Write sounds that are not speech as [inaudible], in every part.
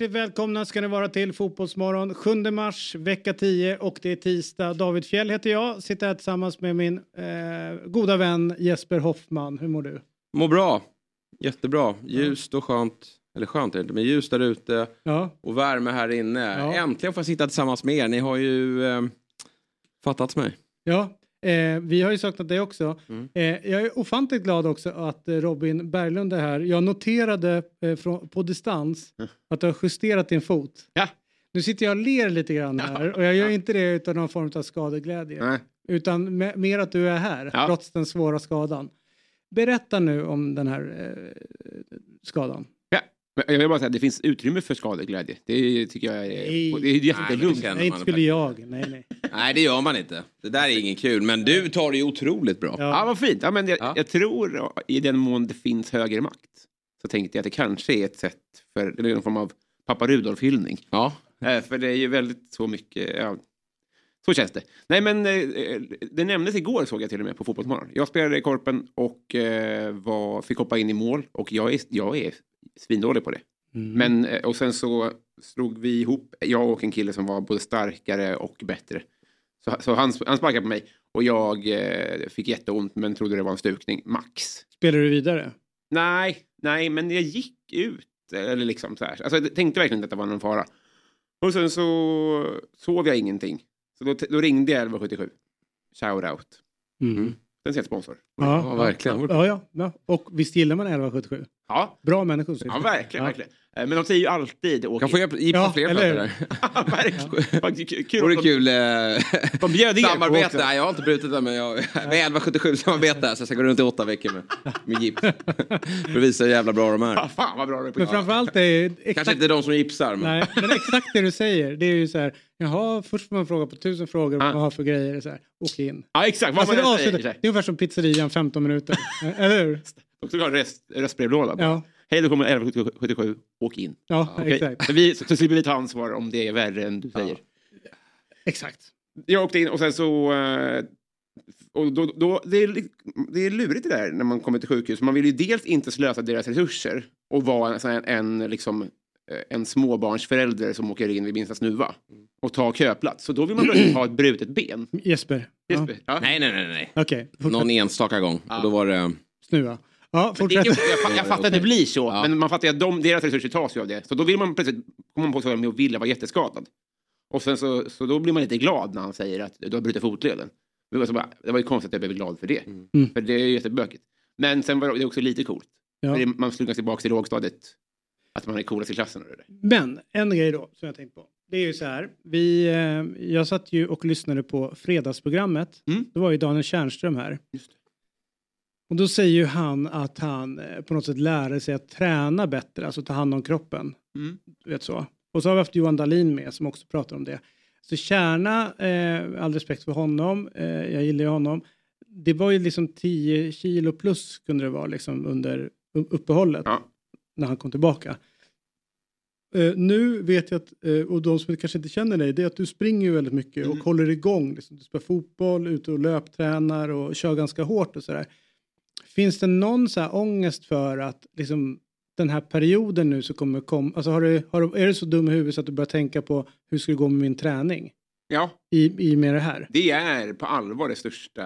Hjärtligt välkomna ska ni vara till Fotbollsmorgon. 7 mars, vecka 10 och det är tisdag. David Fjell heter jag, sitter här tillsammans med min eh, goda vän Jesper Hoffman. Hur mår du? Mår bra. Jättebra. Ljust och skönt. Eller skönt är det inte, men ljust där ute Ja, och värme här inne. Ja. Äntligen får jag sitta tillsammans med er. Ni har ju eh, fattat mig. ja. Eh, vi har ju saknat dig också. Mm. Eh, jag är ofantligt glad också att eh, Robin Berglund är här. Jag noterade eh, från, på distans [laughs] att du har justerat din fot. Ja. Nu sitter jag och ler lite grann här och jag gör inte det utan någon form av skadeglädje. Nej. Utan me- mer att du är här Ja. trots den svåra skadan. Berätta nu om den här eh, skadan. Jag vill bara säga att det finns utrymme för skadeglädje. Det tycker jag är, Nej. det är jättelugnt. Nej, inte skulle jag. Nej, nej. [laughs] Nej, det gör man inte. Det där är inget kul. Men du tar det ju otroligt bra. Ja. Ja, vad fint. Ja, men jag, Ja. jag tror i den mån det finns högre makt så tänkte jag att det kanske är ett sätt för eller någon form av pappa Rudolf-hyllning. Ja. Eh, för det är ju väldigt så mycket, ja, så känns det. Nej men eh, det nämndes igår såg jag till och med på Fotbollsmorgon. Jag spelade i Korpen och eh, var, fick hoppa in i mål och jag är, jag är svindålig på det. Mm. Men, eh, och sen så slog vi ihop, jag och en kille som var både starkare och bättre. Så, så han, han sparkade på mig och jag eh, fick jätteont men trodde det var en stukning, max. Spelar du vidare? Nej, nej, men jag gick ut. Eller liksom så här. Alltså, jag tänkte verkligen inte att det var någon fara. Och sen så sov jag ingenting. Så då, då ringde jag 1177. Shout out. Mm. Den ser sponsor. Ja, verkligen. Ja, ja, ja. Och visst gillar man 1177? Ja, Bra människor. ja verkligen, Ja. verkligen. Eh, Men de säger ju alltid åk Kan få gipsa Ja, fler eller [laughs] verkligen. Vore de- kul. Eh, [laughs] De bjöd er samarbete. Nej, jag har inte brutit det men jag är 1177 samarbete så jag ska gå runt i åtta veckor med, med gips. [laughs] För att visa hur jävla bra de är. Ah, Fan vad bra du är på Men framförallt är Kanske exakt, inte de som gipsar men. nej, men exakt det du säger. Det är ju så här, jaha, först får man fråga på tusen frågor vad man har för grejer. Så här, åk in. Ja, exakt. Vad Alltså, det, man är än säger. det är ungefär som pizzerian 15 minuter. Eller hur? De ska ha en röst, röstbrevlåda. Ja, Hej, då kommer 1177. Åk in. ja okay. exakt. Så, vi, så slipper vi ta ansvar om det är värre än du säger. Exakt. Jag åkte in och sen så... Och då, då, det, är, det är lurigt det där när man kommer till sjukhus. Man vill ju dels inte slösa deras resurser och vara en, en, liksom, en småbarnsförälder som åker in vid minsta snuva och tar köplats. Så då vill man plötsligt ha ett brutet ben. Jesper. Jesper, ja. Nej, nej, nej. nej. Okay. Någon enstaka gång. Och då var det... Snuva. Ja, Men det, fortsätt. jag, jag fattar att det blir så, Ja. men man fattar att de, deras resurser tas ju av det. Så då vill man plötsligt komma på sig med och vilja vara jätteskadad. Och sen så, så då blir man lite glad när han säger att du har brutit fotleden. Det var, så bara, det var ju konstigt att jag blev glad för det. Mm. För det är ju jättebökigt. Men sen var det också lite coolt. Ja. För det, man slungas tillbaka till lågstadiet. Att man är coolast i klassen. Och det där. Men en grej då som jag tänkt på. Det är ju så här. Vi, eh, jag satt ju och lyssnade på fredagsprogrammet. Mm. Då var ju Daniel Tjärnström här. Just det. Och då säger ju han att han eh, på något sätt lärde sig att träna bättre, alltså ta hand om kroppen. Mm. Vet så. Och så har vi haft Johan Dahlin med som också pratar om det. Så Kärna, eh, all respekt för honom, eh, jag gillar ju honom. Det var ju liksom 10 kilo plus kunde det vara liksom under uppehållet Ja. när han kom tillbaka. Eh, nu vet jag att, eh, och de som kanske inte känner dig, det är att du springer ju väldigt mycket och Mm. håller igång. Liksom. Du spelar fotboll, ute och löptränar och kör ganska hårt och sådär. Finns det någon så här ångest för att liksom, den här perioden nu så kommer komma, alltså har du, har du, är du så dum i huvudet så att du börjar tänka på hur ska det gå med min träning Ja, i, i med det här? det är på allvar det största...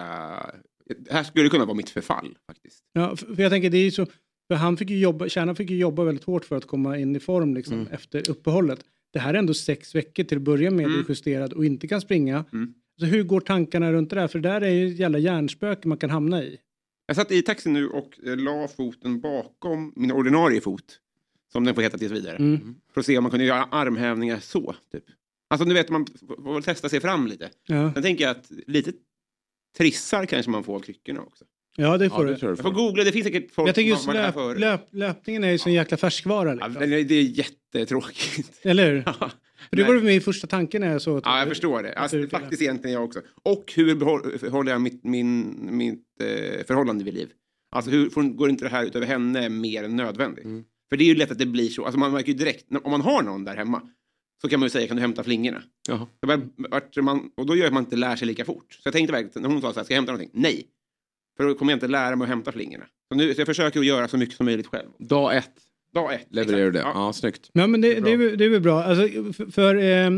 Det här skulle kunna vara mitt förfall faktiskt. Ja, för, för jag tänker det är så, för han fick ju jobba, Kärna fick ju jobba väldigt hårt för att komma in i form liksom Mm. efter uppehållet. Det här är ändå sex veckor till att börja med, Mm. justerad och inte kan springa. Mm. Så hur går tankarna runt det där? För det där är ju ett jävla hjärnspöke man kan hamna i. Jag satt i taxin nu och eh, la foten bakom min ordinarie fot. Som den får heta tills vidare. Mm. För att se om man kunde göra armhävningar så. Typ. Alltså du vet, man får väl testa sig fram lite. Ja, Sen tänker jag att lite trissar kanske man får av kryckorna också. ja det Ja, får det du. jag. Får googla, det finns säkert folk Jag tänker som just löp, löp, löpningen är ju sån jäkla färskvara. Ja, Liksom. det är- det är jättetråkigt. Eller hur? [laughs] För det var min första tanke när jag såg att- Ja, jag förstår det. Alltså, faktiskt egentligen jag också. Och hur behåll- förhåller jag mitt, min, mitt eh, förhållande vid liv? Alltså hur går inte det här ut över henne mer än nödvändigt? Mm. För det är ju lätt att det blir så. Alltså man märker ju direkt, om man har någon där hemma så kan man ju säga kan du hämta flingorna? Jaha. Så bara, vart man, och då gör man inte lär sig lika fort. Så jag tänkte verkligen, när hon sa så här, ska jag hämta någonting? Nej! För då kommer jag inte lära mig att hämta flingorna. Så, nu, så jag försöker att göra så mycket som möjligt själv. Dag ett Dag ett. levererar du det. exakt. Ja, snyggt. Ja, men det, Bra. det, är, det är väl bra. Alltså, för för eh,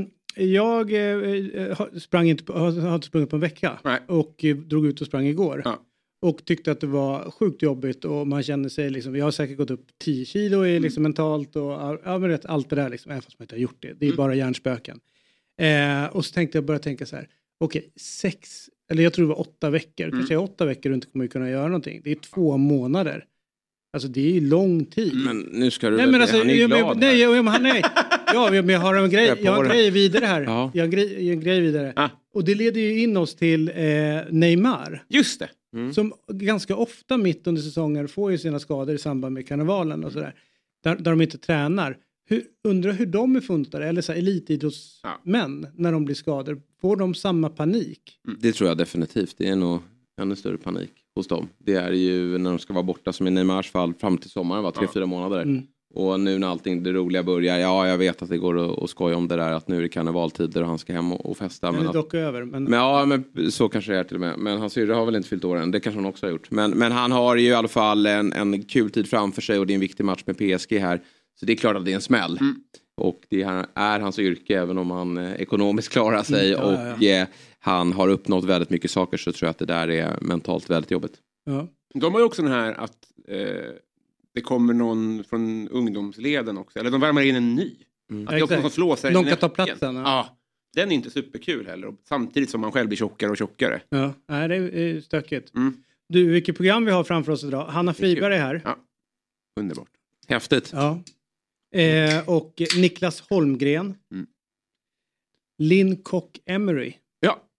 jag eh, har- sprang inte på, har, inte sprungit på en vecka Nej. och eh, drog ut och sprang igår. Ja. Och tyckte att det var sjukt jobbigt och man kände sig liksom, jag har säkert gått upp 10 kilo Mm. i liksom mentalt och ja, men rätt, allt det där liksom, även fast man inte har gjort det. Det är Mm. bara hjärnspöken. Eh, och så tänkte jag börja tänka så här, okej, sex, eller jag tror det var åtta veckor, Mm. kanske åtta veckor du inte kommer kunna göra någonting. Det är två månader. Alltså det är ju lång tid. Men nu ska du Nej men alltså, han är ju jag, glad jag, nej, här. jag, han- nej. Ja, men jag har en grej, Jag är har en grej vidare här. Ja. Jag har en grej, en grej vidare. Ah. Och det leder ju in oss till eh, Neymar. Just det. Mm. Som ganska ofta mitt under säsongen får ju sina skador i samband med karnevalen och sådär. Där, där de inte tränar. Hur, undrar hur de är funtade, eller så här, elitidrottsmän, när de blir skadade. Får de samma panik? Det tror jag definitivt. Det är nog ännu större panik hos dem. Det är ju när de ska vara borta som i Neymars fall fram till sommaren var tre, fyra månader. Mm. Och nu när allting det roliga börjar, ja jag vet att det går att, att skoja om det där att nu är det karnevaltider och han ska hem och, och festa. Den Men är att, dock över. Men, men ja, men så kanske det är till och med. Men hans syrra har väl inte fyllt år än, det kanske hon också har gjort. Men, men han har ju i alla fall en, en kul tid framför sig och det är en viktig match med PSG här. Så det är klart att det är en smäll. Mm. Och det är, är hans yrke även om han eh, ekonomiskt klarar sig Mm, ja, ja, och eh, han har uppnått väldigt mycket saker så tror jag att det där är mentalt väldigt jobbigt. ja. De har ju också den här att eh, det kommer någon från ungdomsleden också. Eller de värmer in en ny. Mm. Att det är också någon som flåsar i Någon kan ta platsen, ja. Ja. Den är inte superkul heller. Samtidigt som man själv blir tjockare och tjockare. ja. Nej, det är är stökigt. Mm. Du, vilket program vi har framför oss idag. Hanna Friberg är här. Ja. Underbart. Häftigt. Ja. Eh, och Niklas Holmgren. Mm. Lynn Kock Emery.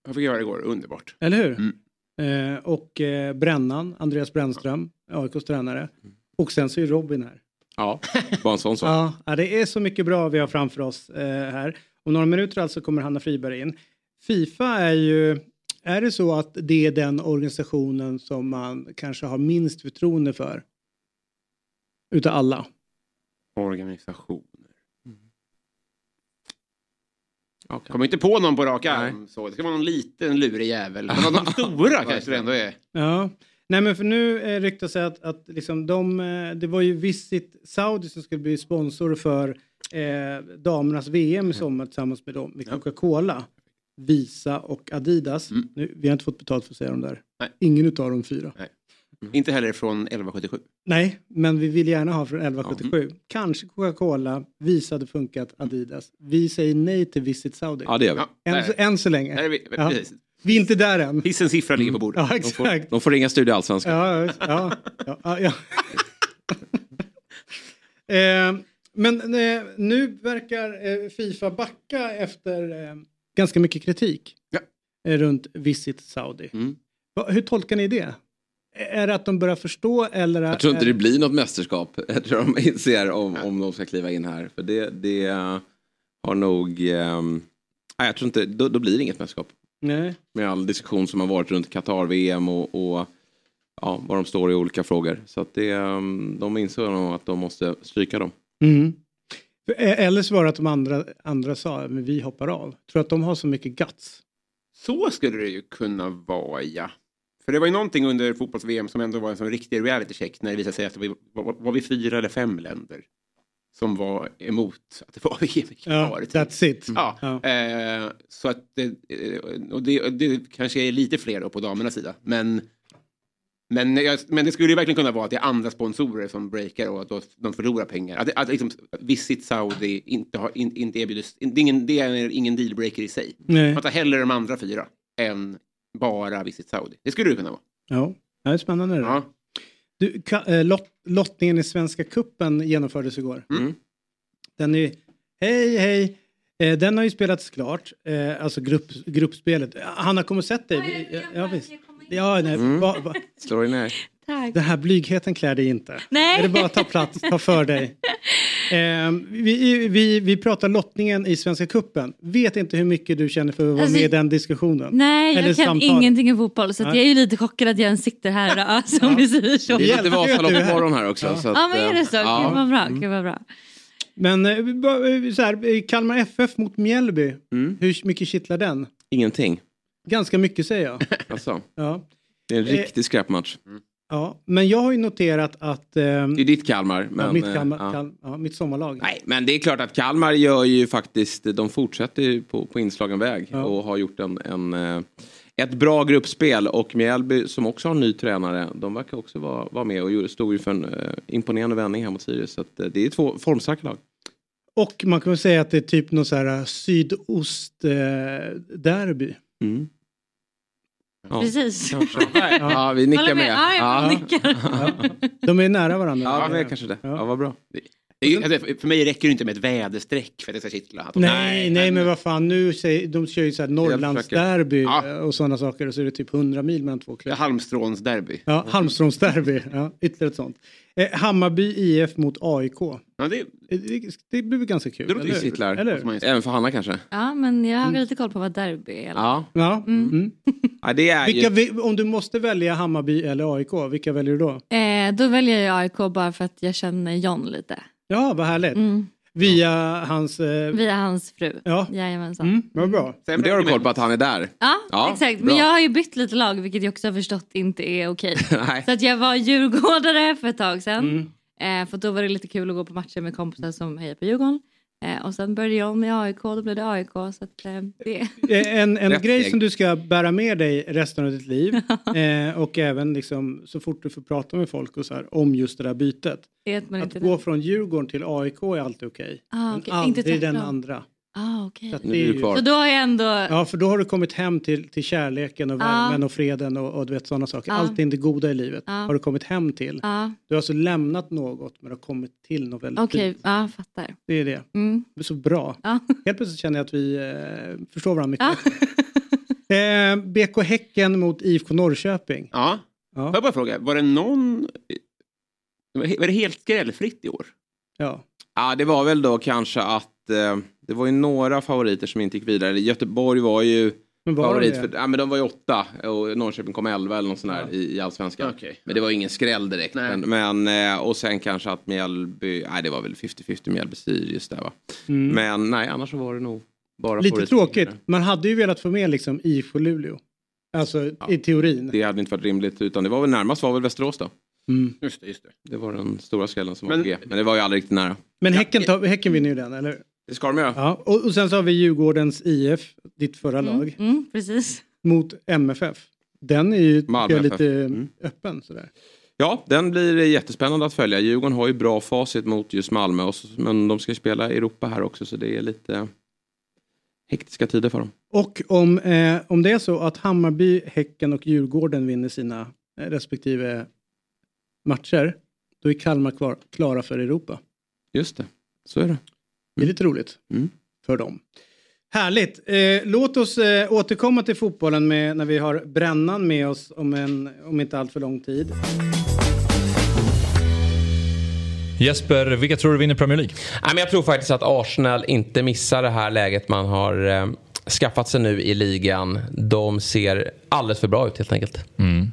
Ja, jag fick göra det igår. Underbart. Eller hur? Mm. Eh, och eh, Brännan, Andreas Brännström, AIKs tränare. Och sen så är Robin här. Ja, bara en sån sak. [laughs] Ja, det är så mycket bra vi har framför oss eh, här. Om några minuter alltså kommer Hanna Friberg in. Fifa är ju, är det så att det är den organisationen som man kanske har minst förtroende för? Utav alla. Organisationer. Okay. Kommer inte på någon på rak Nej. arm. Så. Det ska vara någon liten lurig jävel. Men de stora [laughs] kanske det ändå är. Ja, nej men för nu eh, ryktas det att, att liksom de, eh, det var ju Visit Saudi som skulle bli sponsor för eh, damernas VM i sommar tillsammans med dem, med Coca-Cola, Visa och Adidas. Mm. Nu, vi har inte fått betalt för att säga de där. Nej. Ingen utav de fyra. Inte heller från 1177. Nej, men vi vill gärna ha från 1177. Kanske Coca-Cola, Visa hade funkat, Adidas. Vi säger nej till Visit Saudi. Ja, det gör vi. Ja, än, än så länge. Är vi, Ja. Vi är inte där än. Hissens siffra ligger på bordet. Ja, De får, exakt. de får ringa Studio Allsvenskan. Ja, ja, ja, ja, [laughs] eh, men eh, nu verkar eh, Fifa backa efter eh, ganska mycket kritik eh, runt Visit Saudi. Mm. Va, hur tolkar ni det? Är det att de börjar förstå eller? Jag tror inte är, det blir något mästerskap. [laughs] Jag tror de inser om, om de ska kliva in här. För det, det har nog... ehm, nej, jag tror inte, då, då blir det inget mästerskap. Nej. Med all diskussion som har varit runt Qatar-VM och, och ja, var de står i olika frågor. Så att det, ehm, de inser nog att de måste stryka dem. Mm. Eh, Eller så var det att de andra, andra sa men vi hoppar av. Tror att de har så mycket guts. Så skulle det ju kunna vara, ja. För det var ju någonting under fotbolls-VM som ändå var en sån riktig reality check när det visade sig att det var, var, vi fyra eller fem länder som var emot att det var [laughs] VM i Qatar. typ. that's it. Ja. Eh, så att det, eh, och det, det kanske är lite fler då på damernas sida. Men, men, jag, men det skulle ju verkligen kunna vara att det är andra sponsorer som breakar och att då de förlorar pengar. Att, att liksom, Visit Saudi inte, har, in, inte erbjuder, det är ingen, det är ingen dealbreaker i sig. Nej. Man tar hellre de andra fyra än bara Visit Saudi. Det skulle det kunna vara. Ja. Det är spännande. det. Ja. Du, ka, eh, lott, lottningen i Svenska Kuppen genomfördes igår. Mm. Den är... Hej, hej! Eh, den har ju spelats klart, eh, alltså grupp, gruppspelet. Hanna, kommer sett dig? Vi- Ja, visst. Ja, nej, Mm. va, va. Slår dig ner. Tack. Den här blygheten klär dig inte. Nej. Är det bara att ta plats, ta för dig. [laughs] Eh, vi, vi, vi pratar lottningen i Svenska Kuppen. Vet inte hur mycket du känner för att vara Alltså, med i den diskussionen. Nej, Eller jag kan samtal. ingenting om fotboll så jag är ju lite chockad att jag ens sitter här idag, [laughs] som vi säger så. Det är lite är Vasaloppsmorgon här. också. Ja. Så att, Ja, men är det eh, så? ja. Gud vad bra. Gud vad bra. Men eh, eh, så här, eh, Kalmar FF mot Mjällby. Mm. Hur mycket kittlar den? Ingenting. Ganska mycket säger jag. [laughs] Alltså, Ja. det är en Eh, riktig skräpmatch. Ja, men jag har ju noterat att... ehm, Det är ditt Kalmar. Men, ja, mitt, eh, Kalmar, ja. Kal- ja, mitt sommarlag. Nej, men det är klart att Kalmar gör ju faktiskt, de fortsätter ju på, på inslagen väg Ja. och har gjort en, en, eh, ett bra gruppspel och Mjällby som också har en ny tränare, de verkar också vara, vara med och stod ju för en eh, imponerande vändning här mot Sirius. Så att, eh, det är två formstarka lag. Och man kan väl säga att det är typ någon så här eh, sydost-derby. Mm. Ja, Precis. [laughs] ja, vi nickar med. Ja, jag nickar. De är nära varandra. Ja, men kanske det. Ja, vad bra. Alltså, för mig räcker det inte med ett väderstreck för att det ska kittla. Att de- Nej, nej, men vad fan, nu säger, de kör ju så här Norrlandsderby Ja. eh, och sådana saker och så är det typ 100 mil mellan två klubbar. Halmstråns derby. Ja, Halmstrånsderby, ja, ytterligare ett sånt. Eh, Hammarby IF mot AIK. Ja, det, Eh, Det, det blir väl ganska kul? Det låter kittlar. Eller? Även för Hanna kanske? Ja, men jag har lite koll på vad derby är. Ja. Ja. Mm. [laughs] ja det är Vilka, ju... om du måste välja Hammarby eller AIK, vilka väljer du då? Eh, då väljer jag AIK bara för att jag känner John lite. Ja, vad härligt. Mm. Via hans... Eh, Via hans fru. Ja. Jajamensan. mm, vad bra. Men det har du koll på att han är där? Ja, Ja, exakt. bra. Men jag har ju bytt lite lag vilket jag också har förstått inte är okej. [laughs] Så att jag var djurgårdare för ett tag sedan. Mm. Eh, för då var det lite kul att gå på matcher med kompisar som hejar på Djurgården. Eh, och sen började jag med AIK, då blev det AIK. Så att, eh, det... Eh, En, en grej som du ska bära med dig resten av ditt liv [laughs] eh, och även liksom, så fort du får prata med folk och så här, om just det där bytet. att gå från Djurgården till AIK är alltid okej. Ah, men okej. aldrig Inte den andra. Ah, okej. Så att Nu det är är du kvar. Så då har jag ändå... Ja, för då har du kommit hem till, till kärleken och värmen och freden och, och du vet sådana saker. Ja. Allt det goda i livet Ja. har du kommit hem till. Ja, Du har alltså lämnat något men har kommit till något väldigt okej. fint. Ja, fattar. Det är det. Mm. Det är så bra. [laughs] Helt plötsligt känner jag att vi eh, förstår varandra mycket. [laughs] eh, BK Häcken mot IFK Norrköping. Ja. Ja. Får jag bara fråga, var det någon... Var det helt skrällfritt i år? Ja. Ja, det var väl då kanske att eh, det var ju några favoriter som inte gick vidare. Göteborg var ju Men var favorit det? för, ja, men de var ju åtta och Norrköping kom elva eller något sånt där i, i allsvenskan. Okej. Men det var ingen skräll direkt. Nej. Men, men, eh, och sen kanske att Mjällby, nej det var väl 50-50 Mjällby-Sirius där va. Mm. Men nej, annars så var det nog bara Lite tråkigt. Man hade ju velat få med liksom IFK Luleå. Alltså i teorin. Det hade inte varit rimligt utan det var väl närmast var väl Västerås då. Mm. Just det, just det. Det var den stora skrällen som Men- var på G. Men det var ju aldrig riktigt nära. Men häcken, tar, häcken vinner ju den, eller? Det ska de göra. Ja. Och, och sen så har vi Djurgårdens IF, ditt förra Mm. lag, Mm, precis. mot MFF. Den är ju Malmö lite Mm. öppen sådär. Ja, den blir jättespännande att följa. Djurgården har ju bra facit mot just Malmö. Och så, men de ska ju spela i Europa här också så det är lite hektiska tider för dem. Och om, eh, om det är så att Hammarby, Häcken och Djurgården vinner sina eh, respektive matcher, då är Kalmar kvar, klara för Europa. Just det, så är det. Det är lite roligt Mm. för dem. Härligt. Eh, låt oss eh, återkomma till fotbollen med, när vi har brännan med oss om, en, om inte allt för lång tid. Jesper, vilka tror du vinner Premier League? Nej, men jag tror faktiskt att Arsenal inte missar det här läget man har eh, skaffat sig nu i ligan. De ser alldeles för bra ut helt enkelt. Mm.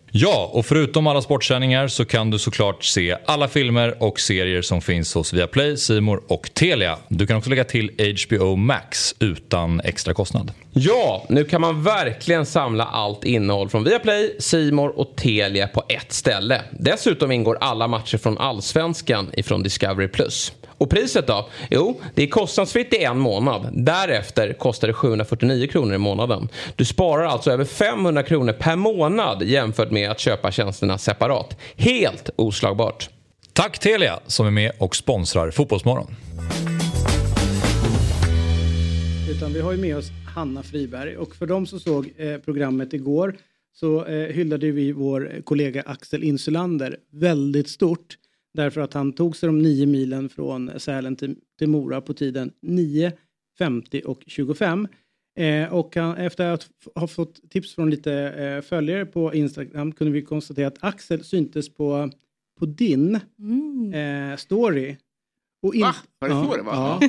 Ja, och förutom alla sportsändningar så kan du såklart se alla filmer och serier som finns hos Viaplay, Simor och Telia. Du kan också lägga till HBO Max utan extra kostnad. Ja, nu kan man verkligen samla allt innehåll från Viaplay, Simor och Telia på ett ställe. Dessutom ingår alla matcher från Allsvenskan ifrån Discovery+. Och priset då? Jo, det är kostnadsfritt i en månad. Därefter kostar det 749 kronor i månaden. Du sparar alltså över 500 kronor per månad jämfört med att köpa tjänsterna separat. Helt oslagbart. Tack Telia som är med och sponsrar Fotbollsmorgon. Utan vi har ju med oss Hanna Friberg och för de som såg eh, programmet igår så eh, hyllade vi vår kollega Axel Insulander väldigt stort därför att han tog sig de nio milen från Sälen till, till Mora på tiden 9, 50 och 25. Eh, och han, efter att ha fått tips från lite eh, följare på Instagram kunde vi konstatera att Axel syntes på, på din eh, story. Och in- Va? Var det så det var? Ja,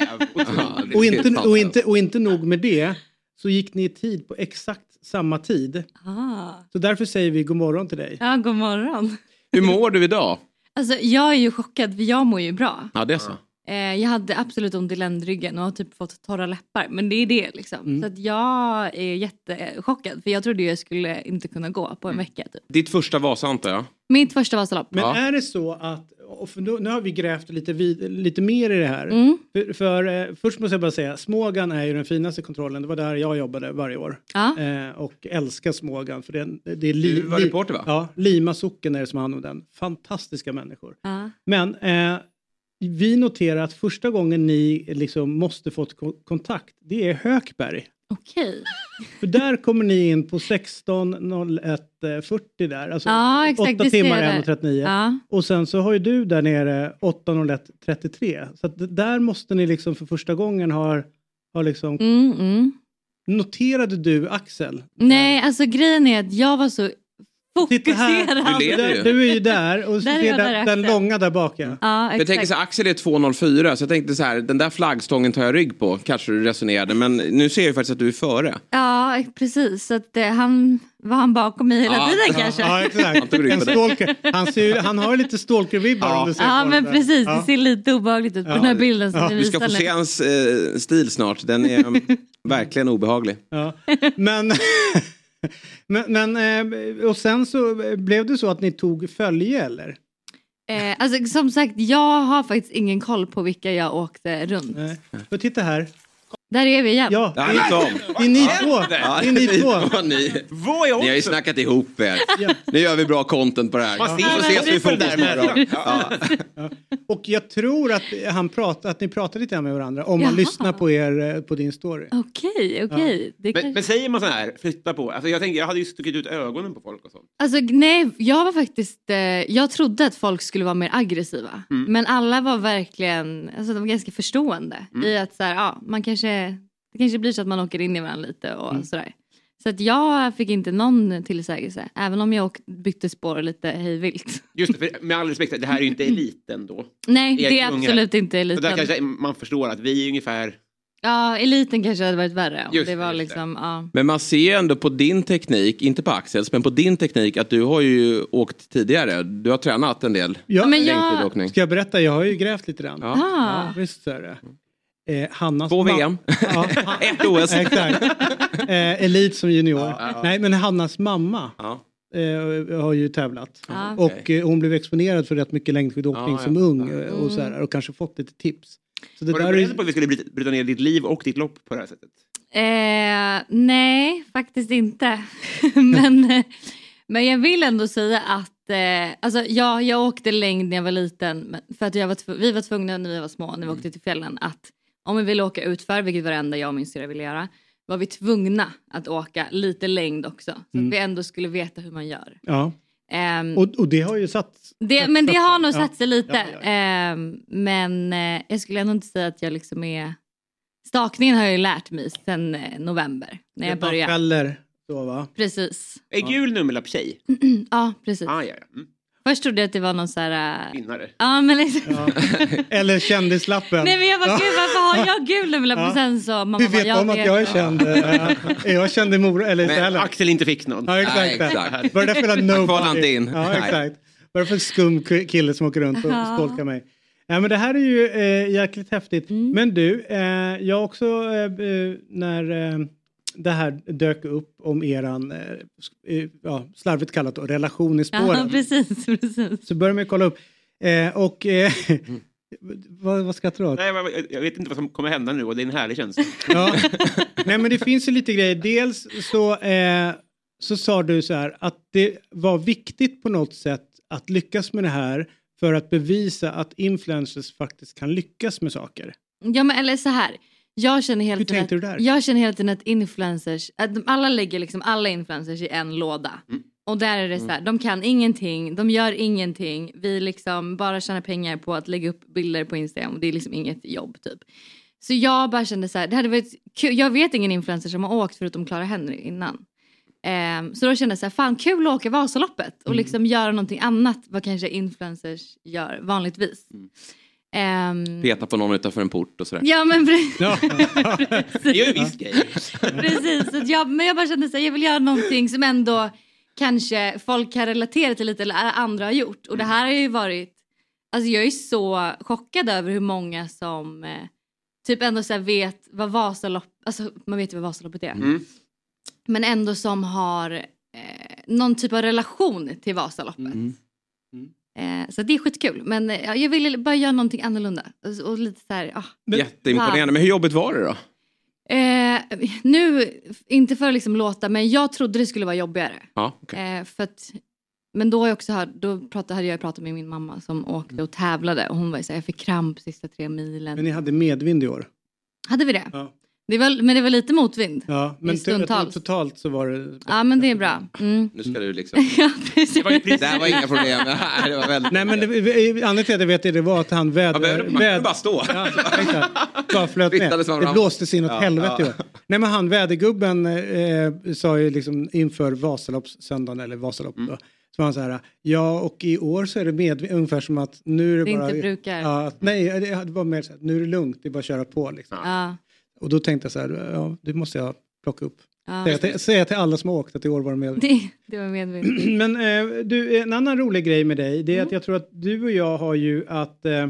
ja. Och, inte, och, inte, och inte nog med det så gick ni i tid på exakt samma tid. Ah. Så därför säger vi god morgon till dig. Ja, god morgon. Hur mår du idag? Alltså, jag är ju chockad för jag mår ju bra. Ja, det är så. Eh, jag hade absolut ont i ländryggen och har typ fått torra läppar. Men det är det liksom. Mm. Så att jag är jättechockad för jag trodde jag skulle inte kunna gå på en vecka. Typ. Ditt första Vasa antar jag? Mitt första Vasalopp. Men är det så att, nu, nu har vi grävt lite, vid, lite mer i det här. Mm. För, för eh, först måste jag bara säga, Smågan är ju den finaste kontrollen. Det var där jag jobbade varje år. Ja. Eh, och älskar Smågan. För det, är- det är li, Du var reporter, va? Ja, Lima socken är det som har hand om den. Fantastiska människor. Ja. Men eh, vi noterar att första gången ni liksom måste fått ko- kontakt, det är Hökberg. Okej. För där kommer ni in på 16.01.40 där. Alltså Ja, exakt, 8 det ser timmar jag där. 1.39. Ja. Och sen så har ju du där nere 8.01.33. Så där måste ni liksom för första gången ha, ha liksom... Mm, mm. Noterade du Axel? Nej, alltså grejen är att jag var så Titta här. Du ju. Där, du är ju där och så [laughs] Där är ser den, den långa där bak. Ja. Ja, Jag tänker så här, Axel är 2.04 så jag tänkte så här, den där flaggstången tar jag rygg på. Kanske du resonerade, men nu ser jag faktiskt att du är före. Ja, precis. Så att, eh, han var han bakom mig hela Ja, tiden kanske. Ja, Ja, exakt. Han tog rygg En stalker. Han, ser, ju- han har ju lite stalker-vibbar om du ser på men där. precis. Ja. Det ser lite obehagligt ut på Ja. den här bilden som Ja. Du ska få se hans eh, stil snart. Den är [laughs] verkligen obehaglig. Ja. Men, [laughs] [laughs] men, men, eh, och sen så blev det så att ni tog följe eller? Eh, alltså, som sagt, jag har faktiskt ingen koll på vilka jag åkte runt. Nej. För titta här. Där är vi igen. Ja, Ja, det, är, det är ni två. Det Ja, är ni två. ni, Vad är ni har ju snackat ihop er. Ja. Nu gör vi bra content på det här. Man Vi ser- ses med- fotbollsmorgon. Ja. Och jag tror att, han prat, att ni pratar lite med varandra om man Jaha. lyssnar på er eh, på din story. Okej, okej. Det Men, kan- men säger man så här, flytta på? Alltså jag, tänker, jag hade ju stuckit ut ögonen på folk och sånt. Alltså nej, jag var faktiskt, eh, jag trodde att folk skulle vara mer aggressiva. Mm. Men alla var verkligen, alltså de var ganska förstående Mm. i att så här, ja, man kanske, det kanske blir så att man åker in i varandra lite och Mm. sådär. Så att jag fick inte någon tillsägelse, även om jag åkt, bytte spår lite hejvilt. Just det, för med all respekt, det här är ju inte [laughs] eliten då. Nej, det är Unge. absolut inte Så där eliten. kanske man förstår att vi är ungefär... Ja, eliten kanske hade varit värre. Om Just det det, var just det. liksom, ja. Men man ser ändå på din teknik, inte på Axels, men på din teknik att du har ju åkt tidigare. Du har tränat en del Ja, Men jag-. Ska jag berätta? Jag har ju grävt lite grann. Ja. Ah. Ja, visst är det. Eh, Hannas Två VM, [laughs] Ja, han- [laughs] ett OS. Exakt. Eh, elit som junior. Nej, men Hannas mamma Ja. eh, har ju tävlat. Ja. Och eh, hon blev exponerad för rätt mycket längdskidåkning Ja, som ja. ung eh, och, så här, och kanske fått lite tips. Så det Var du beredd är, på att vi skulle bryta, bryta ner ditt liv och ditt lopp på det här sättet? Eh, nej, faktiskt inte. [laughs] men, eh, men jag vill ändå säga att eh, alltså, ja, jag åkte längd när jag var liten. För att jag var vi var tvungna när vi var små, när vi åkte till fjällen, att om vi ville åka utför, vilket var det enda jag och min syrra ville göra, var vi tvungna att åka lite längd också. Så att vi ändå skulle veta hur man gör. ja. Ehm, Och, och det har ju satt... det, satt- men det har nog satt sig lite. Ja, ja, ja. Ehm, men eh, jag skulle ändå inte säga att jag liksom är... Stakningen har jag ju lärt mig sedan eh, november när jag Det bara började. fäller så va? Precis. Är gul nummerlapp tjej? [clears throat] Ja, precis. Ah, ja, ja. Mm. Först trodde jag att det var någon så här... äh, Vinnare. Ja, men liksom... Ja. Eller kändislappen. Nej men jag bara, gud varför har jag gul nummerlapp? Ja. Och sen så mamma Du bara, vet om att jag är känd. eh, Är jag känd i Mora eller Men? Axel inte fick någon. Ja exakt. Nej, exakt. Var det därför jag Kvalade nobody? inte in. Ja exakt. Vad är det för skum kille som åker runt och Ja. stalkar mig? Ja, men det här är ju eh, jäkligt häftigt. Mm. Men du, eh, jag också eh, eh, när eh, det här dök upp om eran, eh, eh, ja, slarvigt kallat då, relation i Ja spåren. [laughs] precis, precis. Så började man kolla upp. Eh, och eh, [laughs] vad, vad skrattar du åt? Nej, men jag- jag vet inte vad som kommer hända nu och det är en härlig känsla. [laughs] Ja. Nej men det finns ju lite grejer. Dels så, eh, så sa du så här att det var viktigt på något sätt att lyckas med det här för att bevisa att influencers faktiskt kan lyckas med saker. Ja men eller så här. Jag känner hela Hur tiden tänkte att, du där? Jag känner hela tiden att influencers, att de, alla lägger liksom alla influencers i en låda. Och där är det så här, de kan ingenting, de gör ingenting. Vi liksom bara tjänar pengar på att lägga upp bilder på Instagram och det är liksom inget jobb typ. Så jag bara kände så här, det hade varit kul. Jag vet ingen influencer som har åkt förutom Clara Henry innan. Ehm, så då kände jag så här, fan kul att åka Vasaloppet och liksom göra någonting annat vad kanske influencers gör vanligtvis. Ehm, Peta på någon utanför en port och sådär. Ja men precis. [laughs] Ja. [laughs] Det är ju viss grej. precis. Så jag, men jag bara kände att jag vill göra någonting som ändå kanske folk kan relatera till lite eller andra har gjort. Och det här har ju varit, alltså jag är så chockad över hur många som eh, typ ändå så vet vad Vasalopp, alltså man vet ju vad Vasaloppet är. Mm. Men ändå som har eh, någon typ av relation till Vasaloppet. Mm. Eh, så det är skitkul. Men eh, jag ville bara göra någonting annorlunda. Och, och lite så här, ah. Jätteimponerande. Men hur jobbigt var det då? Eh, nu, inte för att liksom låta, men jag trodde det skulle vara jobbigare. Ja, okej. Eh, för att, men då, har jag också hört, då pratade, hade jag pratat med min mamma som åkte och tävlade och hon var så här, jag fick kramp sista tre milen. Men ni hade medvind i år. Hade vi det? Ja. Det var, men det var lite motvind. Ja, men stundtals. to- totalt så var det... Ja men det är bra. Mm. Nu ska du liksom... [laughs] ja, precis. Det var ju precis Det här var inga problem. [laughs] Det var väldigt... Nej men det, anledningen till att jag vet det, det var att han väder... Man behöver bara stå. Ja, exakt. Bara flöt man Det blåste sig inåt Ja, helvete ja. Nej men han vädergubben eh, sa ju liksom inför Vasaloppssöndagen eller Vasalopp Mm. då. Så var han så här, ja och i år så är det med, ungefär som att nu är det, Det bara... inte brukar. Ja, att, nej det var mer så här, nu är det lugnt, det är bara att köra på liksom. Ja, Och då tänkte jag så här, ja det måste jag plocka upp. ja. Säga till, säga till alla som har åkt att i år var de med. [laughs] Det, det var medvind. [clears throat] Men eh, du, en annan rolig grej med dig det är att jag tror att du och jag har ju att eh,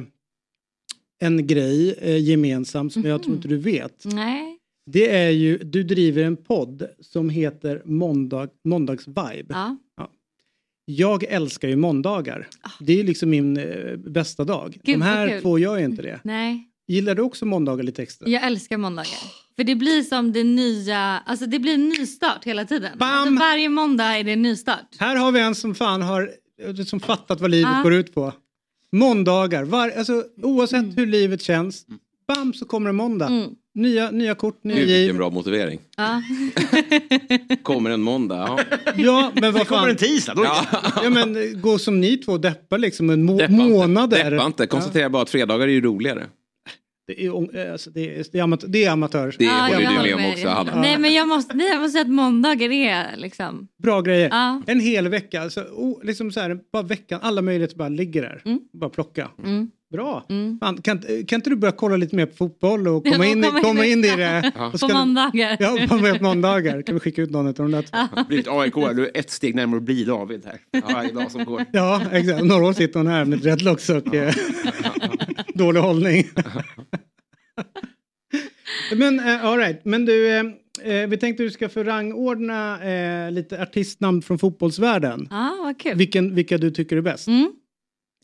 en grej eh, gemensamt som jag tror inte du vet. Nej. Det är ju, du driver en podd som heter Måndag, Måndagsvibe. Ja. Jag älskar ju måndagar. Det är liksom min eh, bästa dag. Gud, De här två gör ju inte det. Nej. Gillar du också måndagar lite extra? Jag älskar måndagar. För det blir som det nya, alltså det blir en nystart hela tiden. Bam! Alltså varje måndag är det en nystart. Här har vi en som fan har eh, som fattat vad livet Ja. går ut på. Måndagar, var, alltså, oavsett Mm. hur livet känns, bam så kommer en måndag. Mm. Nya, nya kort, nya vilken giv. bra motivering. Ja. [laughs] Kommer en måndag. Ja. Ja, men vad Kommer fan. en tisdag? Då Ja. Ja, men gå som ni två deppar liksom en må- Deppa inte. månader. Deppa inte. Konstatera bara att fredagar är ju roligare. Det är, eh, alltså, det är, det är, amat- det är amatör. Det Ja, håller jag du med om också, Hanna. Nej men jag måste, nej, jag måste säga att måndagar är liksom. Bra grejer. Ja. En hel vecka, alltså, oh, liksom så här, bara veckan, alla möjligheter bara ligger där. Mm. Bara plocka. Mm. Bra. Mm. Fan, kan, kan inte du börja kolla lite mer på fotboll och komma Ja, in, i- komma in komma in i det? [laughs] Och På ska- måndagar. Ja, på på måndagar. Kan vi skicka ut någon av de där två? Blivit AIK, du är ett steg närmare att bli David här. Varje dag som går. Ja, exakt. Några år sitter hon här med dreadlocks och eh, [laughs] dålig hållning. [laughs] Men uh, all right. men du, eh, eh, vi tänkte du ska få rangordna eh, lite artistnamn från fotbollsvärlden. Ja, vad kul. Vilken, vilka du tycker är bäst. Mm.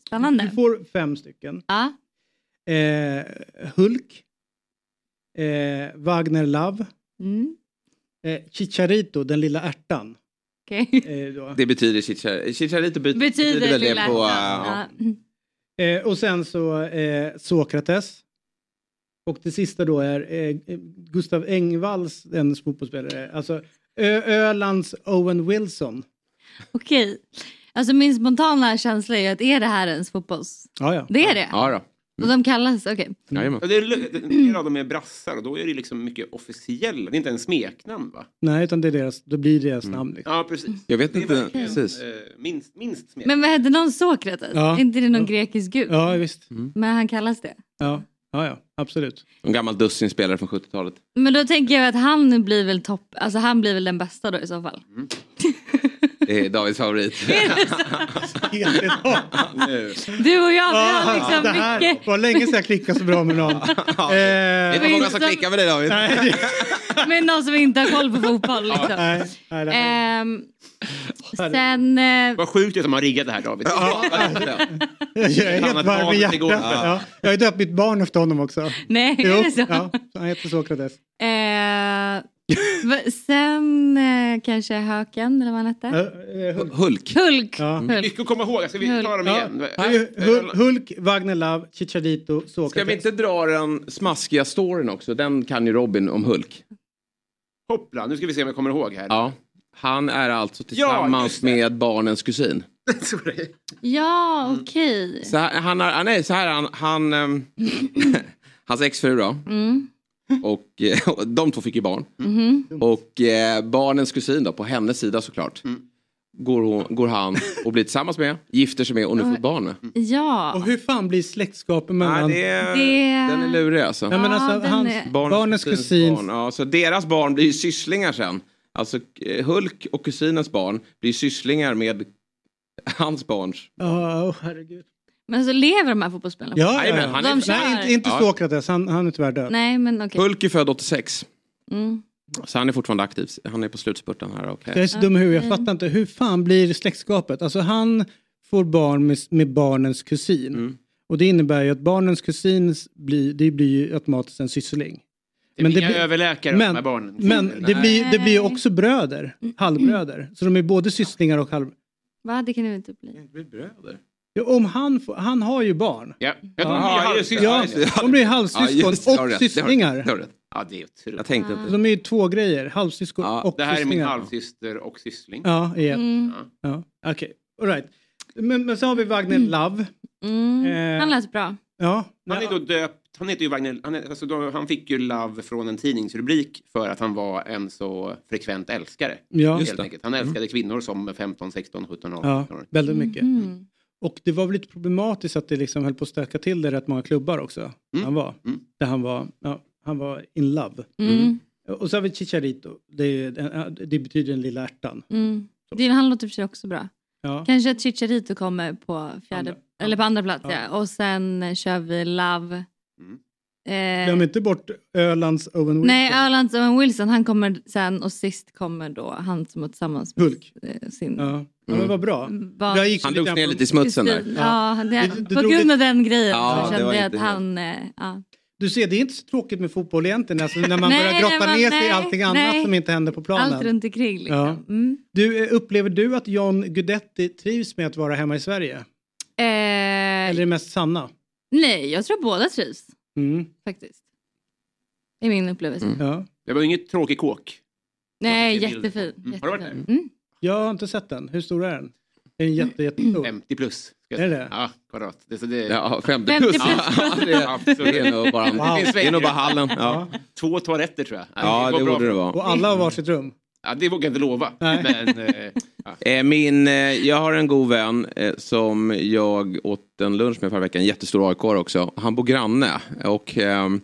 Spännande. Du får fem stycken. Ja. Eh, Hulk. Eh, Wagner Love. Mm. Eh, Chicharito, den lilla ärtan. Okej. Eh, då. Det betyder chicharito. Chicharito bet- Betyder väl lilla det på... ärtan. ja. Eh, och sen så eh, Sokrates. Och det sista då är eh, Gustav Engvalls, en fotbollsspelare. Alltså Ö- Ölands Owen Wilson. Okej. Alltså min spontana känsla är att är det här ens fotbolls... Ja, ja. Det är det? Ja då. Och de kallas, okej. Jajamän. Ja, det är, del av dem är brassar och då är det liksom mycket officiella. Det är inte en smeknamn va? Nej, utan det, är deras, det blir deras namn. Liksom. Ja, precis. Jag vet inte. Precis. eh, minst, minst smeknamn. Men vad hette någon Sokrates? Ja. Är inte det någon Ja. grekisk gud? Ja, visst. Men han kallas det? Ja, ja, ja absolut. En gammal dussinspelare från 70-talet. Men då tänker jag att han blir väl topp, alltså han blir väl den bästa då i så fall. [laughs] Det är Davids favorit. [laughs] [laughs] Du och jag, vi har liksom det här mycket, var länge sedan jag klickade så bra med någon. [laughs] Det är eh, inte många som klickar med dig David. nej, med någon som inte har koll på fotboll liksom. nej, nej, nej. Ehm, sen, eh, Vad sjukt det är som har riggat det här David. Jag är helt varm i hjärtat. Ja. Jag har döpt mitt barn efter honom också. nej, Jo, är det så? ja, han heter Sokrates. Eh, [laughs] sen eh, kanske Höken eller vad han hette? Eh, eh, Hulk. Hulk. Hulk. Ja. Hulk. Mycket att komma ihåg. Ska vi ta dem Ja. igen? Det är ju Hul- Hulk, Wagner Love, Chicharito, Ska vi Sokrates. inte dra den smaskiga storyn också? Den kan ju Robin om Hulk. Hoppla, nu ska vi se om jag kommer ihåg här. Ja. Han är alltså tillsammans det. med barnens kusin. [laughs] Ja, okej. Så här, han har, nej, så här han, han ehm, [laughs] hans exfru då. Mm. [laughs] Och, eh, och de två fick ju barn. Mhm. Och eh, barnens kusin då, på hennes sida såklart. Går, hon, går han och blir tillsammans med, gifter sig med och nu får barn. Ja. Och hur fan blir släktskapet mellan... Nej, det är, Det- Den är lurig alltså. Ja, men alltså, hans, är- barnens kusins kusins... Barn. Ja, så deras barn blir ju sysslingar sen. Alltså eh, Hulk och kusinens barn blir sysslingar med hans barns. Ja, åh, herregud. Men så lever de här fotbollsspelarna? Ja, ja, Jajamän, ja. han är- De kör. Nej, inte, inte Ja. Sokrates. Han, han är tyvärr död. Nej, men okej. Hulk är född 86. Mm. Så han är fortfarande aktiv. Han är på slutspurten här. Och Jag är så dum i huvudet. Jag fattar inte. Hur fan blir släktskapet? Alltså han får barn med, med barnens kusin. Mm. Och det innebär ju att barnens kusin blir, det blir ju automatiskt en syssling. Det är Men det inga blir- överläkare men- de här barnen. Men det Nej. blir, det blir ju också bröder, halvbröder. Så de är både sysslingar och halv... Va, det kan det inte bli. Ja, om han, får, han har ju barn. Ja, Ja, de just. Ja, just det. de blir Ja, halvsyskon just har och rätt, det har du- sysslingar. det har. Ja, det är otroligt. Jag tänkte Ah. inte. De är ju två grejer, halvsyskon Ja, och Det här är min sysslingar. halvsyster och syssling. Ja, igen. Mm. Ja. Okej, all right. Men, men så har vi Wagner Love. Mm. Eh, Han lät bra. Ja, Han är då döpt, han heter ju Wagner, han, är, alltså då, han fick ju Love från en tidningsrubrik för att han var en så frekvent älskare. ja, Just Helt enkelt. Han älskade kvinnor som 15, 16, 17 år. ja väldigt mycket. Mm. Och det var väl lite problematiskt att det liksom höll på att stöka till det rätt många klubbar också. Han var. Mm. Där han var, ja, han var in love. Mm. Och så har vi Chicharito. Det, det betyder den lilla ärtan. Mm. Det, han låter för sig också bra. Ja. Kanske att Chicharito kommer på fjärde, Andra. eller på andra plats Ja. ja. Och sen kör vi Love. Mm. Eh, Glöm inte bort Ölands Owen Wilson. nej, Ölands Owen Wilson, han kommer sen och sist kommer då han som var tillsammans med Hulk. eh, sin Ja, ja men vad bra. Jag gick Han lite drogs ner lite i smutsen där. Ja, det, på grund av den grejen Ja, så kände var jag att han... Eh, ja. Du ser, det är inte så tråkigt med fotboll egentligen. Alltså, när man Nej, börjar grotta man- ner sig i nej, allting annat nej. som inte händer på planen. Allt runt omkring liksom. Ja. Mm. Du, eh, upplever du att John Guidetti trivs med att vara hemma i Sverige? Eh, Eller är det mest Sanna? Nej, jag tror båda trivs Mm. faktiskt. Det är min upplevelse. Mm. Ja. Det var inget tråkig kåk. Nej, jättefin. Mm. Har du varit jättefin. Mm. Jag har inte sett den. Hur stor är den? Är den jätte, jättestor? [clears throat] 50 plus. Är det? Ja, kvadrat. Det, så det, Ja, 50 50 plus. plus. Ja, det, är- det är nog bara, Wow. det är nog bara hallen. Ja, Två toaletter tror jag. ja det bra borde för- det vara. Och alla har varsitt rum? Ja, det vågar jag inte lova. Men, eh, ja. [laughs] Eh, Min, eh, jag har en god vän eh, som jag åt en lunch med förra veckan, en jättestor aik också. Han bor granne och ehm,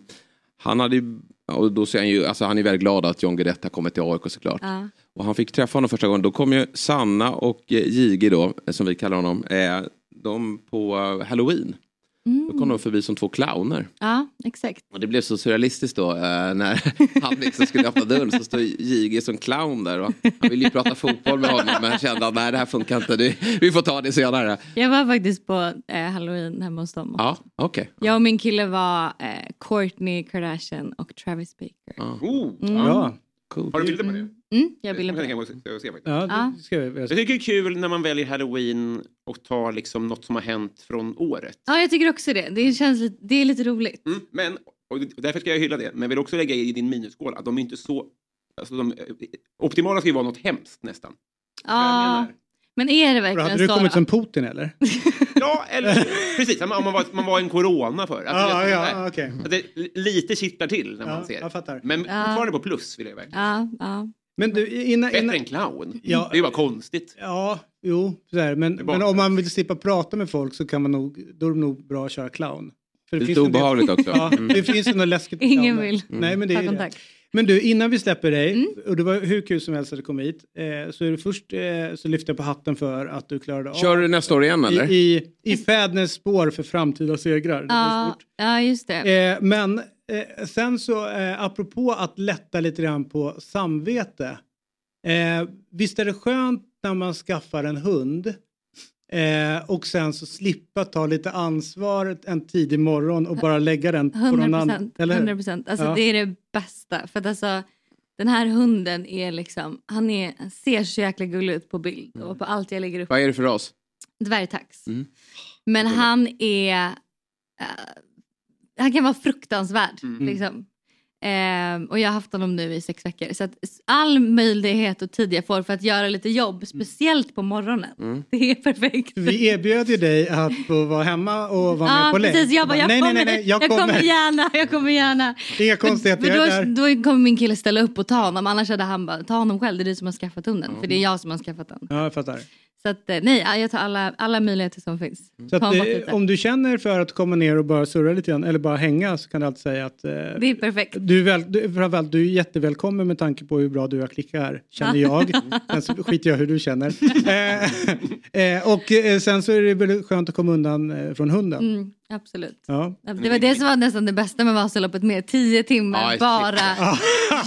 han hade ju- och då säger han ju, alltså han är väldigt glad att John Guidetti har kommit till AIK såklart. Ja. Och han fick träffa honom första gången. Då kom ju Sanna och eh, Jigi då, eh, som vi kallar honom, eh, de på eh, halloween. Då kom de förbi som två clowner. ja, exakt. Och det blev så surrealistiskt då eh, när [laughs] han liksom skulle öppna dörren så står Jigi som clown där. Och han ville ju prata fotboll med honom men kände att nej det här funkar inte. Det, vi får ta det senare. Jag var faktiskt på eh, halloween hemma hos dem. Ja, okej. Jag och min kille var eh, Courtney Kardashian och Travis Baker. Oh, Mm. Ja. Cool. Har du bilder på det? Mm, jag ville Det på det. jag se faktiskt. Ja, det ska jag, jag Jag tycker det är kul när man väljer halloween och tar liksom något som har hänt från året. Ja, jag tycker också det. Det, känns lite, det är lite roligt. Mm, men, och därför ska jag hylla det. Men jag vill också lägga i din minusskål att de är inte så... Alltså de, optimala ska ju vara något hemskt nästan. Jag Ja. Men är det verkligen hade du så? kommit som Putin eller? [laughs] Ja, eller [laughs] precis. Om man var, man var en corona för. Alltså, Ja, det, är ja. Att det lite kittlar till när Ja, man ser. jag fattar. Men Ja. fortfarande på plus vill jag verkligen. Ja, ja. Men du, innan... Bättre innan än clown. Ja. Det är ju bara konstigt. ja, jo, sådär. Men, men om man vill slippa prata med folk så kan man nog, då är det nog bra att köra clown. För Lite finns en del- obehagligt också. Ja, det finns ju något läskigt Ingen vill Nej, men det ta är det. Men du, innan vi släpper dig, Mm. och det var hur kul som helst att du kom hit, eh, så är det först eh, så lyfter jag på hatten för att du klarade av Kör du nästa år igen eller? i, i, i fädernes spår för framtida segrar. Ja, ja, just det. Eh, men eh, sen så, eh, apropå att lätta lite grann på samvete. Eh, visst är det skönt när man skaffar en hund eh, och sen så slippa ta lite ansvar en tidig morgon och bara lägga den på någon 100 annan. procent. Eller hur? 100 procent. Alltså, Ja. Det är det bästa. För att alltså, den här hunden är liksom, han, är, han ser så jäkla gullig ut på bild och på allt jag lägger upp. Vad är det för ras? Dvärgtax. Mm. Men han är... eh, han kan vara fruktansvärd. Mm. Liksom. Ehm, och jag har haft honom nu i sex veckor. Så all möjlighet och tid jag får för att göra lite jobb, speciellt på morgonen. Mm. [laughs] Det är perfekt. Vi erbjöd ju dig att få vara hemma och vara med Ja, på länk. precis. Jag bara, jag, nej, kommer, nej, nej, nej, jag kommer. gärna. Jag kommer gärna. Inga konstigheter, jag är då, där. då kommer min kille ställa upp och ta honom. Annars hade han bara, ta honom själv. Det är du som har skaffat hunden. För det är jag som har skaffat den. Ja, jag fattar. Så att, eh, nej, jag tar alla, alla möjligheter som finns. Så Ta att, eh, om du känner för att komma ner och bara surra lite grann eller bara hänga så kan du alltid säga att eh, Det är perfekt. Du är, väl, du, framförallt, du är jättevälkommen med tanke på hur bra du har klickat här, känner jag. [laughs] sen så skiter jag hur du känner. [laughs] eh, eh, och eh, sen så är det väl skönt att komma undan från hunden. Mm, absolut. Ja. Det var det som var nästan det bästa med Vasaloppet med. Tio timmar shit. bara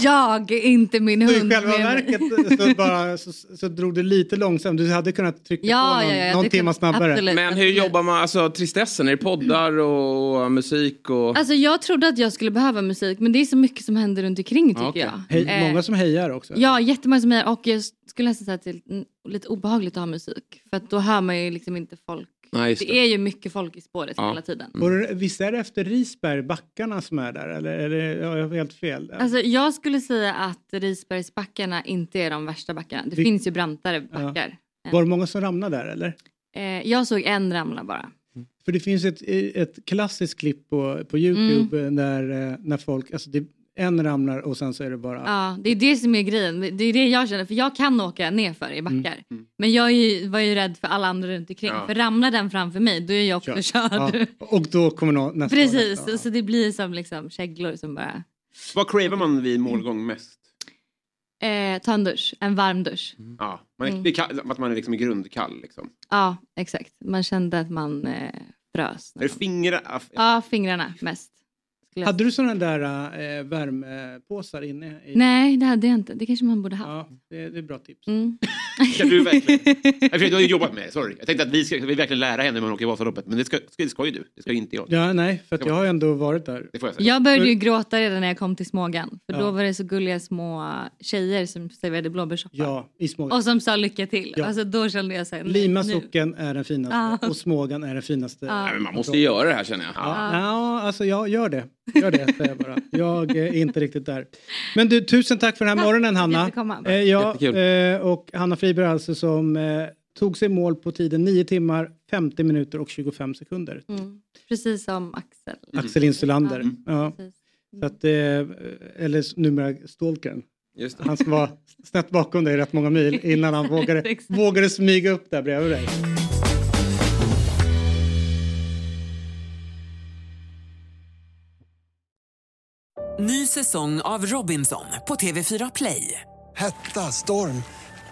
[laughs] jag, inte min Så i hund. själva verket så, bara, så, så drog du lite långsamt. Du hade kunnat trycka Ja, på någon, ja, ja, någon det timme kunde- snabbare. absolut. Men hur absolut. jobbar man, alltså tristessen, är det poddar och musik och... Alltså jag trodde att jag skulle behöva musik men det är så mycket som händer runt omkring tycker okej. jag. Hej, Eh, många som hejar också. Ja, jättemånga som är och jag skulle nästan säga att det är lite obehagligt att ha musik. För att då hör man ju liksom inte folk. Nej, Det det. är ju mycket folk i spåret Ja. hela tiden. Och det- visst är det efter Risberg, backarna som är där? Eller är det, ja, jag har helt fel? Alltså jag skulle säga att Risbergsbackarna inte är de värsta backarna. Det Vi- finns ju brantare backar. Var det många som ramlade där eller? Eh, jag såg en ramla bara. För det finns ett, ett klassiskt klipp på, på Youtube eh, när, eh, när folk, alltså det, en ramlar och sen så är det bara... Ja, det är det som är grejen. Det är det jag känner. För jag kan åka nerför i Mm. backar. Men jag är ju, var ju rädd för alla andra runt omkring. Ja. För ramlar den framför mig då är jag också körd. Ja, och då kommer någon nästa Precis, nästa. så det blir som liksom käglor som bara... Vad cravar man vid målgång mest? Eh, ta en dusch, en varm dusch. Ja, man är, Mm. kall, att man är liksom grundkall. Liksom. Ja, exakt. Man kände att man eh, frös. Är det fingrar? ah, Ja, fingrarna mest. Skulle Hade du sådana där äh, värmepåsar inne? I... Nej, det hade jag inte. Det kanske man borde ha. Ja, det, det är bra tips. Mm. Kan du verkligen? [laughs] Du har ju jobbat med det, sorry. Jag tänkte att vi ska vi verkligen lära henne när man åker Vasaloppet. Men det ska, det ska ju du, det ska ju inte jag. Ja, nej, för att jag har ändå varit där. Det får jag säga. Jag började ju gråta redan när jag kom till Smågan. För Ja. då var det så gulliga små tjejer som serverade blåbärssoppa. Ja, i Smågan. Och som sa lycka till. Ja. Alltså då kände jag så här, Lima socken är den finaste Ja. och Smågan är den finaste. Ja. Nej, men man måste ju göra det här känner jag. Ja, ja, alltså jag gör det. Gör det, säger jag bara. Jag är inte riktigt där. Men du, tusen tack för den här morgonen, Hanna. Eh, ja, Jättekul. eh, och Hanna Friberg alltså som eh, tog sig mål på tiden 9 timmar, 50 minuter och 25 sekunder. Mm. Precis som Axel. Axel Insulander. Mm. Ja, så att, eh, eller numera Stalkern. Just det. Han som var [laughs] snett bakom dig rätt många mil innan han [laughs] vågade, vågade smyga upp där bredvid dig. Ny säsong av Robinson på TV4 Play. Hetta, storm,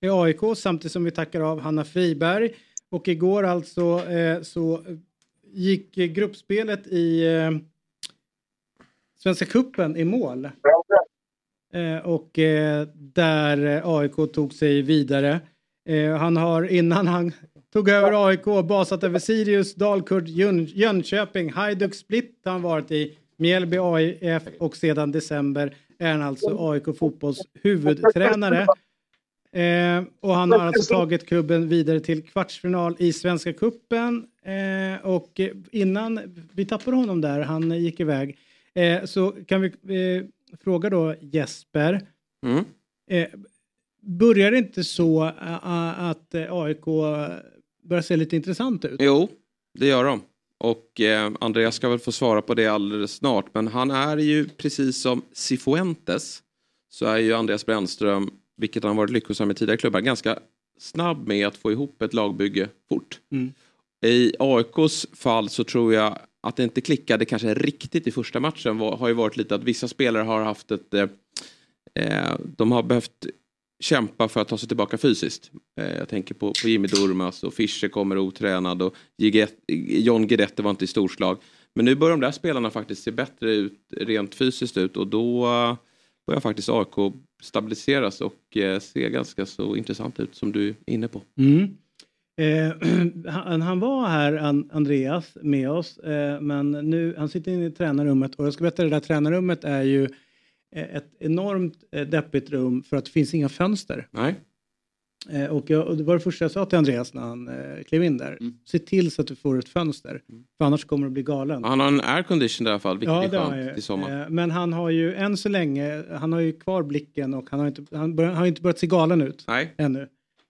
i AIK, samtidigt som vi tackar av Hanna Friberg. Och igår alltså eh, så gick gruppspelet i eh, Svenska Kuppen i mål. Eh, och eh, där AIK tog sig vidare. Eh, han har innan han tog över AIK basat över Sirius, Dalkurd, Jön Jönköping, Hajduk Split har han varit i, Mjällby AIF och sedan december är han alltså AIK fotbolls huvudtränare. Eh, och han har alltså tagit klubben vidare till kvartsfinal i Svenska Kuppen eh, och innan vi tappade honom där, han gick iväg, eh, så kan vi eh, fråga då Jesper. Mm. Eh, börjar det inte så uh, att AIK börjar se lite intressant ut? Jo, det gör de. Och eh, Andreas ska väl få svara på det alldeles snart. Men han är ju precis som Cifuentes så är ju Andreas Brännström, vilket han varit lyckosam i tidigare klubbar, ganska snabb med att få ihop ett lagbygge fort. Mm. I AIKs fall så tror jag att det inte klickade kanske riktigt i första matchen var, har ju varit lite att vissa spelare har haft ett... Eh, eh, de har behövt kämpa för att ta sig tillbaka fysiskt. Eh, jag tänker på, på Jimmy Durmas och Fischer kommer otränad och Giget, John Guidetti var inte i storslag. Men nu börjar de där spelarna faktiskt se bättre ut rent fysiskt ut och då eh, börjar faktiskt AIK stabiliseras och eh, se ganska så intressant ut som du är inne på. Mm. Eh, [clears throat] han, han, var här, an, Andreas, med oss, eh, men nu, han sitter inne i tränarrummet och jag ska berätta det där tränarrummet är ju ett enormt deppigt rum för att det finns inga fönster. Nej. Eh, och, jag, och det var det första jag sa till Andreas när han eh, klev in där. Mm. Se till så att du får ett fönster, för annars kommer du bli galen. Han har en aircondition i alla fall, vilket Ja, är skönt i sommar. Eh, Men han har ju än så länge, han har ju kvar blicken och han har inte, han bör, han har inte börjat se galen ut Nej. ännu.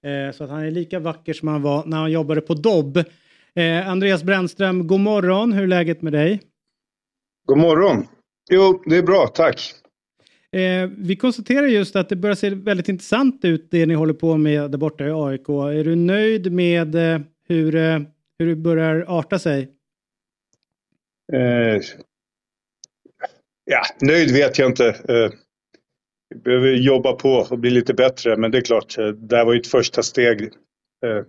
Eh, Så att han är lika vacker som han var när han jobbade på Dobb. Eh, Andreas Brännström, god morgon. Hur är läget med dig? God morgon. Jo, det är bra, tack. Eh, vi konstaterar just att det börjar se väldigt intressant ut det ni håller på med där borta i AIK. Är du nöjd med eh, hur, eh, hur det börjar arta sig? Eh, ja, nöjd vet jag inte. Eh, vi behöver jobba på och bli lite bättre, men det är klart, eh, det här var ju ett första steg. Eh,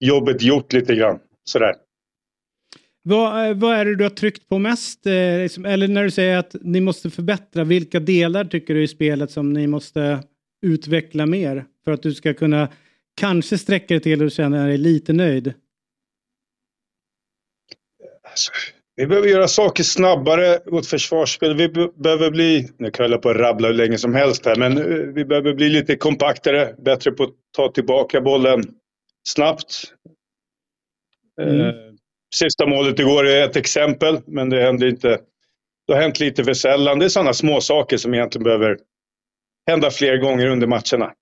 jobbet gjort lite grann, sådär. Vad, eh, vad är det du har tryckt på mest? Eh, liksom, eller när du säger att ni måste förbättra, vilka delar tycker du i spelet som ni måste utveckla mer för att du ska kunna kanske sträcka dig till och känna dig lite nöjd? Alltså, vi behöver göra saker snabbare, vårt försvarsspel. Vi be behöver bli, nu kan jag på att rabbla hur länge som helst här, men eh, vi behöver bli lite kompaktare, bättre på att ta tillbaka bollen snabbt. Mm. Eh, sista målet igår är ett exempel, men det händer inte. Det har hänt lite för sällan. Det är sådana små saker som egentligen behöver hända fler gånger under matcherna.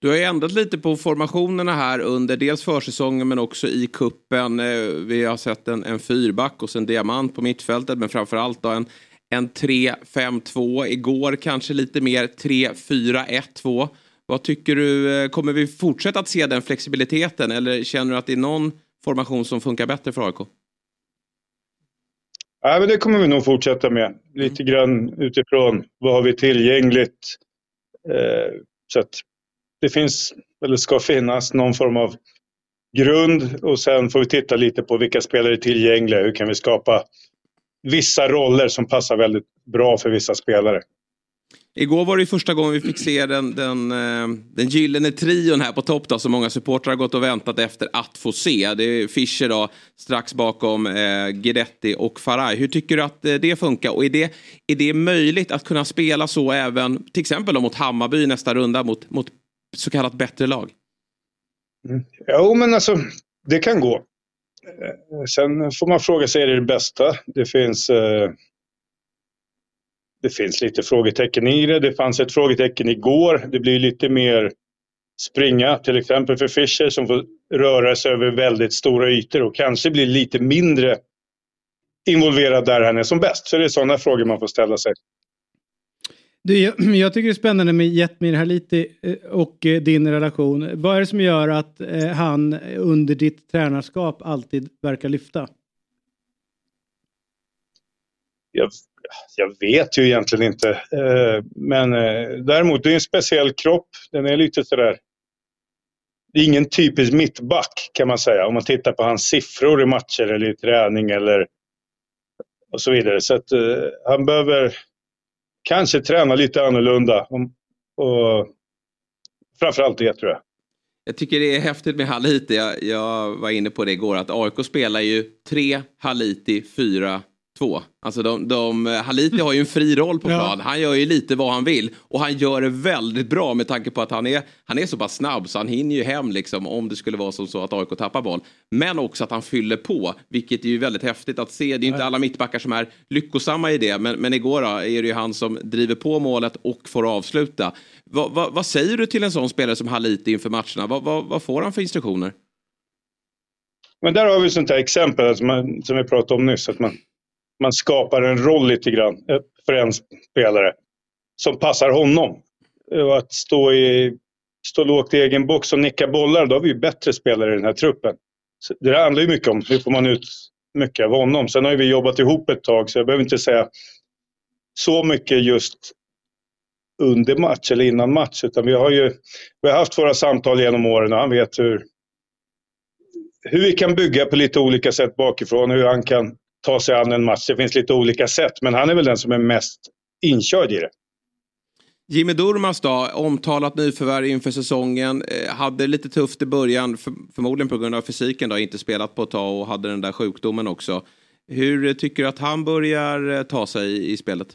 Du har ju ändrat lite på formationerna här under dels försäsongen men också i kuppen. Eh, vi har sett en, en fyrback och sen diamant på mittfältet men framförallt då en, en 3-5-2. Igår kanske lite mer 3-4-1-2. Vad tycker du, eh, kommer vi fortsätta att se den flexibiliteten eller känner du att det är någon formation som funkar bättre för AIK? Ja, men det kommer vi nog fortsätta med. Lite grann utifrån vad har vi tillgängligt. Eh, så att det finns, eller ska finnas, någon form av grund och sen får vi titta lite på vilka spelare är tillgängliga. Hur kan vi skapa vissa roller som passar väldigt bra för vissa spelare. Igår var det första gången vi fick se den, den, eh, den gyllene trion här på topp då, som många supportrar har gått och väntat efter att få se. Det är Fischer då, strax bakom eh, Guidetti och Faraj. Hur tycker du att eh, det funkar? Och är det, är det möjligt att kunna spela så även till exempel mot Hammarby i nästa runda mot, mot så kallat bättre lag? Mm. Jo, men alltså det kan gå. Eh, sen får man fråga sig, är det det bästa? Det finns, eh, det finns lite frågetecken i det. Det fanns ett frågetecken igår. Det blir lite mer springa, till exempel för Fischer som får röra sig över väldigt stora ytor och kanske blir lite mindre involverad där han är som bäst. Så det är sådana frågor man får ställa sig. Du, jag, [clears throat] jag tycker det är spännande med Jetmir Haliti eh, och eh, din relation. Vad är det som gör att eh, han under ditt tränarskap alltid verkar lyfta? Jag, jag vet ju egentligen inte. Eh, men eh, däremot, det är en speciell kropp. Den är lite sådär... Det är ingen typisk mittback kan man säga. Om man tittar på hans siffror i matcher eller i träning eller och så vidare. Så att eh, han behöver kanske träna lite annorlunda. Och, och framförallt det tror jag. Jag tycker det är häftigt med Haliti. Jag, jag var inne på det igår att AIK spelar ju tre Haliti, fyra Två. Alltså de, de, Haliti har ju en fri roll på plan. Ja. Han gör ju lite vad han vill. Och han gör det väldigt bra med tanke på att han är, han är så pass snabb så han hinner ju hem liksom om det skulle vara som så att AIK tappar boll. Men också att han fyller på, vilket är ju väldigt häftigt att se. Det är inte alla mittbackar som är lyckosamma i det. Men, men igår då, är det ju han som driver på målet och får avsluta. Va, va, vad säger du till en sån spelare som Haliti inför matcherna? Va, vad får han för instruktioner? Men där har vi sånt här exempel alltså man, som vi pratade om nyss. Att man, man skapar en roll lite grann eh, för en spelare som passar honom. Och att stå, i, stå lågt i egen box och nicka bollar, då har vi ju bättre spelare i den här truppen. Så det handlar ju mycket om hur får man ut mycket av honom. Sen har vi jobbat ihop ett tag så jag behöver inte säga så mycket just under match eller innan match. Utan vi har ju vi har haft våra samtal genom åren och han vet hur, hur vi kan bygga på lite olika sätt bakifrån. Hur han kan ta sig an en match. Det finns lite olika sätt, men han är väl den som är mest inkörd i det. Jimmy Durmaz då, omtalat nyförvärv inför säsongen. Eh, hade lite tufft i början, för, förmodligen på grund av fysiken då, inte spelat på ett tag och hade den där sjukdomen också. Hur tycker du att han börjar eh, ta sig i, spelet?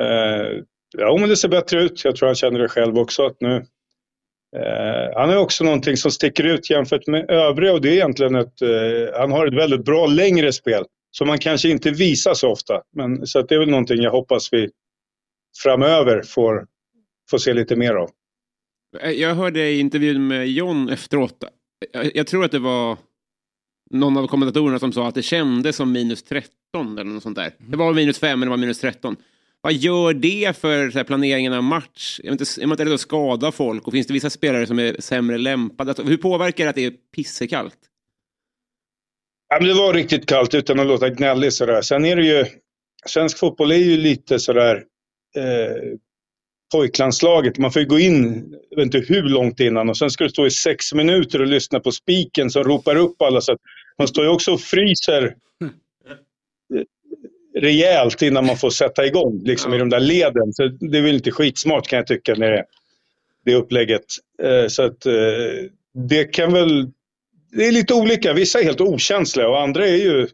Uh, ja, men det ser bättre ut. Jag tror han känner det själv också. Att nu, Eh, han har också någonting som sticker ut jämfört med övriga och det är egentligen att uh, han har ett väldigt bra längre spel som man kanske inte visar så ofta. Men, så det är väl någonting jag hoppas vi framöver får, får se lite mer av. Eh, jag hörde i intervjun med John efteråt. Jag, jag tror att det var någon av kommentatorerna som sa att det kändes som minus 13 eller något sånt där. Det var minus 5 men det var minus 13. Vad gör det för här, planeringen av match? Är man inte, är man inte rädd att skada folk? Och finns det vissa spelare som är sämre lämpade? Hur påverkar det att det är pissekallt? Ja, men det var riktigt kallt utan att låta gnällig sådär. Sen är det ju... Svensk fotboll är ju lite sådär... Eh, pojklandslaget. Man får ju gå in, jag vet inte hur långt innan och sen ska du stå i sex minuter och lyssna på spiken som ropar upp alla. Så man står ju också och fryser rejält innan man får sätta igång liksom, ja. i de där leden. Så det är väl inte skitsmart kan jag tycka med det, det upplägget. Eh, så att eh, det kan väl... Det är lite olika. Vissa är helt okänsliga och andra är ju...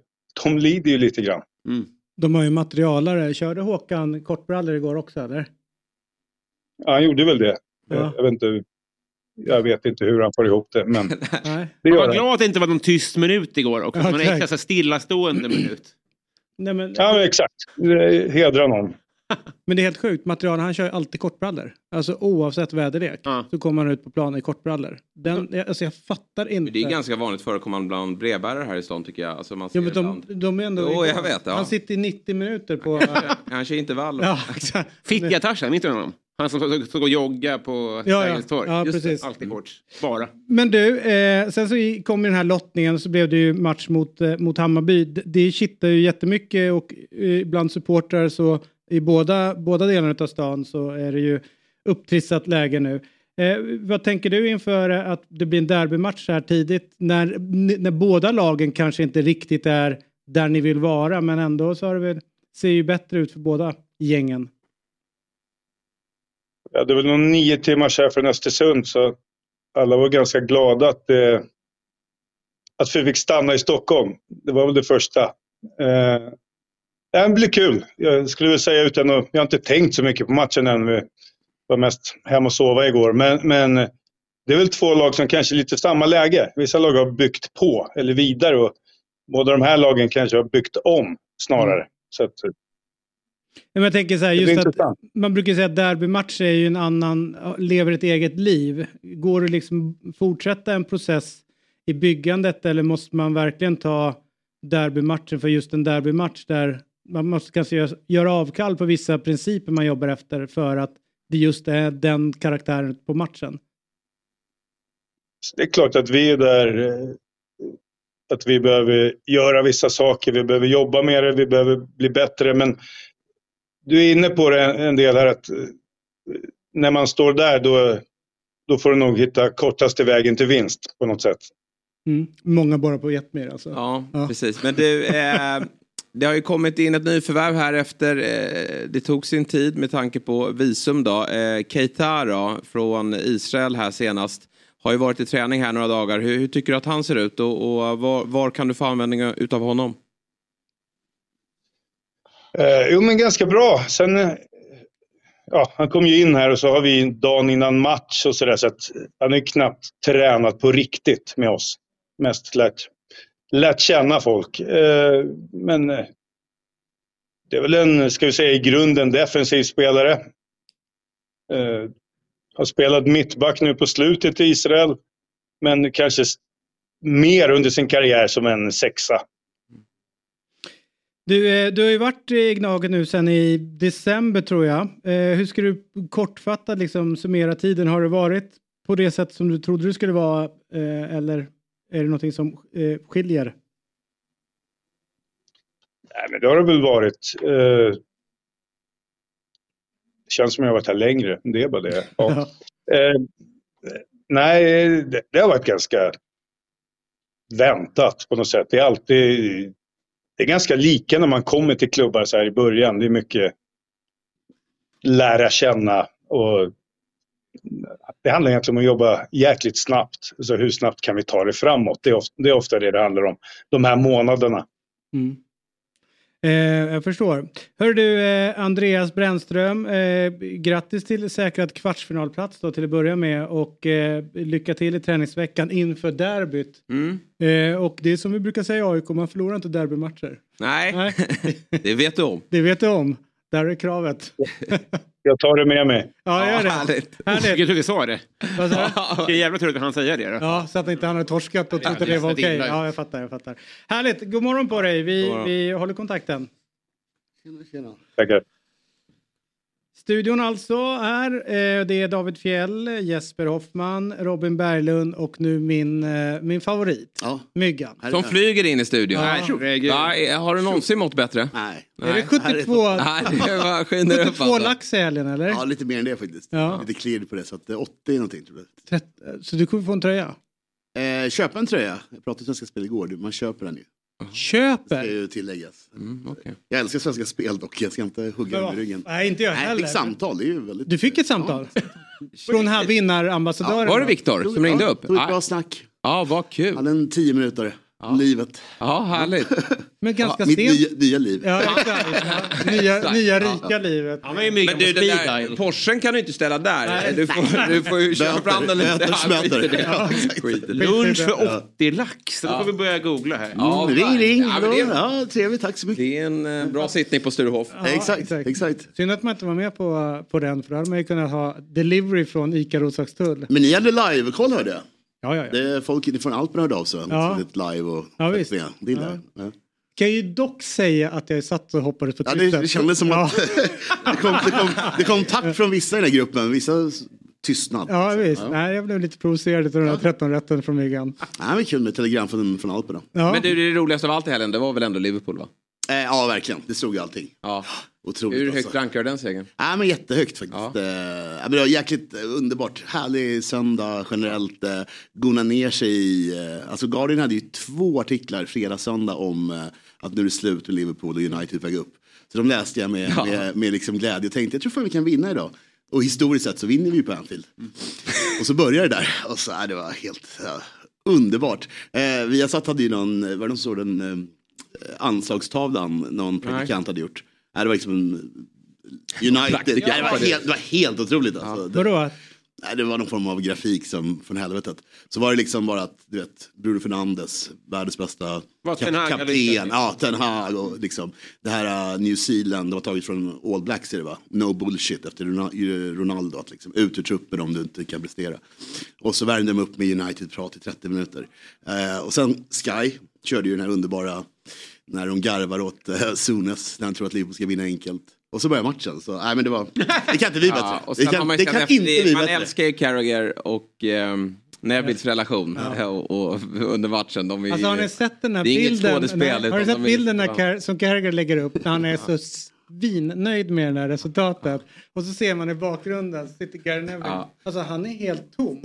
De lider ju lite grann. Mm. De har ju materialare. Körde Håkan kortbrallor igår också eller? Ja, han gjorde väl det. Ja. Jag, vet inte, jag vet inte hur han får ihop det. Men [laughs] det Man var glad att det inte var någon tyst minut igår också. Ja, man är extra stillastående minut. Nej, men, ja, men exakt. Hedra någon. [laughs] Men det är helt sjukt. Material, han kör ju alltid kortbrallor. Alltså oavsett väderlek ja. så kommer han ut på planen i kortbrallor. Den, alltså jag fattar inte. Det är ganska vanligt förekommande bland brevbärare här i stan tycker jag. Alltså man ser ja, men de, de är ändå... Oh, jag vet, ja. Han sitter i 90 minuter på... [laughs] han kör intervall. Ja, exakt. Fittja Tarzan, minns du honom? Han som stod och jogga på ja, Sergels torg. Ja, Just precis. Det, alltid shorts. Bara. Men du, eh, sen så kom den här lottningen så blev det ju match mot, eh, mot Hammarby. Det, det kittar ju jättemycket och eh, bland supportrar så i båda, båda delarna av stan så är det ju upptrissat läge nu. Eh, vad tänker du inför att det blir en derbymatch här tidigt när, när båda lagen kanske inte riktigt är där ni vill vara men ändå så har det väl, ser ju bättre ut för båda gängen vi hade väl någon nio timmars här från Östersund så alla var ganska glada att, eh, att vi fick stanna i Stockholm. Det var väl det första. Eh, det blir kul. Jag skulle vilja säga utan att... Jag har inte tänkt så mycket på matchen än. Vi var mest hem och sova igår. Men, men det är väl två lag som kanske är lite samma läge. Vissa lag har byggt på eller vidare och båda de här lagen kanske har byggt om snarare. Så att, men jag tänker så här, just att man brukar säga att derbymatcher är ju en annan, lever ett eget liv. Går det liksom fortsätta en process i byggandet eller måste man verkligen ta derbymatchen för just en derbymatch där man måste kanske göra, göra avkall på vissa principer man jobbar efter för att det just är den karaktären på matchen? Det är klart att vi är där eh, att vi behöver göra vissa saker, vi behöver jobba med det, vi behöver bli bättre. Men du är inne på det en del här att eh, när man står där då, då får du nog hitta kortaste vägen till vinst på något sätt. Mm. Många bara på ett mer alltså. Ja, precis. Men du, eh, det har ju kommit in ett nyförvärv här efter, eh, det tog sin tid med tanke på visum då. Eh, Keita då, från Israel här senast. Har ju varit i träning här några dagar. Hur, hur tycker du att han ser ut och, och var, var, kan du få användning utav honom? Eh, jo, men ganska bra. Sen, eh, ja, han kom ju in här och så har vi dagen innan match och sådär så att han är knappt tränat på riktigt med oss. Mest lärt, lärt känna folk. Eh, men eh, det är väl en, ska vi säga i grunden, defensiv spelare. Eh, har spelat mittback nu på slutet i Israel. Men kanske mer under sin karriär som en sexa. Du, eh, du har ju varit i Gnaget nu sedan i december tror jag. Eh, hur ska du kortfattat liksom summera tiden? Har det varit på det sätt som du trodde det skulle vara eh, eller är det någonting som skiljer? Nej, men det har det väl varit. Det känns som jag har varit här längre. Det är bara det. Ja. [laughs] Nej, det, det har varit ganska väntat på något sätt. Det är alltid... Det är ganska lika när man kommer till klubbar så här i början. Det är mycket lära känna och det handlar egentligen om att jobba jäkligt snabbt. Så hur snabbt kan vi ta det framåt? Det är ofta det, är ofta det, det handlar om. De här månaderna. Mm. Eh, jag förstår. Hör du eh, Andreas Brännström, eh, grattis till säkrad kvartsfinalplats då till att börja med och eh, lycka till i träningsveckan inför derbyt. Eh, och det är som vi brukar säga i AIK, man förlorar inte derbymatcher. Nej, [laughs] det vet du om. Det vet du om. Där är kravet. [laughs] Jag tar det med mig. Ja, gör det. Härligt. Härligt. Vilken tur vi sa det. Vad sa du? [laughs] Vilken jävla tur att han säger det. Då. Ja, så att inte han hade torskat och Ja, trodde det var okej. jag. Ja, jag fattar, jag fattar. Härligt, god morgon på dig. Vi, vi håller kontakten. Tackar. Studion alltså är, eh, det är David Fjell, Jesper Hoffman, Robin Berglund och nu min, eh, min favorit, Myggan. Som flyger in i studion. Ja. Ja, är- har du någonsin mått bättre? Nej. Är det 72, Nej, det var skiner upp 72 alltså. lax i helgen eller? Ja, lite mer än det faktiskt. Ja. Lite cleared på det, så att eh, 80 någonting tror jag. Trett- Så du kommer få en tröja? Eh, köpa en tröja. Jag pratade om Svenska Spel igår, Du, man köper den ju. Köper? Det ska ju tilläggas. Jag älskar Svenska Spel dock, jag ska inte hugga dem i ryggen. Nej, inte jag heller. Jag fick samtal, det är ju väldigt... Du fick ett samtal? Från här vinnarambassadören? Var det? Viktor som ringde upp? Tog ett bra snack. Ja, vad kul. Hade en tio minuter om livet. Ja, härligt. Men ganska Mitt sent. nya, nya liv. Ja, exakt. [laughs] Ja, nya, nya rika livet. Men du, den där Porschen kan du inte ställa där. Nej. Du får, du får ju köra fram den lite. böter, Ja. Ja. Lunch för Ja. 80 lax. Då får vi börja googla här. Ja, Mm, ring, ring. Ja, men det, är, Ja, trevligt, tack så mycket. det är en eh, bra sittning på Sturehof. Ja, exakt, exakt. Synd att man inte var med på, på den för då hade man ju kunnat ha delivery från ICA Roslagstull. Men ni hade live-koll hörde jag. Ja, ja, ja. Det är folk från Alperna hörde av sig. Ja. Lite live och... Ja, visst. Det jag. Ja. Kan ju dock säga att jag satt och hoppades på Ja, trycket. det, det kändes som ja. att [laughs] det, kom, det, kom, det kom tack från vissa i den här gruppen, vissa tystnad. Ja visst, Nej, jag blev lite provocerad av den här 13 rätten från Myggan. Nej, men kul med telegram från, från Alperna. Ja. Men du, det roligaste av allt i helgen, det var väl ändå Liverpool va? Eh, ja, verkligen. Det stod ju allting. Ja. Otroligt Hur alltså. högt rankar du den segern? Ja, men jättehögt faktiskt. Eh, ja, men det var jäkligt eh, underbart. Härlig söndag generellt. Eh, gona ner sig i... Eh, alltså Guardian hade ju två artiklar fredag söndag om eh, att nu är det slut med Liverpool och United väg upp. Så de läste jag med, Ja. med, med liksom glädje och tänkte jag tror fan vi kan vinna idag. Och historiskt sett så vinner vi ju på Anfield. Och så började det där och så, äh, det var helt ja, underbart. Eh, vi har satt hade ju någon, var det någon såg den eh, anslagstavlan någon predikant hade gjort. Nej, det var liksom en United. Ja, det, var det. helt, det var helt otroligt alltså. Det, Vadå? nej, det var någon form av grafik som från helvetet. Så var det liksom bara att, du vet, Bruno Fernandes, världens bästa Var Ten Hag hade kapten. Ja, Ten Hag och liksom det här uh, New Zealand, det var taget från All Blacks är det va? No bullshit efter Rona- Ronaldo, att liksom ut ur truppen om du inte kan prestera. Och så värmde de upp med United-prat i 30 minuter. Eh, och sen Sky körde ju den här underbara, när de garvar åt uh, Sunes, när han tror att Liverpool ska vinna enkelt. Och så börjar matchen, så nej men det var, det kan inte bli [laughs] bättre. Ja, och det kan, man, det kan sett inte efter, bli man bättre. älskar ju Carragher och ehm, Nevils relation och, och, [laughs] under matchen. De är, Alltså har ni sett den här det är inget bilden? Nej, har du sett bilden när ja. Car- som Carragher lägger upp när han är så svinnöjd med det här resultatet? Och så ser man i bakgrunden sitter Gary Neville. Ja. Alltså han är helt tom.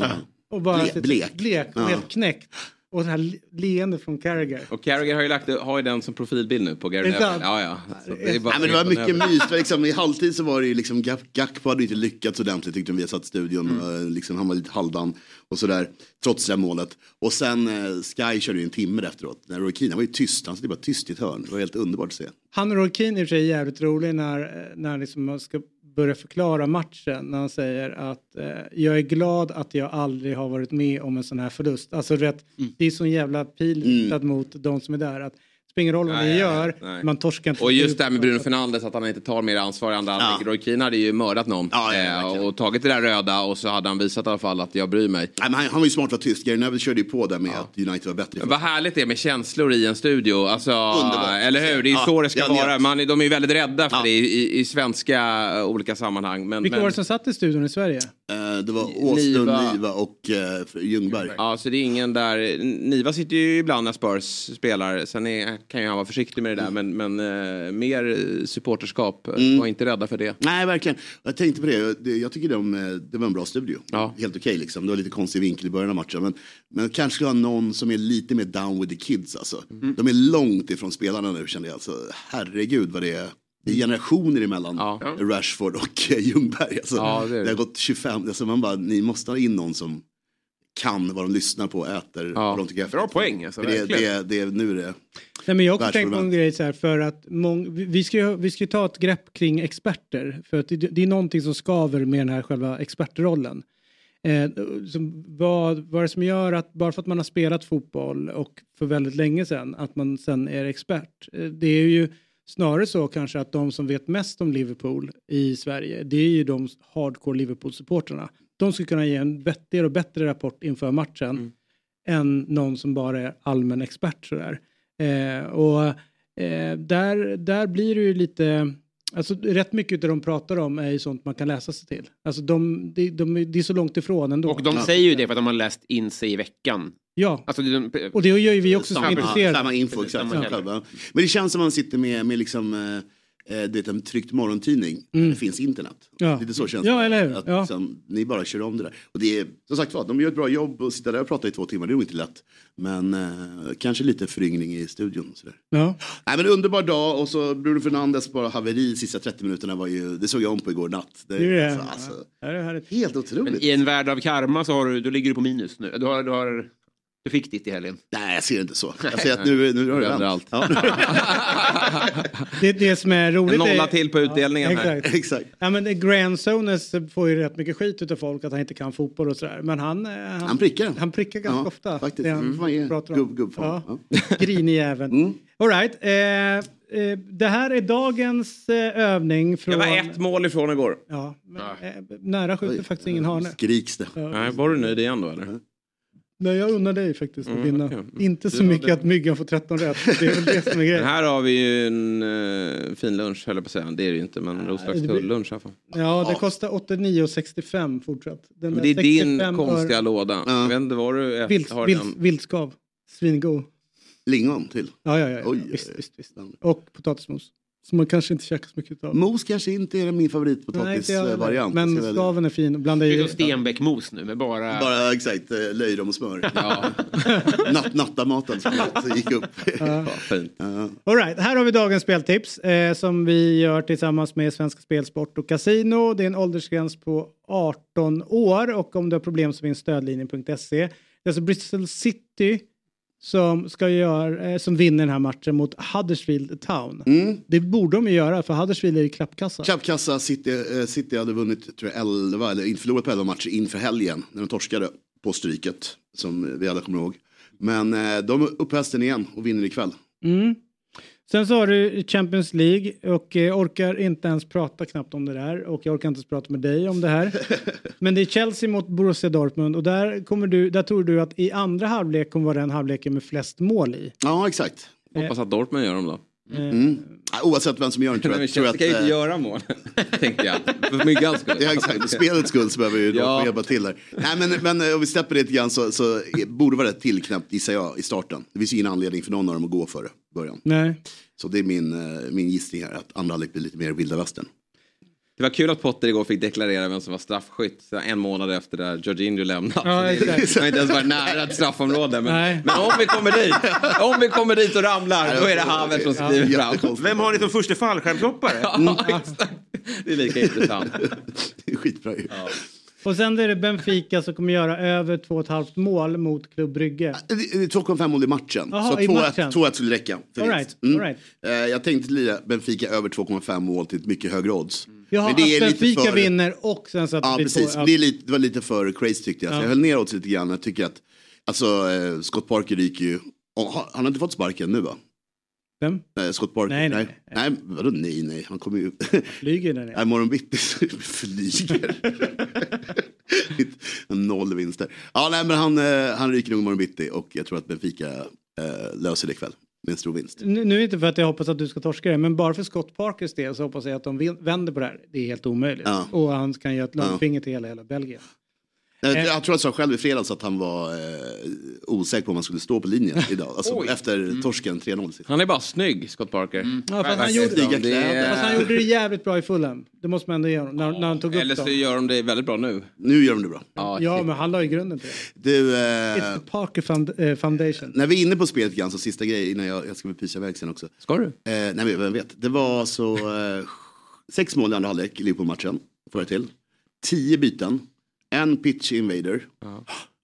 Och bara blek. blek och Ja. helt knäckt. Och det här le- leende från Carragher. Och Carragher har ju, lagt, har ju den som profilbild nu på Gary Neville. Ja, ja. Det bara Nej, men det var mycket mys. Liksom, I halvtid så var det ju liksom Gak- Gakpo hade inte lyckats ordentligt tyckte vi satt i studion. Mm. Och, liksom, han var lite halvdan och sådär. Trots det här målet. Och sen eh, Sky körde ju en timme efteråt. När Roy Keane han var ju tyst. Han satt bara tyst i ett hörn. Det var helt underbart att se. Han och Roy Keane är i och för sig jävligt rolig när, när han liksom ska börja förklara matchen. När han säger att eh, jag är glad att jag aldrig har varit med om en sån här förlust. Alltså rätt, det är sån jävla pil riktad mot de som är där. Att spelar ingen roll vad Nej, ni gör, nej. man torskar inte. Och just det här med Bruno Fernandes att han inte tar mer ansvar i andra halvlek. Roy Keane hade ju mördat någon eh, och tagit det där röda och så hade han visat i alla fall att jag bryr mig. Nej, men han, han var ju smart att vara tyst. Gary Neville körde ju på där med att United var bättre. Vad härligt det är med känslor i en studio. Alltså, Underbart. Eller hur? Det är ju Ja, så det ska vara. Man, de är ju väldigt rädda för det i, i, i svenska eh, olika sammanhang. Men, Vilka men, var det som satt i studion i Sverige? Eh, det var Åslund, Niva. Niva, och eh, Ljungberg. Ja, så det är ingen där. Niva sitter ju ibland när Spurs spelar. Sen är, kan ju han vara försiktig med det där. Men, men eh, mer eh, supporterskap. Mm. Var inte rädda för det. Nej, verkligen. Jag tänkte på det. Det- Jag tycker de, eh, det var en bra studio. Helt okej liksom. Det var lite konstig vinkel i början av matchen. Men, men kanske skulle ha någon som är lite mer down with the kids alltså. Mm. De är långt ifrån spelarna nu kände jag. Alltså, herregud vad det är. Det är generationer emellan Rashford och eh, Ljungberg. Alltså, Ja, det är det, det. har gått 25, alltså man bara, ni måste ha in någon som kan vad de lyssnar på äter. Vad de tycker är Bra poäng, alltså, det, det, det, nu är det Nej, men jag har också tänkt på en grej så här för att mång, vi- ska ju, vi ska ta ett grepp kring experter för att det, det är någonting som skaver med den här själva expertrollen. Eh, som, vad, vad är det som gör att bara för att man har spelat fotboll och för väldigt länge sedan att man sen är expert? Eh, det är ju snarare så kanske att de som vet mest om Liverpool i Sverige det är ju de hardcore Liverpool-supportrarna. De skulle kunna ge en vettigare och bättre rapport inför matchen än någon som bara är allmän expert sådär. Eh, och eh, där, där blir det ju lite, alltså rätt mycket av de pratar om är ju sånt man kan läsa sig till. Alltså de, de, de, det är så långt ifrån ändå. Och de säger ju det för att de har läst in sig i veckan. Ja, Alltså, de, och det gör ju vi också som är samma, intresserade. samma info exakt. Samma själva. Men det känns som man sitter med, med liksom, eh, eh, du vet, en tryckt morgontidning. Mm. Det finns internet. Ja. Lite så känns Ja, det. eller hur? Att, Ja. liksom, ni bara kör om det där. Och det är, som sagt var, de gör ett bra jobb och sitta där och prata i två timmar, det är nog inte lätt. Men eh, kanske lite föryngring i studion. Och sådär. Ja. Nej, men underbar dag och så Bruno Fernandes bara haveri sista 30 minuterna var ju, det såg jag om på igår natt. Det, Det alltså, alltså, Ja, det helt otroligt. Men i en värld av karma så har du, då ligger du på minus nu. Du, har, du, har, du fick ditt i helgen. Nej, jag ser det inte så. Jag ser att nu, nu har vänt. allt. Ja. [laughs] Det, det som är roligt En nolla är, till på utdelningen här. Exakt. Exakt. Ja, men Graham Sones får ju rätt mycket skit utav folk att han inte kan fotboll och sådär. Men han, eh, han, Han prickar han prickar ganska Ja, ofta. faktiskt. Det han Mm. Fan, ja. pratar om. Gubb- gubbfan. Ja. [laughs] Grinig jäveln. All right. eh, eh, det här är dagens eh, övning från... Jag var ett mål ifrån igår. Ja, men, eh, nära skjuter faktiskt ingen hane. Skriks det. Ja. Nej, var du nöjd igen då eller? Nej, jag unnar dig faktiskt att Mm, vinna. okej. Inte så var mycket det. att myggan får 13 rätt. Det är väl det som är [laughs] grejen. här har vi ju en uh, fin lunch höll jag på att säga. Det är det ju inte men Roslags det blir- tullunch i alla fall. Ja, det kostar 89,65 fortsatt. Den Men det är din 65 konstiga öre- låda. Jag vet inte vad du äter. Vilt, har vilt, den. viltskav. Svingod. Lingon till. Ja, ja, ja. Oj, visst, visst, visst. Och potatismos. Som man kanske inte käkar så mycket av. Mos kanske inte är min favoritpotatisvariant. Men skaven är fin. Blanda Det i... stenbäckmos nu med bara... Bara exakt, eh, löjrom och smör. [laughs] Natt, nattamaten som gick upp. [laughs] Ja. Fint. Ja. All right, här har vi dagens speltips eh, som vi gör tillsammans med Svenska Spelsport och Casino. Det är en åldersgräns på 18 år och om du har problem så finns stödlinjen.se. Det är alltså Bristol City som, ska göra, eh, som vinner den här matchen mot Huddersfield Town. Det borde de ju göra för Huddersfield är ju klappkassa. Klappkassa, City, eh, City hade vunnit tror jag, 11, eller förlorat på 11 matcher inför helgen när de torskade på stryket som vi alla kommer ihåg. Men eh, de är upp hästen igen och vinner ikväll. Mm. Sen så har du Champions League och eh, orkar inte ens prata knappt om det där och jag orkar inte ens prata med dig om det här. [laughs] Men det är Chelsea mot Borussia Dortmund och där, kommer du, där tror du att i andra halvlek kommer vara den halvleken med flest mål i. Ja, exakt. Hoppas att Dortmund gör dem då. Mm. Ja, Oavsett vem som gör den tror [laughs] Men jag, jag Chelsea kan ju inte eh, göra mål, [laughs] tänkte jag. För myggans skull. Ja, exakt. För spelets skull så behöver ju Ja. hjälpa till där. Nej, men, men eh, om vi släpper det lite grann så, så borde det vara rätt tillknäppt gissar jag i starten. Det finns ju ingen anledning för någon av dem att gå före början. Nej. Så det är min, eh, min gissning här, att andra halvlek blir lite mer vilda västern. Det var kul att Potter igår fick deklarera vem som var straffskytt en månad efter det Jorginho lämnat. Ja, det, det har inte ens varit nära ett straffområde. Men, Nej. men om vi kommer dit, om vi kommer dit och ramlar, då är det Havertz som skriver fram. Vem har ni som första fallskärmshoppare? [laughs] Ja, exakt. Det är lika intressant. [laughs] Det är skitbra ju. Och sen är det Benfica som kommer göra över 2,5 mål mot Klubb Brygge. Det det är 2,5 mål i matchen. Jaha, så i 2-1 matchen. 2-1 skulle räcka. All right, Mm. all right. Eh, Jag tänkte lira Benfica över 2,5 mål till ett mycket högre odds. Jaha, Men det är att Benfica för- vinner och sen så att Ja, det blir precis. två- Det, är lite, det var lite för crazy tyckte jag. Så Ja. jag höll ner odds lite grann. Jag tycker att, alltså eh, Scott Parker ryker ju. Han har inte fått sparken nu va? Vem? Eh, Scott Parker? Nej, nej, nej. nej. vadå nej, nej. Han kommer ju... Flyger där nere. Nej, morgon bitti flyger. [laughs] Noll vinster. Ja, nej, men han, eh, han ryker nog imorgon bitti och jag tror att Benfica eh, löser det ikväll med en stor vinst. Nu, nu inte för att jag hoppas att du ska torska det, men bara för Scott Parkers del så hoppas jag att de vänder på det här. Det är helt omöjligt. Ja. Och han kan ge ett Ja. långfinger till hela, hela Belgien. Jag, Eh. jag tror jag sa själv i fredags att han var eh, osäker på om han skulle stå på linjen [laughs] idag. Alltså efter torsken 3-0. sist. Han är bara snygg, Scott Parker. Ja, fast, han gjorde, Snygga Det är- fast han gjorde det jävligt bra i Fulham. Det måste man ändå ge honom. När, när han tog upp Eller så dem. gör de det väldigt bra nu. Nu gör de det bra. Ja, Ja, men han la ju grunden till det. Du, It's eh, the Parker Found- eh, Foundation. när vi är inne på spelet grann så sista grej innan jag, jag ska väl pysa iväg sen också. Ska du? Eh, nej men vem vet. Det var så eh, sex mål i andra halvlek i Liverpool-matchen. Får jag till. Tio byten. En pitch invader.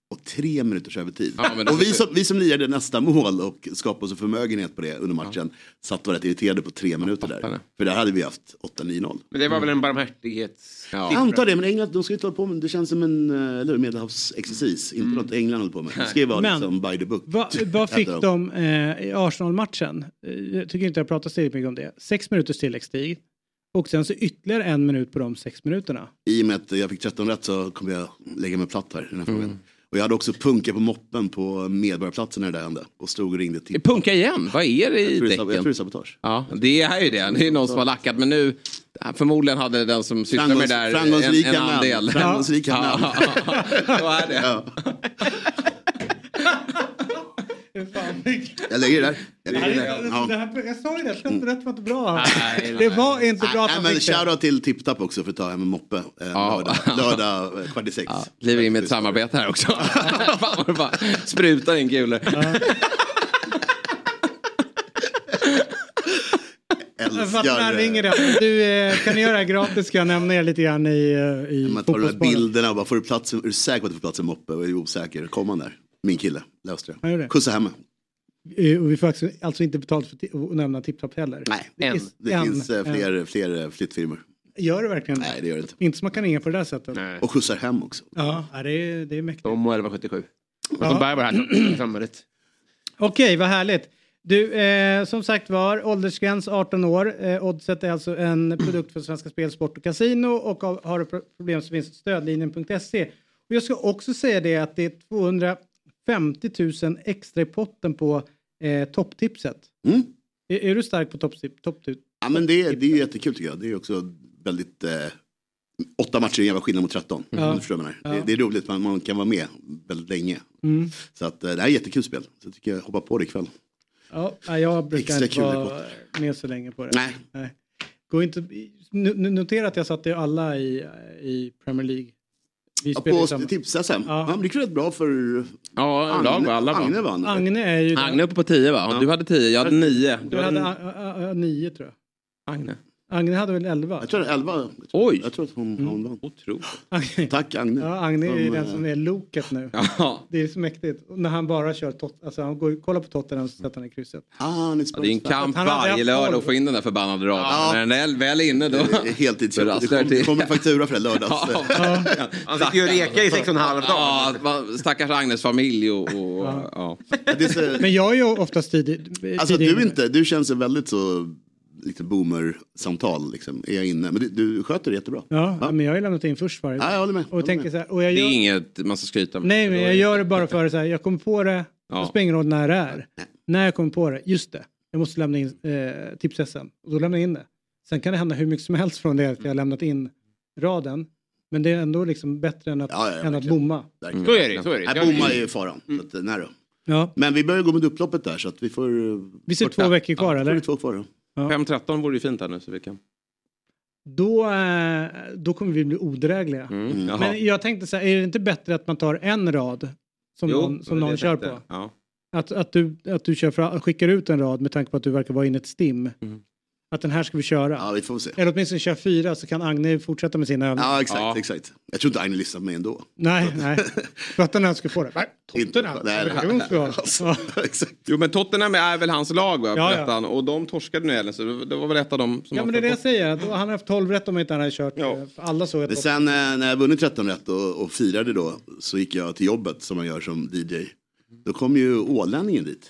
Och tre minuters övertid. Ja, och vi som, vi som lirade nästa mål och skapade oss en förmögenhet på det under matchen. Satt och var rätt irriterade på tre minuter där. För där hade vi haft 8-9-0. Men det var väl en barmhärtighets... Jag antar det, men England de ska inte hålla på med det. känns som en eh, eller medelhavsexercis. Inte något England håller på med. Det ska ju vara Men- liksom by the book. Vad, vad [laughs] fick Äter de eh, i Arsenal-matchen? Eh, Jag tycker inte jag pratar tillräckligt mycket om det. Sex minuters tilläggstid. Och sen så ytterligare en minut på de sex minuterna. I och med att jag fick 13 rätt så kommer jag lägga mig platt här i den här Mm. frågan. Och jag hade också punka på moppen på Medborgarplatsen när det där hände. Och stod och ringde till... Punka igen, vad är det i sab- jag tror det är däcken? sabotage. Ja, det är ju det. Det är någon som har lackat. Men nu, förmodligen hade den som sysslar med det där en, Framgångsrika en män. andel. [laughs] Framgångsrika Ja, män. [laughs] Så är det. Ja. [laughs] Jag lägger det där. Jag lägger det där. Det Ja. här, jag sa ju det, att rätt var inte bra. Nej, det var inte bra att han fick det. shoutout till Tipptapp också för att ta hem en moppe. Eh, lördag, [laughs] lördag eh, kvart i sex. Ja, kliver in med ett samarbete här också. [laughs] Fan vad bara sprutar in kulor. [laughs] Älskar... ringer det. Du, eh, kan ni göra det här gratis? Ska jag nämna er lite grann i, eh, i Man tar de här fotbollsbollen? bilderna och bara, får du plats, är du säker på att du får plats en moppe? Är du osäker, kom han där. Min kille, löste det. det. Skjutsa hem mig. Eh, Och vi får alltså, alltså inte betalt för att nämna Tipptopp heller. Nej, Det en. finns Det en- finns eh, en. fler, fler eh, flyttfirmor. Gör det verkligen Nej, det gör det inte. Inte som man kan ringa på det där sättet. Och skjutsar hem också. Ja, det är, det är mäktigt. De och 1177. Ja. Ja. De bär på det här [clears throat] samhället. Okej, vad härligt. Du, eh, som sagt var, åldersgräns 18 år. Eh, Oddset är alltså en [clears throat] produkt för Svenska Spel, Sport och Casino och av, har du pro- problem så finns stödlinjen.se. Och jag ska också säga det att det är 250 000 extra i potten på eh, topptipset. Mm. Är, är du stark på topptip? Top, Ja, men det, är- det är ju jättekul tycker jag. Det är också väldigt... Eh, åtta matcher är en jävla skillnad mot 13. Ja. Om du förstår. Ja. det, det är roligt, man, man kan vara med väldigt länge. Mm. Så att, eh, det här är jättekul spel. Så jag tycker jag hoppa på det ikväll. Ja, ja, jag brukar Extra inte vara med så länge på det. Nej. Gå inte, notera att jag satte alla i, i Premier League. Vi Ja, på samma- tips-SM. Ja. Ja. men det gick rätt bra för Ja, Agne, lag var alla? Agne vann. Agne är ju... Agne uppe på 10 va? Du hade 10, jag hade 9. Du hade a- a- a- nio tror jag. Agne. Agne hade väl elva? Jag tror det är 11. Oj! Jag tror att hon, hon vann. Otroligt. Tack Agne. Ja, Agne är ju Som, den eh, som är loket nu. Ja. Det är så mäktigt. Och När han bara kör tot, alltså han går, kollar på Tottenham så sätter han i krysset. Ah, han är Ja, det är en kamp varje lördag att få in den där förbannade raden. Ja. När den är väl inne då... Heltidsjobb. Det kommer, faktura för det lördags. Ja. [laughs] Han sitter ju och rekar i sex och en halv dag. Ja, stackars Agnes familj och... och ja. Men jag är ju oftast tidig. alltså tidig du inte, du känns väldigt så liksom boomer-samtal liksom, är jag inne. Men du, du sköter det jättebra. Ja, Va? men jag har ju lämnat in först varje gång. Ja, jag håller med. Och, Jag tänker håller så här, och jag Det gör, är inget man ska skryta med. Nej, men jag gör det bara för så här, jag kommer på det, Ja. det spelar ingen roll när det är. När jag kommer på det, just det. jag måste lämna in eh, tips-SM. Och då lämnar jag in det. Sen kan det hända hur mycket som helst från det att jag har lämnat in raden. Men det är ändå liksom bättre än att, Ja, ja, än att bomma. Verkligen. Så är det, så är det. Nej, bomma är ju faran. Så att, nej då. Ja. Men vi börjar gå med upploppet där så att vi får... Vi ser två veckor kvar, ja, eller? Två kvar då. Ja. 5-13 vore ju fint här nu så vi kan... Då, eh, då kommer vi bli odrägliga. Mm, jaha. Men jag tänkte så här, är det inte bättre att man tar en rad som Jo, någon, som någon kör tänkte. på? Ja. Att, att, du, att du kör fra, skickar ut en rad med tanke på att du verkar vara inne i ett stim. Att den här ska vi köra. Ja, vi får se. Eller åtminstone köra fyra så kan Agne fortsätta med sina övningar. Ja, exakt, exakt. Jag tror inte Agne lyssnar på mig ändå. Nej, nej. Här ska få det. Nej, [laughs] Tottenham. Nej, nej. Vi ha. Ja. [laughs] Jo men Tottenham är väl hans lag va? Ja, Ja, ja. ja. Och de torskade nu helgen så det var väl ett av dem som Ja men det är det jag säger. då- Han har haft 12 rätt om inte han hade kört. eh, för Alla såg Men sen eh, när jag vunnit 13 rätt och, och firade då så gick jag till jobbet som man gör som DJ. Då kom ju ålänningen dit.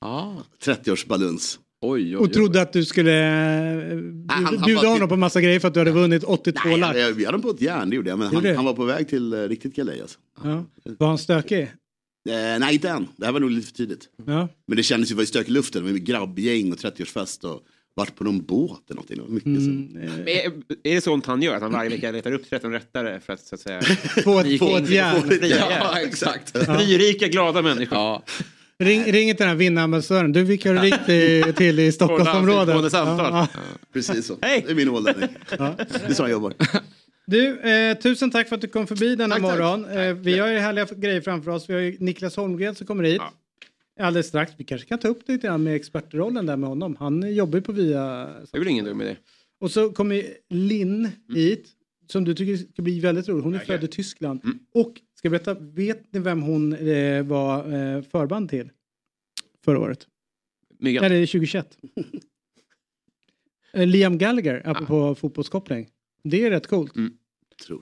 Ah. 30-årsbaluns. Oj, och trodde att du skulle eh, han bjuda honom på massa grejer för att du hade vunnit 82 Nej, lax. jag bjöd honom på ett järn, det gjorde jag. Men han, han var på väg till eh, riktigt galej alltså. Ja. Var han stökig? Eh, nej, inte än. Det här var nog lite för tidigt. Ja. Men det kändes ju, var ju stök i luften. Ju grabbgäng och 30-årsfest och vart på någon båt eller någonting. Mycket Mm, så. Men Är, är det sånt han gör? Att han varje vecka letar upp 13 rättare för att så att säga... [laughs] Ett- få ett järn. [laughs] Ja, exakt. Nyrika, glada människor. Ja. Ring, ring inte den här vinnarambassadören. Du, vilka har du ringt till, i [laughs] Stockholmsområdet? Ja, Ja, precis så. Det är min ålänning. Det är så han jobbar. Du, eh, tusen tack för att du kom förbi denna Tack, tack. morgon. Eh, vi har ju härliga grejer framför oss. Vi har ju Niklas Holmgren som kommer hit. Alldeles strax. Vi kanske kan ta upp det lite grann med expertrollen där med honom. Han jobbar ju på via... Det är väl ingen dum idé. Och så kommer Linn hit. Som du tycker ska bli väldigt rolig. Hon är född i Tyskland. Och ska jag berätta, vet ni vem hon eh, var eh, förband till? Förra året. Myggan. Eller 2021. Eh, Liam Gallagher, apropå fotbollskoppling. Det är rätt coolt.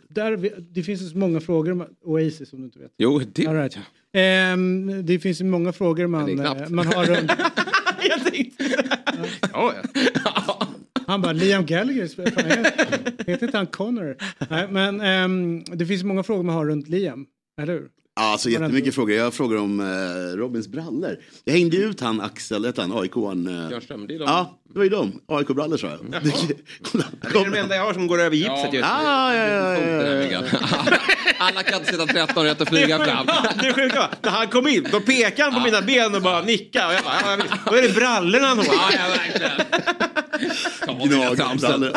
Där, vi- det finns så många frågor om Oasis om du inte vet. Jo, det... All right. Ehm, det finns många frågor man, eh, man har [laughs] runt. Jag tänkte... Ja, ja. Han bara, Liam Gallagher, fan, jag- heter inte han Connor? Nej, men ehm, det finns många frågor man har runt Liam, eller hur? Ja, alltså jättemycket frågor. Jag frågar om eh, Robins brallor. Jag hängde ut han Axel, hette han, AIK? Han, eh... Det är de. Ja, det var ju de. AIK-brallor sa jag. [laughs] Det är de enda jag har som går över gipset just nu. Ah, ja, ja, ja, ja. [laughs] Alla kan inte sitta 13 rätt och flyga fram. Det va? När han kom in, då pekade han på mina ben och bara nickade. Och jag bara, ja. Då är det brallorna han har. Ja, ja. Gnagarbrallor.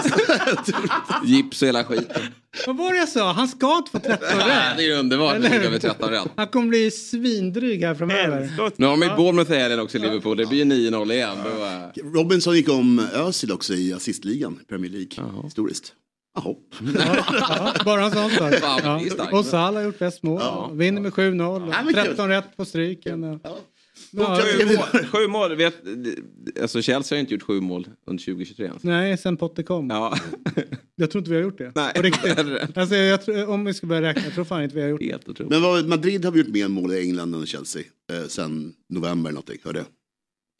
Gips och hela skiten. Vad var det jag sa? Han ska inte få 13 Ja, rätt. det är underbart att Eller ligga hur? med 13 rätt. Han kommer bli svindryg här framöver. Nu har de ju Bournemouth i helgen också i Liverpool. Det blir ju 9-0 igen. Eh, Robinson gick om Özil också i assistligan, Premier League, historiskt. Jaha. Ja, bara en sån sak. Ja. Och Salah har gjort bäst mål. Vinner med 7-0. Ja, men kul. 13 rätt på stryken. Ja. Sju mål. Sju mål. Vet, alltså Chelsea har ju inte gjort sju mål under 2023 ens. Nej, sen Potter kom. Ja. [laughs] Jag tror inte vi har gjort det. Nej. På riktigt. [laughs] Alltså, jag tror, om vi ska börja räkna, jag tror fan inte vi har gjort det. Helt. Men vad, Madrid har vi gjort mer mål i England än Chelsea eh, sen november någonting, hörde jag.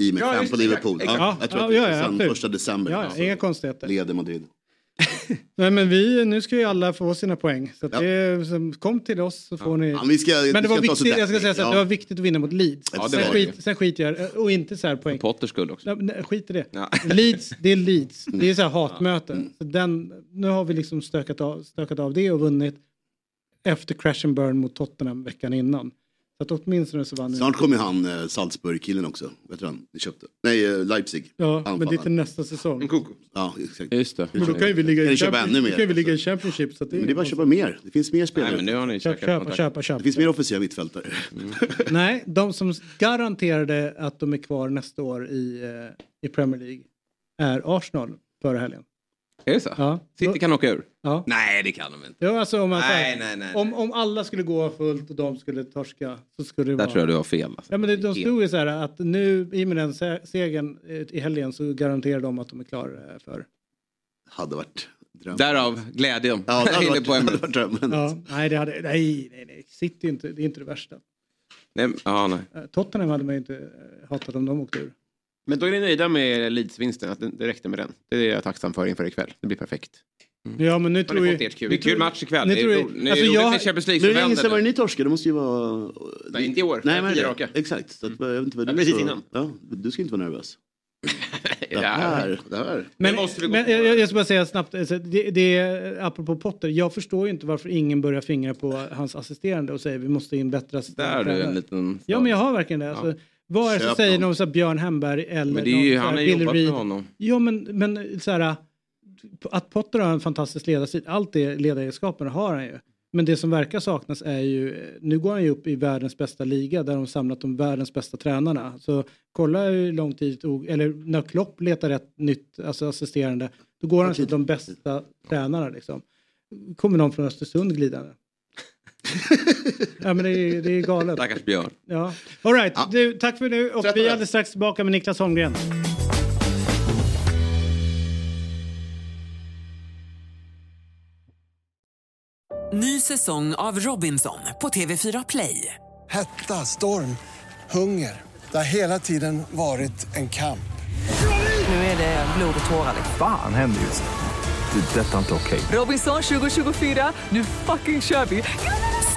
I med Ja, på det, Liverpool. exakt. Ja, Ja, jag tror ja, att ja, det sen absolut. första december. Ja, alltså, inga konstigheter. Leder Madrid. [laughs] Nej, men vi, nu ska ju alla få sina poäng. Så att det, kom till oss så får ni... Ja, ska- men det var, viktigt, ett jag ska säga så att ja. det var viktigt att vinna mot Leeds. Ja, sen, skit, sen skiter jag och inte så här poäng. Potters skull också. Nej, skit i det. Ja. [laughs] Leeds, det är Leeds. Det är så här hatmöte. Så den, nu har vi liksom stökat av, stökat av det och vunnit efter crash and burn mot Tottenham veckan innan. Så att åtminstone så vann. Snart kommer han eh, Salzburg-killen också. Vet du han? Ni köpte? Nej, eh, Leipzig. Ja, men det är till nästa säsong. Ja, exakt. Just det. Men då kan ju vi ligga i, köpa ännu mer? kan vi ligga i Championship. Så att det, Men det är bara att köpa mer. Det finns mer spelare. Nej, men nu har ni köpa, kontakt. köpa, köpa. Det finns mer offensiva mittfältare. [laughs] Nej, de som garanterade att de är kvar nästa år i, eh, i Premier League är Arsenal förra helgen. Är det så? Ja. City kan åka ur? Ja. Nej, det kan de inte. Ja, alltså om, man, Nej, nej, nej, om, om alla skulle gå fullt och de skulle torska så skulle det Där vara... tror jag du har fel. Alltså. Ja, men det, de stod ju så här att nu i och med den se- segern eh, i helgen så garanterar de att de är klara för. Hade varit dröm. Därav glädjen. Ja, det hade Inne varit, på hade varit drömmen. Ja, nej, det hade, nej, nej, nej, City är inte, det är inte det värsta. Nej, ja, nej. Eh, Tottenham hade man ju inte eh, hatat om de åkte ur. Men då är ni nöjda med Leeds-vinsten, att det, det räckte med den. Det är jag tacksam för inför ikväll. Det blir perfekt. Ja, men nu tror ert kul? Det är kul match ikväll. Det är tror ro- det är alltså, roligt jag- med Champions League det som är länge sedan var det ni torskade. Det måste ju vara... Nej, inte i år. Nej, men Tio raka. Exakt. Så att, jag vet inte vad du precis så- innan. Ja, du ska inte vara nervös. [laughs] Det här, det här. Men, gå men jag, jag ska bara säga snabbt, alltså, det, det, är- apropå Potter, jag förstår ju inte varför ingen börjar fingra på hans assisterande och säger vi måste in bättre Där assisterande. har du en tränare." liten... Ja men jag har verkligen det. Alltså, vad är det som säger någon så Björn Hemberg eller Men det är ju, någon så han har Billy jobbat Reed? med honom. Ja men, men så här, att Potter har en fantastisk ledarstil, allt det ledaregenskaperna har han ju. Men det som verkar saknas är ju, nu går han ju upp i världens bästa liga där de samlat de världens bästa tränarna. Så kolla hur lång tid det tog, eller när Klopp letar rätt nytt alltså assisterande, då går han till de bästa tränarna liksom. Kommer någon från Östersund glidande. Ja men det är, det är galet. Stackars Björn. Ja. All right. du, tack för nu och vi är alldeles strax tillbaka med Niklas Holmgren. Ny säsong av Robinson på TV4 Play. Hetta, storm, hunger. Det har hela tiden varit en kamp. Nu är det blod och tårar. Fan händer just. Det. är Detta är inte okej. Robinson 2024, nu fucking kör vi!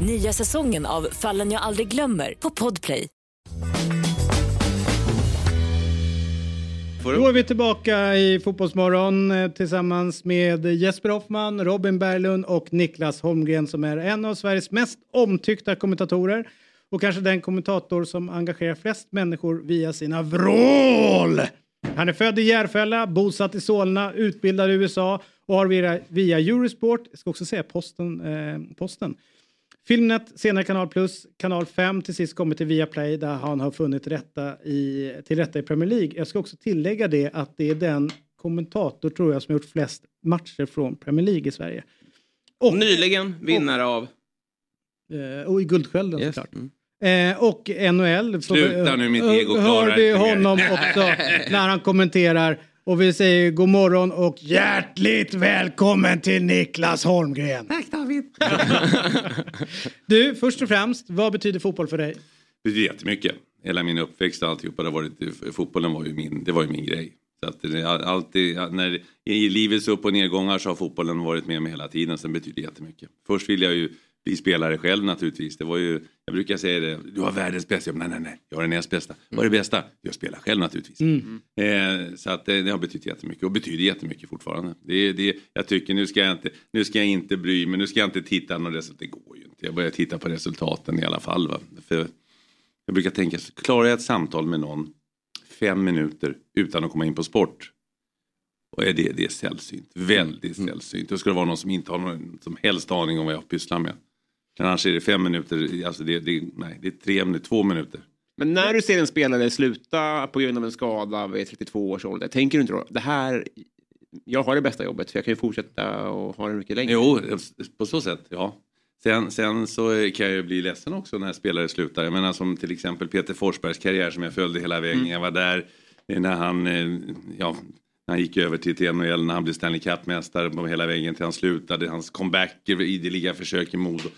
Nya säsongen av Fallen jag aldrig glömmer på Podplay. Då är vi tillbaka i Fotbollsmorgon eh, tillsammans med Jesper Hoffman, Robin Berglund och Niklas Holmgren som är en av Sveriges mest omtyckta kommentatorer och kanske den kommentator som engagerar flest människor via sina vrål. Han är född i Järfälla, bosatt i Solna, utbildad i USA och har via, via Eurosport, jag ska också säga posten, eh, posten Filmnet, senare Kanal Plus, Kanal 5 till sist kommit till Viaplay där han har funnit rätta i, till rätta i Premier League. Jag ska också tillägga det att det är den kommentator tror jag som har gjort flest matcher från Premier League i Sverige. Och nyligen vinnare av... Eh, och i Guldskölden såklart. Eh, och NHL. Sluta nu, mitt ego Hör vi honom också [laughs] när han kommenterar. Och vi säger god morgon och hjärtligt välkommen till Niklas Holmgren. Tack David. [laughs] Du, först och främst, vad betyder fotboll för dig? Det betyder jättemycket. Hela min uppväxt och alltihopa, det har varit, fotbollen var ju min, det var ju min grej. Så att det, alltid, när, I livets upp och nedgångar så har fotbollen varit med mig hela tiden, sen betyder det jättemycket. Först vill jag ju bli spelare själv naturligtvis. Det var ju, jag brukar säga det, du har världens bästa. Nej, nej, nej, jag har den näst bästa. Vad är det bästa? Jag spelar själv naturligtvis. Mm. Eh, så att det, det har betytt jättemycket och betyder jättemycket fortfarande. Det, det, jag tycker nu ska jag inte, nu ska jag inte bry mig, nu ska jag inte titta någon resultat. Det går ju inte. Jag börjar titta på resultaten i alla fall. Va? För jag brukar tänka, klarar jag ett samtal med någon fem minuter utan att komma in på sport. Och är det, det är sällsynt, väldigt sällsynt. Då ska det vara någon som inte har någon som helst aning om vad jag pysslar med. Men annars är det fem minuter, alltså det, det, nej, det är tre minuter, två minuter. Men när du ser en spelare sluta på grund av en skada vid 32 års ålder, tänker du inte då, det här, jag har det bästa jobbet för jag kan ju fortsätta och ha det mycket längre? Jo, på så sätt, ja. Sen, sen så kan jag ju bli ledsen också när spelare slutar. Jag menar som till exempel Peter Forsbergs karriär som jag följde hela vägen. Mm. Jag var där när han, eh, ja, när han gick över till, till NHL, när han blev Stanley Cup-mästare hela vägen till han slutade. Hans comeback, ideliga försök i Modo.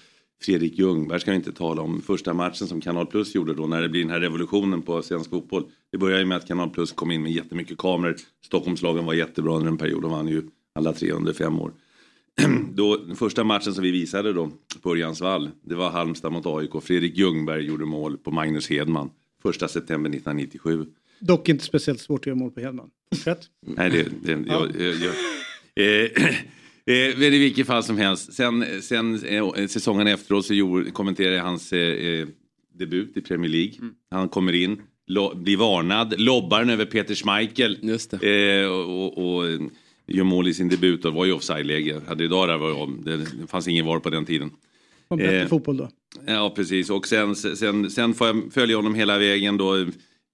Fredrik Ljungberg ska vi inte tala om. Första matchen som Kanal Plus gjorde då när det blir den här revolutionen på svensk fotboll. Det började ju med att Kanal Plus kom in med jättemycket kameror. Stockholmslagen var jättebra under en period och vann ju alla tre under fem år. [clears throat] då, den första matchen som vi visade då på Örjansvall, det var Halmstad mot AIK. Fredrik Ljungberg gjorde mål på Magnus Hedman. Första september 1997. Dock inte speciellt svårt att göra mål på Hedman. Fortsätt. Nej, det, det, jag, jag, jag, eh, [clears throat] eh, men i vilket fall som helst. Sen, sen eh, säsongen efteråt så gjorde, kommenterade jag hans eh, eh, debut i Premier League. Han kommer in, lo, blir varnad, lobbar den över Peter Schmeichel. Eh, och, och, och gör mål i sin debut och var ju offside-läge. Hade idag där var det, det fanns ingen VAR på den tiden. Var bättre Eh, fotboll då. Ja precis och sen, sen, sen får jag följa honom hela vägen då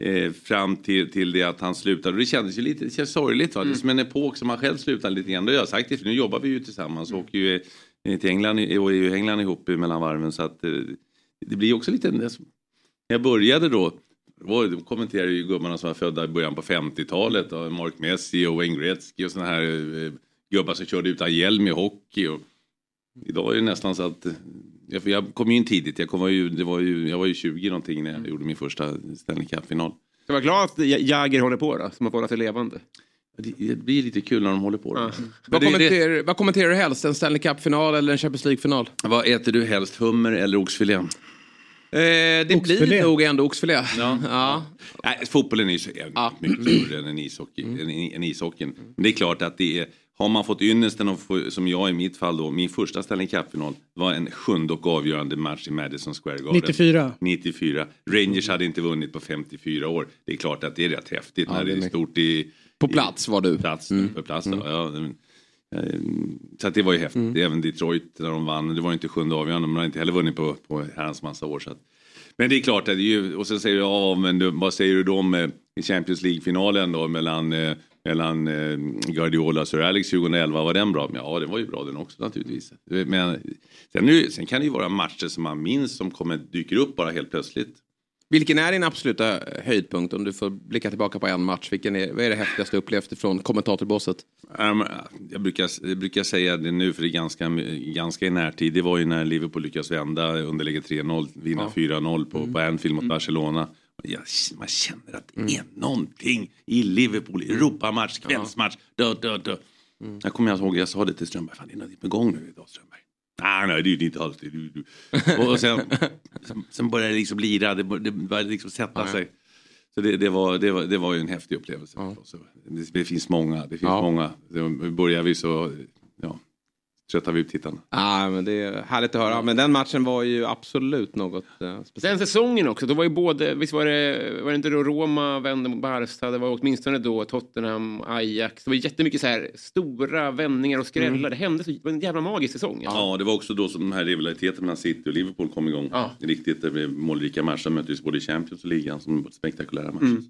eh, fram till, till det att han slutade. Och det kändes ju lite det känns sorgligt. Va? Det är som en epok som han själv slutade lite grann. Det har jag sagt det för nu jobbar vi ju tillsammans och åker ju eh, till England och är ju England ihop mellan varven så att eh, det blir också lite... Jag började då Då kommenterade ju gubbarna som var födda i början på 50-talet. och Mark Messi och Wayne Gretzky och sådana här eh, gubbar som körde utan hjälm i hockey. Och idag är det nästan så att... Jag, jag kom ju in tidigt. Jag, kom, var ju, det var ju, jag var ju 20 någonting när jag gjorde min första Stanley Cup-final. Ska vara glad att Ja- Jagger håller på då, som har hållit sig levande. Det, blir lite kul när de håller på. Men Vad, det- det- kommenterar, vad kommenterar du helst? En Stanley Cup-final eller en Champions League-final? Vad äter du helst, hummer eller oxfilé? Eh, det Oxfilé. blir nog ändå oxfilé. Ja. Ja. Nej, fotbollen är ju så mycket större än, ishockey, än, än ishockeyn. Men det är klart att det är, har man fått ynnesten få, som jag i mitt fall då, min första Stanley Cup-final var en sjunde och avgörande match i Madison Square Garden. 94. 94. Rangers hade inte vunnit på 54 år. Det är klart att det är rätt häftigt Ja, när det är stort i... På plats var du. Plats, Mm. På plats, då. Ja, men, eh, så att det var ju häftigt. Mm. Även Detroit när de vann. Det var inte sjunde avgörande. Men de har inte heller vunnit på, på herrans massa år. Så att, men det är klart, att det är ju, och sen säger du ja, men du, vad säger du då om i Champions League-finalen då mellan, eh, mellan eh, Guardiola och Sir Alex 2011, var den bra? Ja, det var ju bra den också naturligtvis. Men sen, nu, sen kan det ju vara matcher som man minns som kommer dyker upp bara helt plötsligt. Vilken är din absoluta höjdpunkt om du får blicka tillbaka på en match? Vilken är, vad är det häftigaste du upplevt från kommentatorbåset? Um, jag, brukar, jag brukar säga det nu för det är ganska, ganska i närtid. Det var ju när Liverpool lyckas vända underläge 3-0, vinna Ja. 4-0 på, på Anfield mot Barcelona. Jag, man känner att det är någonting i Liverpool, Europamatch, kvällsmatch. Dö, dö, dö. Jag kommer ihåg, jag sa det till Strömberg, fan det är något på gång nu idag Strömberg. Nej, nej, det är inte alls det. Du, du. [laughs] Och sen, sen- började det liksom lira, det bör- det började liksom sätta sig. Så det, det, var, det, var, det var ju en häftig upplevelse. Så det, det finns många, det finns Ja. många. Det, börjar vi så ja, tröttar vi ut tittarna. Ja, men det är härligt att höra. Men den matchen var ju absolut något eh, speciellt. Den säsongen också, då var ju både, visst var det, var det inte då Roma vände mot Barca, det var åtminstone då Tottenham, Ajax. Det var jättemycket så här stora vändningar och skrällar. Mm. Det hände så, det var en jävla magisk säsong. Ja, det var också då som den här rivaliteten mellan City och Liverpool kom igång. Riktigt, det blev målrika matcher, möttes både i Champions och ligan som spektakulära matcher. Mm.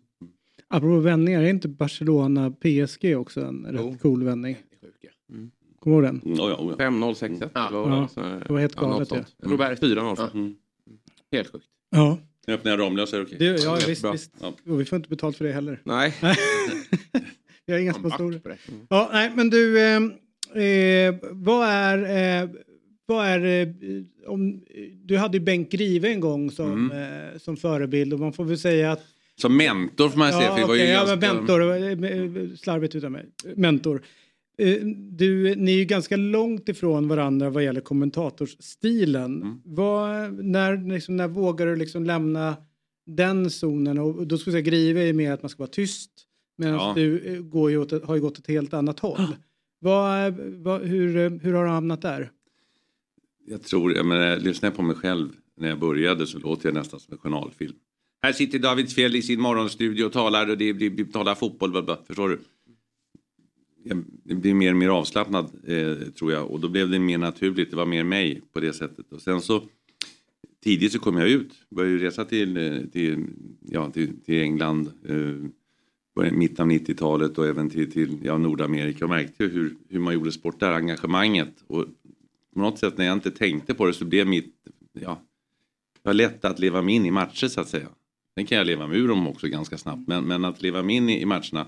Apropå vändningar, är inte Barcelona PSG också en rätt cool vändning? Kommer du ihåg den? Ja, ja, ja. 5-0, 6-1. Ja. Det var, Ja, så här- det var helt ja, galet, ja. Robert 4-0. Ja. Mm. Helt sjukt. Ja. Nu öppnar jag Ramlösa, är det okej? Det, ja, visst, Bra. visst. Ja. Och vi får inte betalt för det heller. Nej. [laughs] Vi har inga sponsorer. det. Ja, nej, men du, eh, eh, vad är, eh, vad är eh, om, du hade ju Bengt Grive en gång som, Mm. eh, som förebild och man får väl säga att Som mentor får man säga. för det Ja, var ju ja, ganska... men mentor, eh, slarvigt utan mig. Mentor. Eh, Du, ni är ju ganska långt ifrån varandra vad gäller kommentatorsstilen. Mm. Vad, när, liksom, när vågar du liksom lämna den zonen? Och då skulle jag säga Grive är mer att man ska vara tyst. Medan Ja. du eh, går ju åt, har ju gått ett helt annat håll. Vad, vad, hur, hur har du hamnat där? Jag tror, jag menar, lyssnar jag på mig själv när jag började så låter jag nästan som en journalfilm. Här sitter David Fjell i sin morgonstudio och talar och det blir, vi talar fotboll, bla, bla, förstår du? Eh, jag blev mer och mer avslappnad eh, tror jag och då blev det mer naturligt, det var mer mig på det sättet. Och sen så tidigt så kom jag ut, började resa till, eh, till, ja, till, till England, eh, i mitten av 90-talet och även till, till ja, Nordamerika och märkte hur, hur man gjorde sport där, engagemanget. Och på något sätt när jag inte tänkte på det så blev mitt, ja, det var lätt att leva mig in i matcher så att säga. Sen kan jag leva mig ur dem också ganska snabbt, men, men att leva mig in i, i matcherna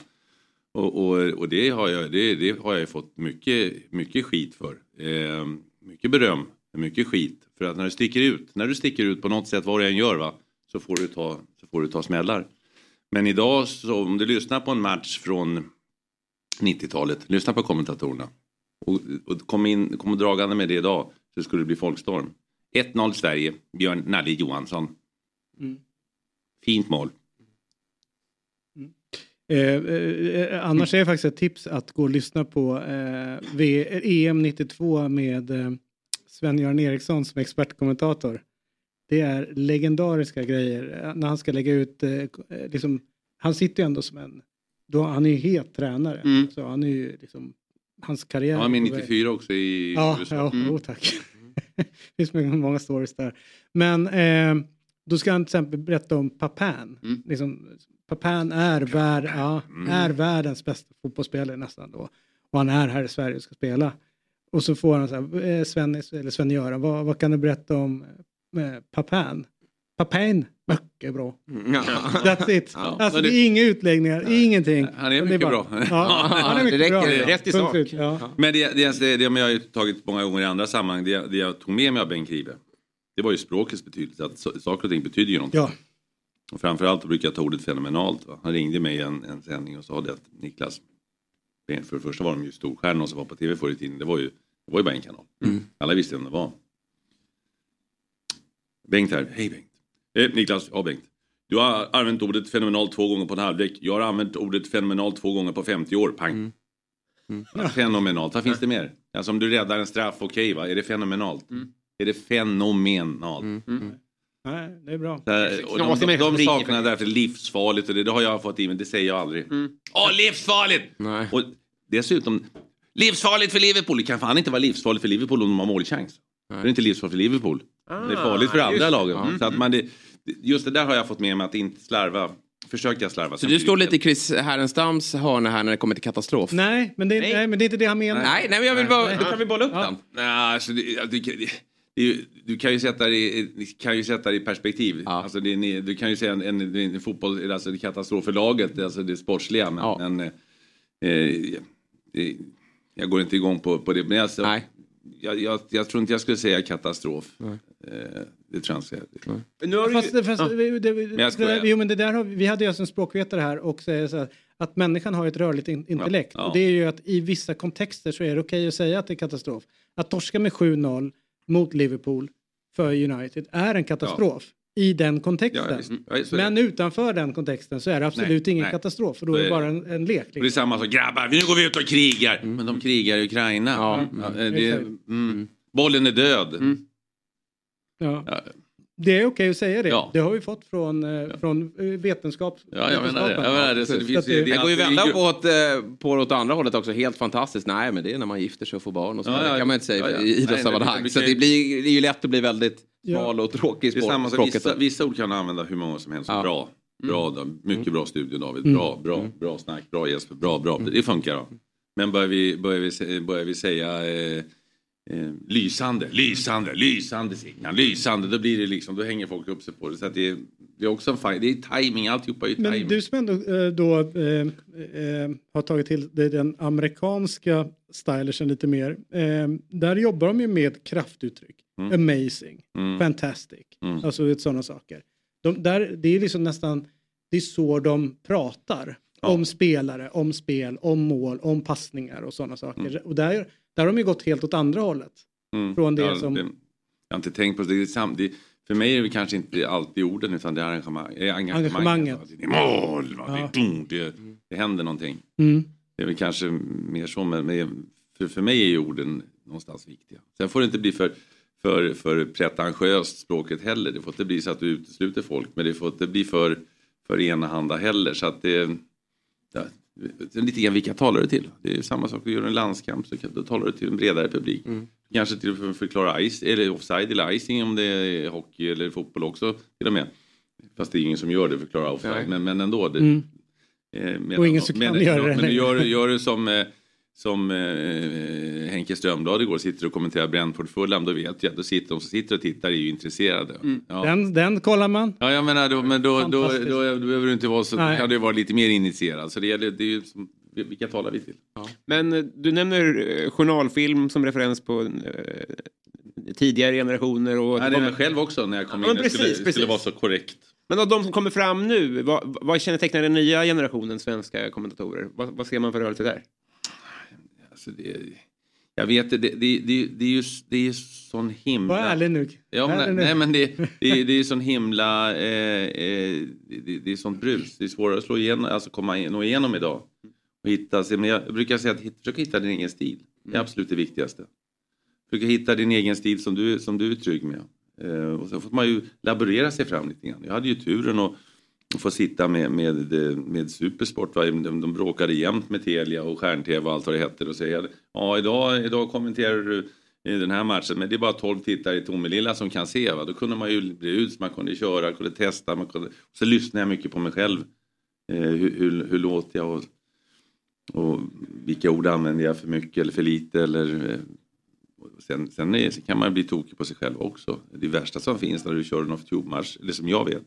och, och, och det, har jag, det, det har jag fått mycket, mycket skit för. Eh, mycket beröm, mycket skit. För att när du sticker ut, när du sticker ut på något sätt vad du än gör va, så får du ta, så får du ta smällar. Men idag så om du lyssnar på en match från 90-talet, lyssna på kommentatorerna och, och kom, in, kom dragande med det idag så skulle det bli folkstorm. 1-0 Sverige, Björn Nalle Johansson. Mm. Fint mål. Eh, eh, annars är det faktiskt ett tips att gå och lyssna på eh, v, EM 92 med eh, Sven-Göran Eriksson som expertkommentator. Det är legendariska grejer eh, när han ska lägga ut, eh, liksom, han sitter ju ändå som en, då, han är ju het tränare. Mm. Så han är ju liksom, hans karriär. Han är på väg. 94 också i Ja, USA. ja Mm. oh, tack. [laughs] det finns många stories där. Men eh, då ska han till exempel berätta om Papan. Mm. Liksom, Papan är, värld, ja, är världens bästa fotbollsspelare nästan då. Och han är här i Sverige och ska spela. Och så får han så här, eh, Sven, eller Sven-Göran, vad, vad kan du berätta om eh, Papan? Papain, mycket bra. Ja. That's it. Ja, alltså det det- är inga utläggningar, ingenting. Han är Det mycket bara- bra. Ja, han är [laughs] mycket det bra. räcker. Rätt i sak. Ja. Men det, det, det, det, men jag har tagit många gånger i andra sammanhang, det, det jag tog med mig av Bengt Grive, det var ju språkets betydelse. Att saker och ting betyder ju någonting. Och framförallt brukar jag ta ordet fenomenalt. Va? Han ringde mig i en, en sändning och sa det att Niklas, för det första var de ju storstjärnor som var på tv förr i tiden. Det var ju, det var ju bara en kanal. Alla visste vem det var. Bengt här, hej Bengt. Eh, Niklas, ja Bengt. Du har använt ordet fenomenalt två gånger på en halvlek. Jag har använt ordet fenomenalt två gånger på 50 år. Pang. Ja, Fenomenalt, vad finns det mer? Alltså om du räddar en straff, okej va? Är det fenomenalt? Är det fenomenalt? Nej, det är bra. Så här, och de, de, de sakerna är därför livsfarligt och det, det har jag fått i mig, det säger jag aldrig. Mm. Åh, livsfarligt! Nej. Och dessutom, livsfarligt för Liverpool. Det kan fan inte vara livsfarligt för Liverpool om de har målchans. Det är inte livsfarligt för Liverpool. det är farligt för Ah, andra lagen. Mm. Så att man, det, just det där har jag fått med mig att inte slarva. Försöka slarva. Så du står lite i Chris Härenstams hörna här när det kommer till katastrof? Nej, men det, nej. men det är inte det han menar. Nej, nej men jag vill bara, då kan vi bolla upp den. Nej, alltså, det, jag det, det, du kan ju sätta det i, ni kan ju sätta det i perspektiv. Alltså, det är, du kan ju säga en, en, en fotboll, alltså det är katastrof för laget, alltså det sportsliga. Men, men eh, eh, det, jag går inte igång på, på det. Men alltså, jag, jag, jag tror inte jag skulle säga katastrof. Eh, det tror jag inte. jag säger. Nu har Fast, fast, Ja. det, det, Men jag det, skojar. där- jo, men det där har, vi vi hade ju alltså en språkvetare här och säger så här, att människan har ett rörligt in, intellekt. Ja. Och det är ju att i vissa kontexter så är det okej att säga att det är katastrof. Att torska med 7-0 mot Liverpool för United är en katastrof i den kontexten. Ja. Ja, men utanför den kontexten så är det absolut Nej, ingen nej. katastrof. För då är det bara en, en lek. Och det är Liksom. samma sak, grabbar, nu går vi ut och krigar. Men de krigar i Ukraina. Ja, eh, det, exakt. mm, bollen är död. Ja. Det är okej att säga det. Ja. Det har vi fått från, eh, från eh, vetenskap. Ja, jag menar det. Jag menar det. Så det finns, att det, det går ju alltid- vända på, åt, eh, på åt andra hållet också. Helt fantastiskt. Nej, men det är när man gifter sig och får barn och så. Ja, det ja. kan man inte säga Ja, ja. i idrottssammanhang. Så det- blir, det är ju lätt att bli väldigt Ja. smal och tråkig i Det är språk- samma sak, språket. vissa, vissa ord kan använda hur många som helst. Ja. Bra, bra då. mycket bra studie David. Mm. Bra, bra, bra snack, bra Jesper, bra, bra. Det funkar då. Men börjar vi, börjar vi, börjar vi säga eh, eh, lysande, lysande, lysande Sickan, lysande. Då blir det liksom, då hänger folk upp sig på det. Så att det, är, det är också en fine, det är timing, alltihopa är ju Men timing. du som ändå eh, då eh, eh, har tagit till dig den amerikanska stylersen lite mer. Eh, där jobbar de ju med kraftuttryck. Mm. Amazing, Mm. fantastic, Mm. alltså sådana saker. De, där, det är liksom nästan, det är så de pratar. Om spelare, om spel, om mål, om passningar och sådana saker. Och där, där har de ju gått helt åt andra hållet. Mm. Från det Ja, som... Jag har inte tänkt på det. det, är det för mig är det kanske inte alltid orden utan det är arrangemang, eh, engagemanget. Engagemanget. Det är mål? Ja. det, det, det händer någonting. Mm. Det är väl kanske mer så, men för, för mig är ju orden någonstans viktiga. Sen får det inte bli för, för, för pretentiöst språket heller. Det får inte bli så att du utesluter folk, men det får inte bli för, för enahanda heller. Så att det, det lite grann vilka talar du till? Det är samma sak, du gör en landskamp så kan- då talar du till en bredare publik. Kanske till att förklara ice, eller offside eller icing om det är hockey eller fotboll också till och med. Fast det är ingen som gör det, förklara offside. Men, men ändå. Det, Mm. eh, medan- Och ingen som kan men, göra det Men gör, gör det som, eh, som eh, Henke Strömblad igår sitter och kommenterar Brentford Fulham. Då vet jag att då sitter de som sitter och tittar är ju intresserade. Ja. Den, den kollar man. Ja, jag menar, då, men då, då, då, då behöver du inte vara så, Nej. kan du vara lite mer initierad. Så det gäller, det är ju som, vilka talar vi till? Men eh, du nämner eh, journalfilm som referens på eh, tidigare generationer. Och Nej, det är mig själv också när jag kom Ja, in. men Jag skulle, precis, precis. skulle vara så korrekt. Men av de som kommer fram nu, vad, vad kännetecknar den nya generationen svenska kommentatorer? Vad, vad ser man för rörelse där? Alltså det, jag vet det, det, det, det, det är ju det är sån himla... Var ärlig nu. Ja, men, Ärlig nu. nej men det, [laughs] det, är- det är sån himla... Eh, eh, det, det är sånt brus. Det är svårare att slå igenom, alltså komma nå igenom idag. Och hitta, sig. men jag brukar säga att försök hitta din egen stil. Det är absolut det viktigaste. Försök hitta din egen stil som du, som du är trygg med. Eh, och så får man ju laborera sig fram lite grann. Jag hade ju turen att få sitta med, med, eh, med Supersport. Va? De, de bråkade jämt med Telia och Stjärn-TV och allt vad det hette. Och säga, ja idag, idag kommenterar du i den här matchen men det är bara 12 tittare i Tomelilla som kan se. Va? Då kunde man ju bli ut, man kunde köra, kunde testa. Man kunde... Så lyssnade jag mycket på mig själv. Eh, hur, hur, hur låter jag och, och vilka ord använder jag för mycket eller för lite eller eh, Sen, sen är, så kan man bli tokig på sig själv också. Det värsta som finns när du kör en off-tube-match, eller som jag vet,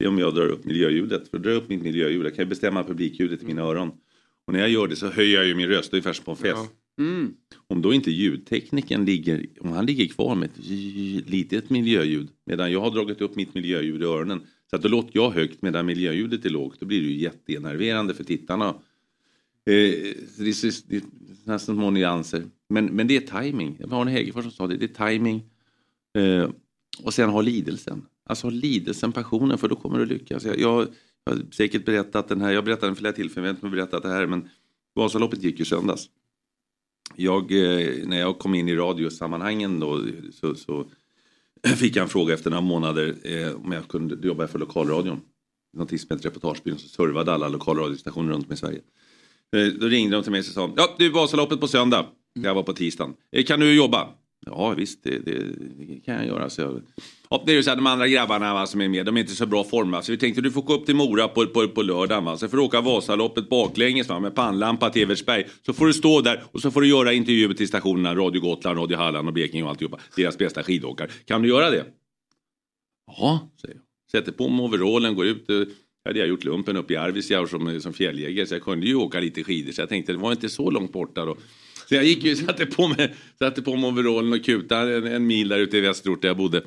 det är om jag drar upp miljöljudet. För att dra upp mitt miljöljud, jag kan ju bestämma publikljudet i mina öron. Och när jag gör det så höjer jag ju min röst ungefär som på en fest. Mm. Om då inte ljudtekniken ligger, om han ligger kvar med ett litet miljöljud medan jag har dragit upp mitt miljöljud i öronen så att då låter jag högt medan miljöljudet är lågt då blir det ju jätteenerverande för tittarna. Eh, det är, så- det är nästan små nyanser. Men, men det är timing. Det var Arne Hegerfors som sa det. Det är timing. Eh, och sen ha lidelsen. Alltså ha lidelsen, passionen för då kommer du lyckas. Jag, jag, jag har säkert berättat den här, jag berättade den flera tillfällen, jag vet inte om jag berättat det här men Vasaloppet gick ju söndags. Jag, eh, när jag kom in i radiosammanhangen då så, så [clears throat] fick jag en fråga efter några månader eh, om jag kunde jobba för lokalradion. Någonting som hette Reportagebyrån som servade alla lokalradiostationer runt om i Sverige. Eh, då ringde de till mig och sa ja du Vasaloppet på söndag. Jag var på tisdagen. Eh, kan du jobba? Ja visst det, det, kan jag göra. Så ja, det är ju så här, de andra grabbarna va, som är med, de är inte så bra form. va. Så vi tänkte du får gå upp till Mora på, på, på lördagen. Va? Så får du åka Vasaloppet baklänges va, med pannlampa till Evertsberg. Så får du stå där och så får du göra intervjuer till stationerna Radio Gotland, Radio Halland och Blekinge och alltihopa. Deras bästa skidåkare. Kan du göra det? Ja, säger jag. Sätter på mig overallen, går ut. Eh, jag hade jag gjort lumpen uppe i Arvidsjaur som, eh, som fjälljägare så jag kunde ju åka lite skidor. Så jag tänkte det var inte så långt borta då. Så jag gick ju, satte på mig, satte på mig overallen och kutade en, en mil där ute i västerort där jag bodde.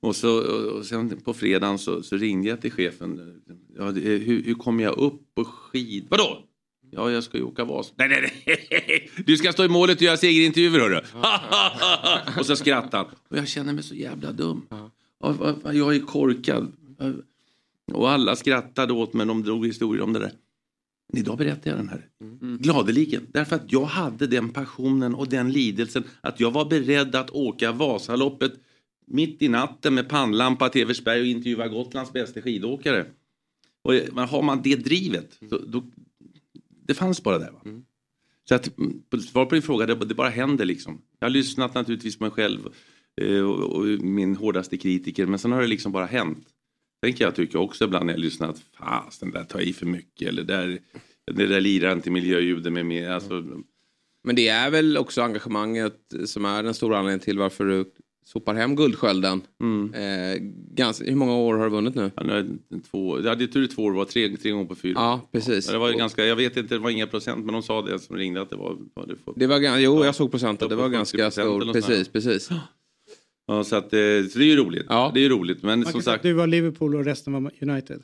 Och, så, och sen på fredagen så, så ringde jag till chefen. Ja, det, hur, hur kommer jag upp på skid... Vadå? Ja, jag ska ju åka Vas. Nej, nej, nej. Du ska stå i målet och göra segerintervjuer hörru. [laughs] och så skrattade han. Och jag känner mig så jävla dum. Jag är korkad. Och alla skrattade åt mig. De drog historier om det där. Men idag berättar jag den här. Gladeligen. Därför att jag hade den passionen och den lidelsen. Att jag var beredd att åka Vasaloppet mitt i natten med pannlampa till Eversberg och intervjua Gotlands bästa skidåkare. Och eh, har man det drivet, så, då, det fanns bara där. Va? Så att, mm, svar på din fråga, det, det bara händer liksom. Jag har lyssnat naturligtvis på mig själv eh, och, och min hårdaste kritiker, men sen har det liksom bara hänt. Sen kan jag tycka också ibland när jag lyssnar att fasen, där tar jag i för mycket eller där, det där lirar inte miljöljuden med mer. Alltså, Men det är väl också engagemanget som är den stora anledningen till varför du sopar hem Guldskölden. Eh, ganska, hur många år har du vunnit nu? Ja, nu två, ja, det tur två år, var tre, tre gånger på fyra. Ja, precis. Ja, det var ganska, jag vet inte, det var inga procent, men de sa det som ringde att det var... Vad det får, Det var, jo, jag såg procenten. Det var ganska 40% eller stort. Precis, precis. Ja, så, att, eh, så det är ju roligt. Ja. Det är ju roligt, men Man som kan sagt, du var Liverpool och resten var United.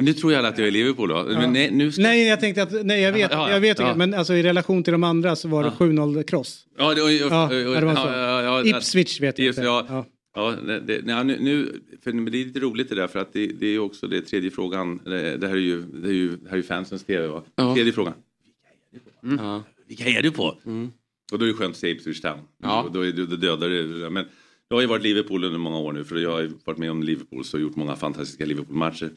nu tror jag alla att jag är Liverpool då. Men nej, nu ska... Nej, jag tänkte att, nej jag vet, Ja, ja, jag vet ja. inte, men alltså i relation till de andra så var det 7-0 cross. Ja, det, och, och, Ja, ja, det var så. ja, ja, ja, Ipswich vet jag inte. Ja, Ja. ja. det, nej, nu, för men det är lite roligt det där för att det, det är ju också det tredje frågan. Det, det här är ju, det är ju, det här är ju fansens tv va? Ja. Tredje frågan. Ja. Vilka är du på? Och då är det skönt att säga Ipswich Town. Ja. Och då, är, då, då dödar det. Men jag har ju varit Liverpool under många år nu för jag har varit med om Liverpool så gjort många fantastiska Liverpool-matcher.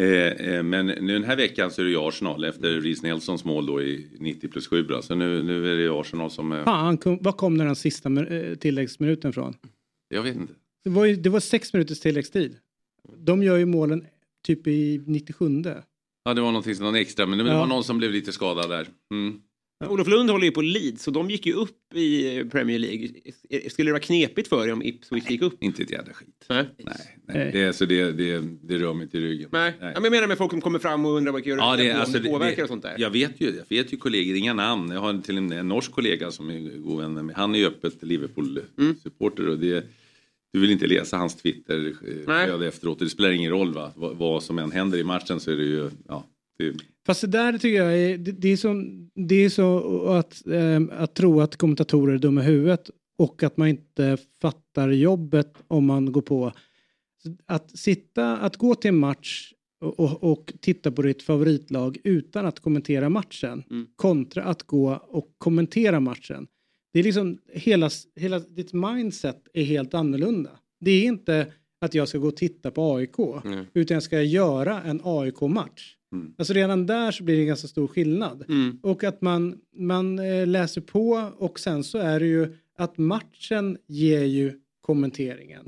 Eh, eh, men nu den här veckan så är det ju Arsenal efter Reece Nelsons mål då i 90 plus 7. då. Så nu, nu är det ju Arsenal som... Eh, Fan, kom, vad kom den sista eh, tilläggsminuten från? jag vet inte. Det var, ju, det var sex minuters tilläggstid. De gör ju målen typ i 97. Ja det var någonting, någon extra men det Ja. var någon som blev lite skadad där. Mm. Olof Lund håller ju på Leeds och de gick ju upp i Premier League. Skulle det vara knepigt för er om Ipswich gick upp? Inte ett jävla skit. Nej. Nej, det, är- så det, det, det rör mig inte i ryggen. Nej. Ja, men jag menar med folk som kommer fram och undrar vad gör Ja, det, det, alltså, det, påverkar det, och sånt där. Jag vet ju, jag vet ju kollegor, inga namn. Jag har till och med en norsk kollega som är god vän med mig. Han är ju öppet Liverpool-supporter och det, du vill inte läsa hans Twitter-flöde efteråt. Det spelar ingen roll va? Vad, vad som än händer i matchen så är det ju, ja. Fast det där tycker jag är, det, det är så, det är så att, ehm, att tro att kommentatorer är dumma i huvudet och att man inte fattar jobbet om man går på. Att sitta, att gå till en match och, och, och titta på ditt favoritlag utan att kommentera matchen kontra att gå och kommentera matchen. Det är liksom hela, hela ditt mindset är helt annorlunda. Det är inte att jag ska gå och titta på AIK utan jag ska göra en AIK-match. Alltså redan där så blir det en ganska stor skillnad. Och att man, man eh, läser på och sen så är det ju att matchen ger ju kommenteringen.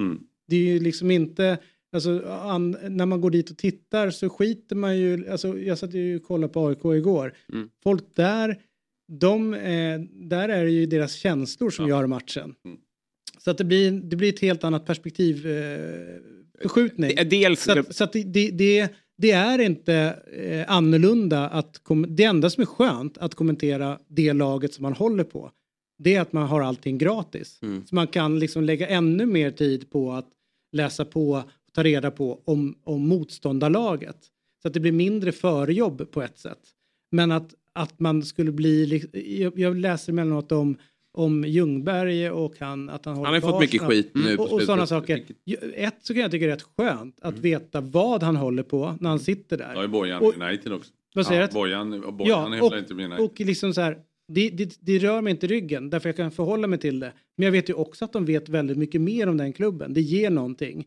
Det är ju liksom inte, alltså an, när man går dit och tittar så skiter man ju, alltså jag satt ju och kollade på AIK igår. Folk där, de, eh, där är det ju deras känslor som gör matchen. Så att det blir, det blir ett helt annat perspektiv eh, förskjutning. Dels- så att, så att det, det, det, det är inte eh, annorlunda att det enda som är skönt att kommentera det laget som man håller på det är att man har allting gratis. Så man kan liksom lägga ännu mer tid på att läsa på och ta reda på om, om motståndarlaget. Så att det blir mindre förjobb på ett sätt. Men att, att man skulle bli, li- jag, jag läser emellanåt om om Ljungberg och han, att han håller har fått mycket skit nu på Och, och sådana saker. Ett så kan jag tycka det är rätt skönt att veta vad han håller på när han sitter där. Ja, i Bojan Och- United också. Vad säger ja, du? Bojan, Bojan Ja, hävdar inte med United. och liksom så här, det, det, det rör mig inte ryggen därför jag kan förhålla mig till det. Men jag vet ju också att de vet väldigt mycket mer om den klubben. Det ger någonting.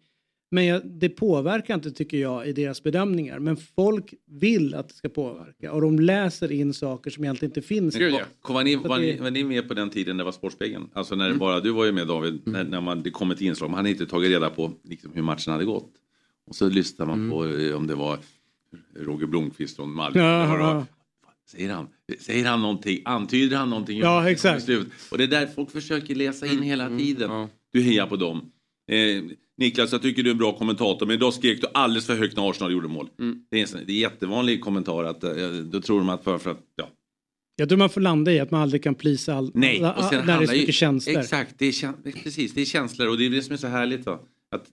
Men jag, det påverkar inte tycker jag i deras bedömningar. Men folk vill att det ska påverka och de läser in saker som egentligen inte finns. Men, kom- Var ni, var, ni, var ni med på den tiden det var Sportspegeln? Alltså när Mm. bara, du var ju med David, när, när man, det kom ett inslag, man hade inte tagit reda på liksom, hur matchen hade gått. Och så lyssnade man på eh, om det var Roger Blomqvist från Malmö. Ja, ja. Säger han, säger han någonting, antyder han någonting? Ja, exakt. Och det är där folk försöker läsa Mm. in hela tiden. Du hejar på dem. Eh, Niklas, jag tycker du är en bra kommentator, men idag skrek du alldeles för högt när Arsenal gjorde mål. Mm. Det, är en, det är jättevanlig kommentar att eh, då tror de att för, för att, ja, Jag tror man får landa i att man aldrig kan plisa all, Nej, alla, och sen när det är så ju- mycket känslor. Exakt, det är, precis, det är känslor och det är det som är så härligt. Va? Att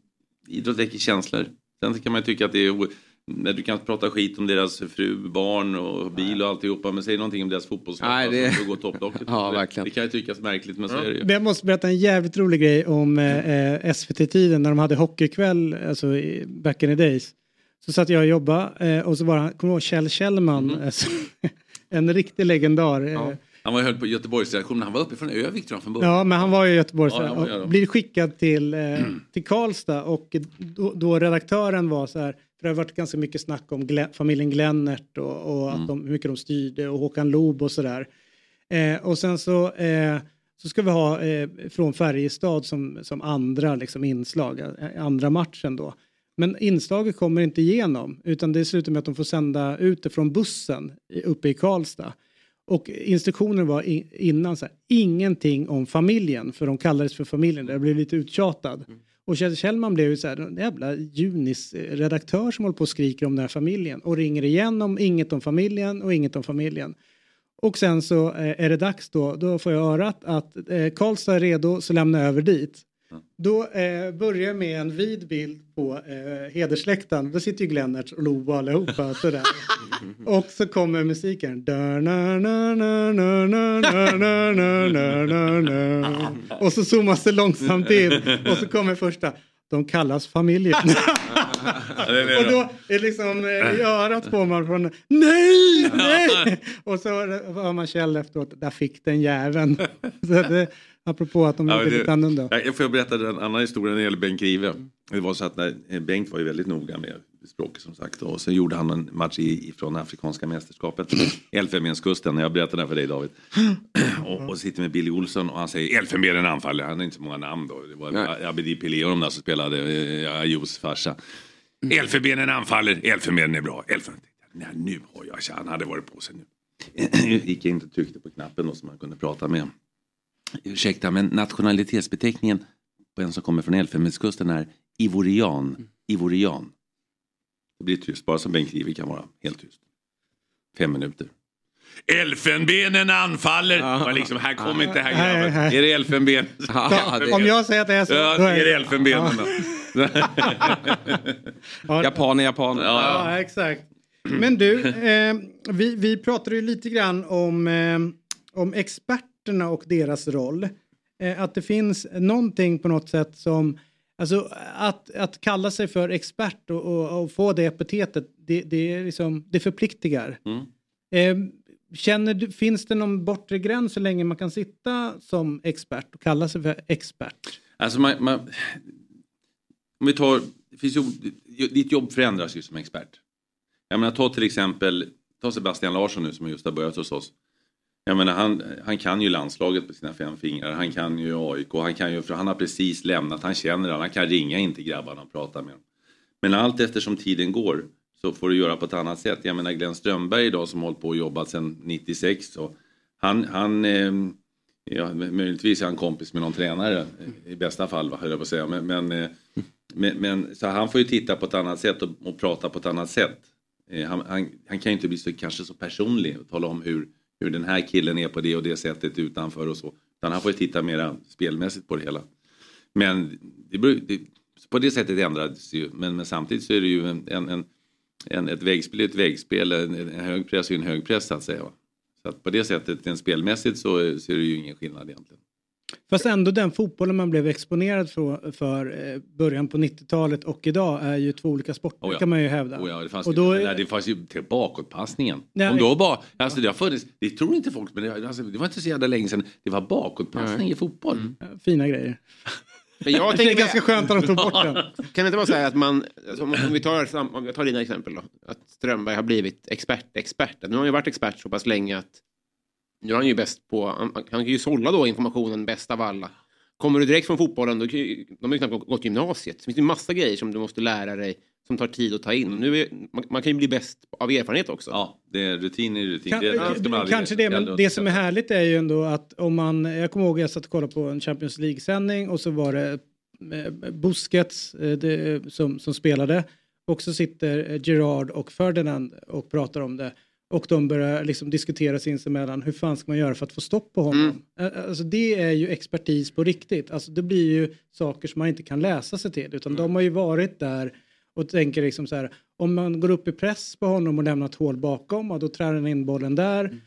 idrott väcker känslor. Sen kan man ju tycka att det är du kan prata skit om deras fru, barn och bil och alltihopa men säg någonting om deras fotbollslag. Nej, det- alltså, går topplocket. [laughs] Ja, det, verkligen. det kan ju tyckas märkligt men så är det ju. Men Jag måste berätta en jävligt rolig grej om eh, eh, SVT-tiden när de hade hockeykväll, alltså i- back in the days. Så satt jag och jobbade eh, och så var kommer du ihåg Kjell Kjellman? Mhm. Eh, så- [laughs] en riktig legendar. eh, Han var ju höll på Göteborgsredaktionen, han var uppe från Övik tror jag från början. Ja, men han var ju i Göteborg Ja, blir skickad till, eh, till Karlstad och då, då redaktören var så här, för det har varit ganska mycket snack om Glenn, familjen Glennert och, och Mm. att de, hur mycket de styrde och Håkan Loob och sådär. Eh, och sen så, eh, så ska vi ha eh, från Färjestad som, som andra liksom, inslag, eh, andra matchen då. Men inslaget kommer inte igenom utan det slutar med att de får sända ut det från bussen uppe i Karlstad. Och instruktionen var innan så här, ingenting om familjen, för de kallades för familjen, det blev lite uttjatad. Och Kjell Kjellman blev ju så här, en jävla Junis-redaktör som håller på och skriker om den här familjen och ringer igen om inget om familjen och inget om familjen. Och sen så eh, är det dags då, då får jag örat att eh, Karlstad är redo så lämna över dit. Då eh, börjar jag med en vid bild på eh, hedersläktaren. Då sitter ju Glennert och Love allihopa sådär. och så kommer musiken. Och så zoomas det långsamt in och så kommer första. De kallas familjen. och då är liksom i örat får man från nej, nej! och så hör man Kjell efteråt, där fick den jäveln apropå att de Ja, gjorde men lite annorlunda. Jag får berätta en annan historia när det gäller Bengt Grive. Det var så att när, Bengt var ju väldigt noga med språket som sagt och så gjorde han en match i, från Afrikanska mästerskapet, Elfenbenskusten, jag berättade det för dig David. [clears throat] och, och sitter med Billy Olsson och han säger Elfenbenen anfaller, han har inte så många namn då. Det var Nej. Abedi Pelé och de där som spelade, eh, farsa. Elfenbenen anfaller, Elfenbenen är bra. Elfen... Nej, nu har jag han hade varit på sig nu. [clears throat] Gick jag inte och tryckte på knappen då som man kunde prata med. Ursäkta, men nationalitetsbeteckningen på en som kommer från Elfenbenskusten är ivorian. Ivorian. Det blir tyst, bara som Bengt Grive kan vara helt tyst. Fem minuter. Elfenbenen anfaller! Ja. liksom, här kommer inte här grabben. nej. Är det elfenben? [laughs] Är- Om jag säger att det är så, Ja, då är det det elfenbenen då? [laughs] Japaner, japaner. Ja, Ja, exakt. Men du, eh, vi, vi pratade ju lite grann om, eh, om experterna och deras roll. Eh, att det finns någonting på något sätt som, alltså att, att kalla sig för expert och, och, och få det epitetet, det, det, är liksom, det förpliktigar. Mm. Eh, känner du, finns det någon bortre gräns så länge man kan sitta som expert och kalla sig för expert? Alltså man, man, om vi tar, det finns ju, ditt jobb förändras ju som expert. Jag menar ta till exempel, ta Sebastian Larsson nu som just har börjat hos oss. Jag menar han, han kan ju landslaget på sina fem fingrar, han kan ju AIK, han kan ju, för han har precis lämnat, han känner det, han kan ringa in till grabbarna och prata med dem. Men allt eftersom tiden går så får du göra på ett annat sätt. Jag menar Glenn Strömberg idag som hållit på och jobbat sedan 96 så han, han eh, ja, möjligtvis är han kompis med någon tränare eh, i bästa fall, va, höll jag på att säga. Men, men, eh, men, men, så han får ju titta på ett annat sätt och, och prata på ett annat sätt. Eh, han, han, han kan ju inte bli så, kanske så personlig och tala om hur, hur den här killen är på det och det sättet utanför och så. Utan han får ju titta mer spelmässigt på det hela. Men det, beror- det, på det sättet ändrades det ju. Men, men samtidigt så är det ju en, en, en, ett väggspel, är ett väggspel, En, en hög press är en hög press så att säga. Va? Så att på det sättet, rent spelmässigt så, så är det ju ingen skillnad egentligen. Fast ändå den fotbollen man blev exponerad för, för eh, början på 90-talet och idag är ju två olika sporter Oh ja. kan man ju hävda. Oh ja, det fanns, och då, ju, nej, det fanns ju till bakåtpassningen. Nej, Om då bara, alltså det har funnits, det tror inte folk, men det, alltså, det var inte så jävla länge sedan det var bakåtpassning i fotboll. Fina grejer. Men jag [laughs] det tänker är ganska skönt att de tog bort den. [laughs] Kan det inte vara så här att man, alltså, om vi tar, om jag tar dina exempel då, att Strömberg har blivit expert, expert. Nu har han ju varit expert så pass länge att nu är han ju bäst på, han, han kan ju sålla då informationen bäst av alla. Kommer du direkt från fotbollen, då, de har ju knappt gått gymnasiet. Det finns ju massa grejer som du måste lära dig som tar tid att ta in. Nu är, man, man kan ju bli bäst av erfarenhet också. Ja, det är rutin i rutin. Kan, det, det man aldrig- kanske det, men det som är härligt är ju ändå att om man, jag kommer ihåg jag satt och kollade på en Champions League-sändning och så var det eh, Busquets eh, det, som, som spelade och så sitter eh, Gerard och Ferdinand och pratar om det och de börjar liksom diskutera sinsemellan hur fan ska man göra för att få stopp på honom. Eh, Alltså det är ju expertis på riktigt. Alltså det blir ju saker som man inte kan läsa sig till utan de har ju varit där och tänker liksom så här om man går upp i press på honom och lämnar ett hål bakom och då trär han in bollen där.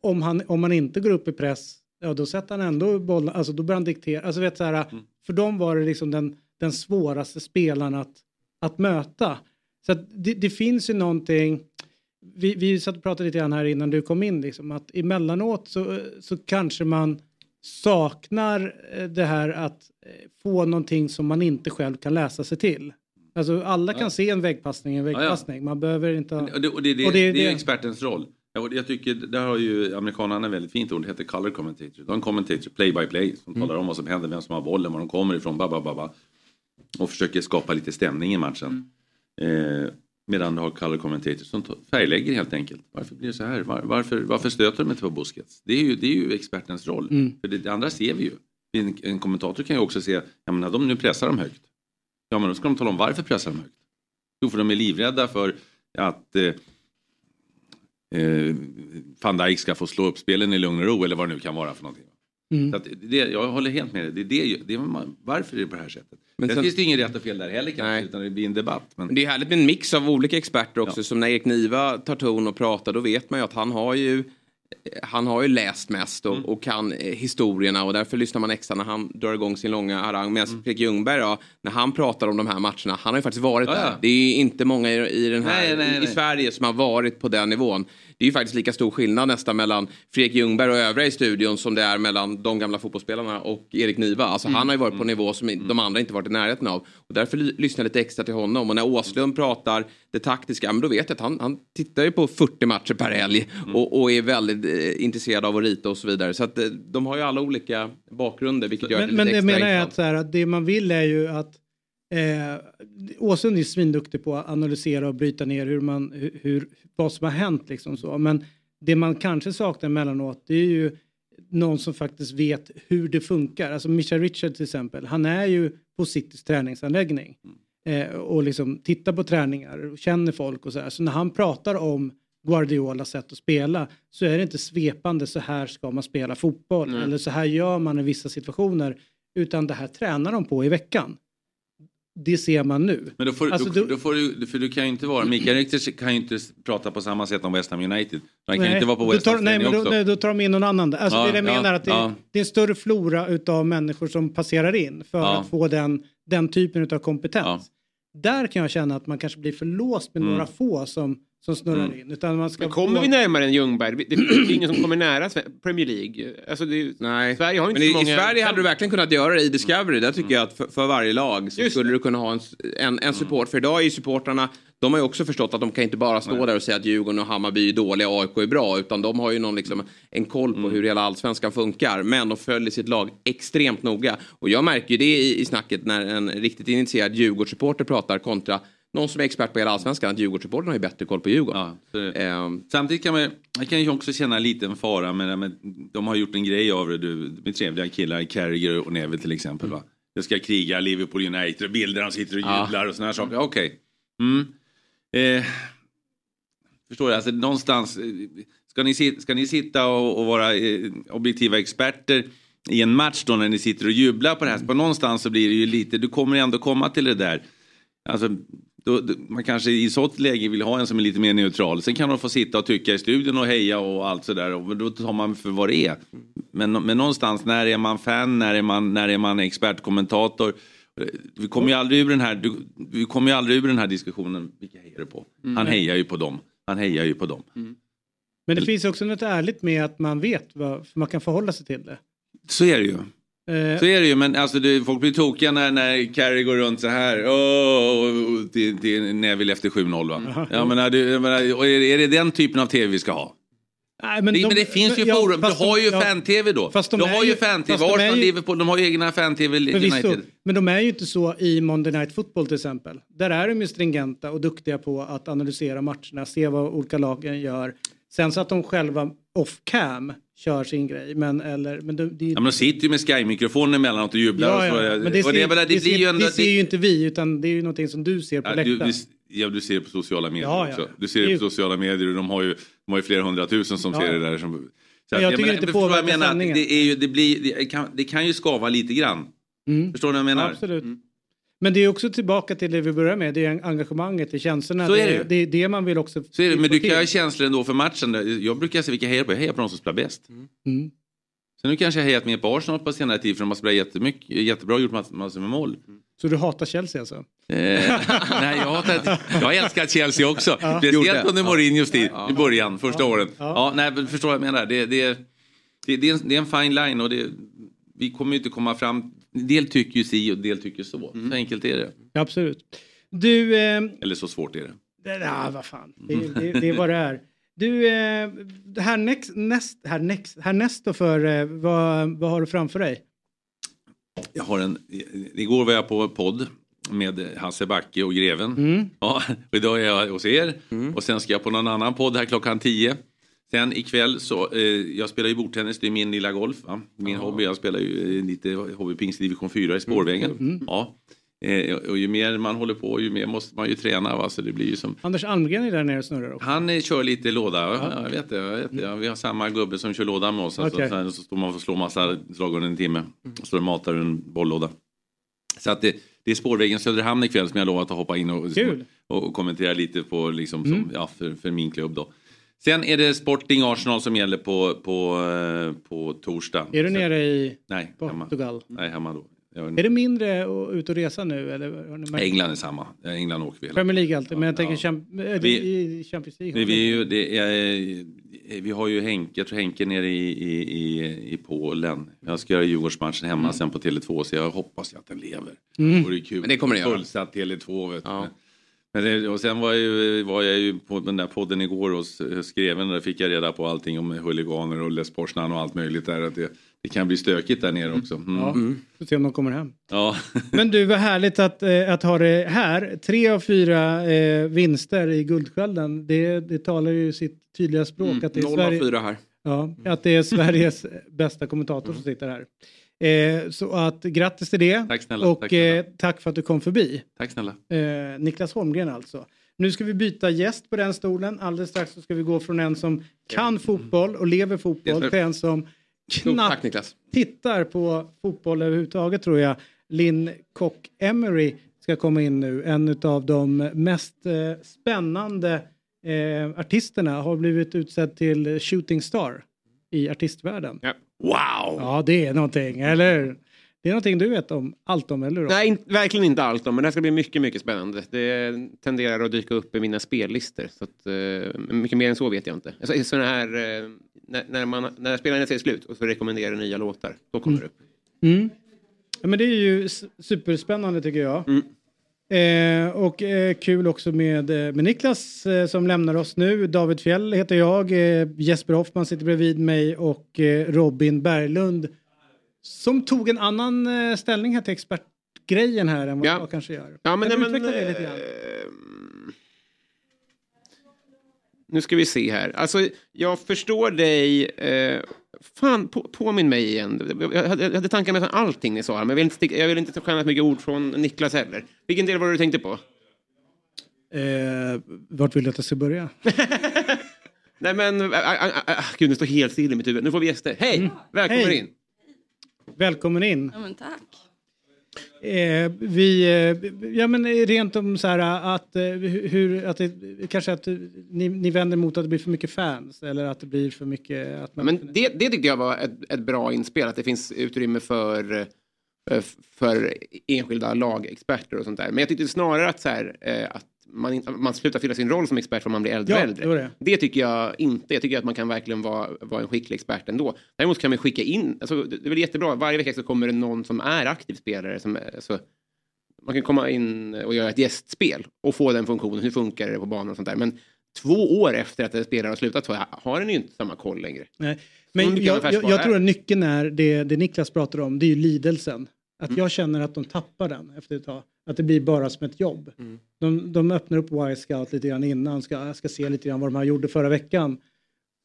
Om, han, om man inte går upp i press ja då sätter han ändå bollen, alltså då börjar han diktera. Alltså vet så här, för dem var det liksom den, den svåraste spelaren att, att möta. Så att det, det finns ju någonting, vi, vi satt och pratade lite grann här innan du kom in, liksom, att emellanåt så, så kanske man saknar eh, det här att eh, få någonting som man inte själv kan läsa sig till. Alltså alla kan se en väggpassning, en väggpassning. Man behöver inte ha... Och det, och det, det, Och det, är ju expertens roll. Ja, Jag tycker, där har ju amerikanerna ett väldigt fint ord, det heter color commentator. De en commentator, play by play, som Mm. talar om vad som händer, vem som har bollen, var de kommer ifrån, ba, ba, ba, ba. Och försöker skapa lite stämning i matchen. Mm. Eh, medan du har color commentator som färglägger helt enkelt. Varför blir det så här? Var, varför, varför stöter de inte på Busquets? Det är ju, det är ju expertens roll. Mm. För det, det andra ser vi ju. En, en kommentator kan ju också se, ja men när de nu pressar de högt. Ja men då ska de tala om varför pressar de högt. Jo för de är livrädda för att eh, eh, van Dijk ska få slå upp spelen i lugn och ro eller vad det nu kan vara för någonting. Mm. Så att det, jag håller helt med dig. Det är det, det är man, varför är det på det här sättet? Men sen- finns det inget rätt och fel där heller kanske, utan det blir en debatt. Men... Det är härligt med en mix av olika experter också. Som när Erik Niva tar ton och pratar, då vet man ju att han har ju han har ju läst mest och, Mm. och kan eh, historierna och därför lyssnar man extra när han drar igång sin långa harang. Medan Fredrik Ljungberg då, när han pratar om de här matcherna, han har ju faktiskt varit Mm. Ja, där. ja. Det är inte många i, i den här, Nej, nej, i, i nej. Sverige som har varit på den nivån. Det är ju faktiskt lika stor skillnad nästan mellan Fredrik Ljungberg och övriga i studion som det är mellan de gamla fotbollsspelarna och Erik Niva. Alltså han har ju varit på en nivå som de andra inte varit i närheten av. Och därför ly- lyssnar jag lite extra till honom. Och när Åslund pratar det taktiska, men då vet jag att han, han tittar ju på 40 matcher per helg och, och är väldigt eh, intresserad av att rita och så vidare. Så att eh, de har ju alla olika bakgrunder vilket gör Men, det men lite det extra menar jag att, så här, att det man vill är ju att eh, Åsund är svinduktig på att analysera och bryta ner hur man, hur, vad som har hänt liksom så. Men det man kanske saknar emellanåt det är ju någon som faktiskt vet hur det funkar. Alltså Mischa Richard till exempel, han är ju på Citys träningsanläggning eh, och liksom tittar på träningar och känner folk och så här. Så när han pratar om Guardiolas sätt att spela så är det inte svepande så här ska man spela fotboll Nej. eller så här gör man i vissa situationer utan det här tränar de på i veckan. Det ser man nu. Men då får, Alltså, då, då- då får du, för du kan ju inte vara, Mikael Richter kan ju inte prata på samma sätt om West Ham United. Han kan ju inte vara på West Ham nej, men då, också. nej, då tar de in någon annan. Alltså Ja, det jag ja, menar, att det, ja. det är en större flora utav människor som passerar in för Ja. att få den, den typen utav kompetens. Där kan jag känna att man kanske blir för låst med Mm. några få som, som snurrar Mm. in. Utan man ska Men kommer få- vi närmare än Ljungberg? Det det är ingen som kommer nära Premier League. Alltså det är, Nej. Sverige har inte Men i, många... i Sverige hade du verkligen kunnat göra det i Discovery. Där tycker jag att för, för varje lag så skulle du kunna ha en, en, en support. För idag är ju supportrarna, de har ju också förstått att de kan inte bara stå där och säga att Djurgården och Hammarby är dåliga och AIK är bra. Utan de har ju någon liksom, en koll på hur hela allsvenskan funkar. Men de följer sitt lag extremt noga. Och jag märker ju det i, i snacket när en riktigt initierad Djurgårdssupporter pratar kontra någon som är expert på hela allsvenskan att Djurgårdssupportrarna har ju bättre koll på Djurgården. Ehm, Samtidigt kan man, man kan ju också känna en liten fara med det. De har gjort en grej av det. Du, med trevliga killar, Carragher och Neville till exempel. Va? Det ska kriga Liverpool United och bilder de sitter och Ja. jublar och såna här saker. Okej. Mm. Eh, förstår jag, alltså någonstans. eh, Ska ni, ska ni sitta och, och vara eh, objektiva experter i en match då när ni sitter och jublar på det här. På någonstans så blir det ju lite, du kommer ändå komma till det där. Alltså, då, man kanske i sånt läge vill ha en som är lite mer neutral. Sen kan de få sitta och tycka i studion och heja och allt sådär. Och då tar man för vad det är. Men, men någonstans, när är man fan? När är man, när är man expertkommentator? Vi kommer ju aldrig ur den här, du, vi kommer ju aldrig ur den här diskussionen. Vilka hejar du på? Mm. Han hejar ju på dem. Han hejar ju på dem. Men det finns också något ärligt med att man vet vad, man kan förhålla sig till det. Så är det ju. Eh, Så är det ju, men alltså det, folk blir tokiga när, när Carrie går runt så här. Och till, till Neville efter 7-0 va? Ja, men, är det, är, det- den typen av tv vi ska ha? Nej, Men, det, de- men det finns ju ja, forum, du har ju ja. fan-tv då. Fast de du har ju fan-tv, Arsenal, Liverpool, de har ju egna fan-tv United. men de är ju inte så i Monday Night Football till exempel. Där är de ju stringenta och duktiga på att analysera matcherna, se vad olika lagen gör. Sen så att de själva off-cam kör sin grej. Men, eller, men det, det, Ja, men de sitter ju med Sky-mikrofonen emellanåt och jublar. ja, och så, ja, men det, ser, det, det, det, ju ändå... det ser ju inte vi, utan det är ju någonting som du ser på Ja, läktaren. du, ja, du ser det på sociala medier Ja, ja, också. Du ser Det det på ju- sociala medier och de har ju, de har ju flera hundratusen som Ja, ser ja. det där. Som, så Men jag tycker menar- inte jag påverkar sändningen. Det, är ju, det, blir, det, kan, det kan ju skava lite grann. Mm. Förstår du vad jag menar? Absolut. Men det är också tillbaka till det vi börjar med, det är engagemanget, det är känslorna. Så är det det, det är det man vill också Så är det, men du kan ha känslor ändå för matchen. Jag brukar säga vilka jag hejar på. Jag hejar på de som spelar bäst. Mm. Så nu kanske jag hejat mer på Arsenal på senare tid för de har spelat jättemycket, jättebra och gjort massor med mål. Så du hatar Chelsea alltså? Eh, [laughs] nej, jag, hatar, jag har älskat Chelsea också. Ja. Speciellt under Mourinhos tid Ja. i början, första Ja. åren. Ja. Ja. nej, förstår vad jag menar. Det, det, det, det, är en, det är en fine line och det, vi kommer ju inte komma fram. Del tycker ju si och del tycker så. Så enkelt är det. Absolut. Du, eh, Eller så svårt är det. det, ja, vad fan, det, det, det är vad det är. Du, eh, här next, näst, här next, här näst då för, eh, vad, vad har du framför dig? Jag har en, igår var jag på podd med Hasse Backe och Greven. Mm. Ja, och idag är jag hos er och sen ska jag på någon annan podd här klockan 10. Sen ikväll så, eh, jag spelar ju bordtennis, det är min lilla golf. Va? Min hobby, jag spelar ju eh, lite hobbypingst i division 4 i Spårvägen. Mm. Ja. Eh, och ju mer man håller på ju mer måste man ju träna. Va? Så det blir ju som... Anders Almgren är där nere och snurrar också. Han eh, kör lite låda, ja. jag vet det. Jag vet det. Ja, vi har samma gubbe som kör låda med oss. Alltså, Okej. sen så står man och får slå massa slag under en timme. Står och matar ur en bolllåda. Så att det, det är Spårvägen Söderhamn ikväll som jag lovat att hoppa in och, och, och kommentera lite på liksom, Mm. som, ja, för, för min klubb då. Sen är det Sporting Arsenal som gäller på, på, eh, på torsdag. Är du nere i Nej, hemma. Portugal? Nej, hemma då. Är det mindre att ut och resa nu? Eller? England är samma. Ja, England åker vi hela Premier League alltid, men jag tänker champ- äh, Vi- i Champions League. Vi, är ju, det är, vi har ju Henke, jag tror Henke nere i, i, i, Polen. Jag ska göra Djurgårdsmatchen hemma sen på Tele2 så jag hoppas att den lever. Mm. Det vore kul. Men det kommer den göra. Fullsatt Tele2 vet du. Men det, och sen var jag, ju, var jag ju på den där podden igår och skrev en, där fick jag reda på allting om huliganer och Les Poznan och allt möjligt där. Att det, det kan bli stökigt där nere också. Mm. Ja, får se om de kommer hem. Ja. [laughs] Men du, vad härligt att, eh, att ha det här. Tre av fyra eh, vinster i Guldskölden. Det, det talar ju sitt tydliga språk. Mm, Att det är noll av Sverige, fyra här. Ja, att det är Sveriges bästa kommentator som sitter här. Eh, så att grattis till det. Tack snälla, Och tack snälla. Eh, tack för att du kom förbi. Tack snälla. Eh, Niklas Holmgren alltså. Nu ska vi byta gäst på den stolen. Alldeles strax så ska vi gå från en som kan fotboll och lever fotboll till en som knappt tack tittar på fotboll överhuvudtaget tror jag. Linn Kock Emery ska komma in nu. En av de mest eh, spännande eh, artisterna har blivit utsedd till shooting star i artistvärlden. Wow! Ja, det är någonting, eller hur? Det är någonting du vet om, allt om, eller hur? Nej, in, verkligen inte allt om, men det här ska bli mycket, mycket spännande. Det tenderar att dyka upp i mina spellistor. Så att, eh, mycket mer än så vet jag inte. Alltså, såna här, eh, när, när, man, när spelarna ser slut och så rekommenderar nya låtar, då kommer det upp. Mm. Ja, men det är ju superspännande tycker jag. Eh, och eh, kul också med, eh, med Niklas eh, som lämnar oss nu. David Fjell heter jag, eh, Jesper Hoffman sitter bredvid mig och eh, Robin Berglund som tog en annan ställning här till expertgrejen här än vad ja. jag kanske gör. Ja, men, kan nej, men, det lite grann? nu ska vi se här. Alltså, jag förstår dig Fan, på, påminn mig igen. Jag hade, jag hade tankar med allting ni sa här, men jag vill inte, jag vill inte stjäla mycket ord från Niklas heller. Vilken del var det du tänkte på? Eh, vart vill du att jag ska börja? [laughs] Nej men, äh, äh, äh, äh, gud, det står helt still i mitt huvud. Nu får vi gäster. Hej! Välkommen Hej. in. Välkommen in. Ja, men tack. Eh, vi, eh, ja men rent om så här att, eh, hur, att det, kanske att eh, ni, ni vänder mot att det blir för mycket fans eller att det blir för mycket att man... Men det, det tyckte jag var ett, ett bra inspel, att det finns utrymme för, eh, för enskilda lagexperter och sånt där. Men jag tyckte snarare att, så här, eh, att man, man slutar fylla sin roll som expert för man blir äldre och Ja, äldre. det det. Tycker jag inte. Jag tycker att man kan verkligen vara, vara en skicklig expert ändå. Däremot kan man skicka in, alltså, det är väl jättebra, varje vecka så kommer det någon som är aktiv spelare. Som, alltså, man kan komma in och göra ett gästspel och få den funktionen. Hur funkar det på banan och sånt där. Men två år efter att en spelare har slutat så har den ju inte samma koll längre. Nej. Men jag, jag, jag tror att nyckeln är det, det Niklas pratar om, det är ju lidelsen. Att Mm. jag känner att de tappar den efter ett tag. Att det blir bara som ett jobb. Mm. De, de öppnar upp Y-scout lite grann innan, ska, ska se lite grann vad de här gjorde förra veckan.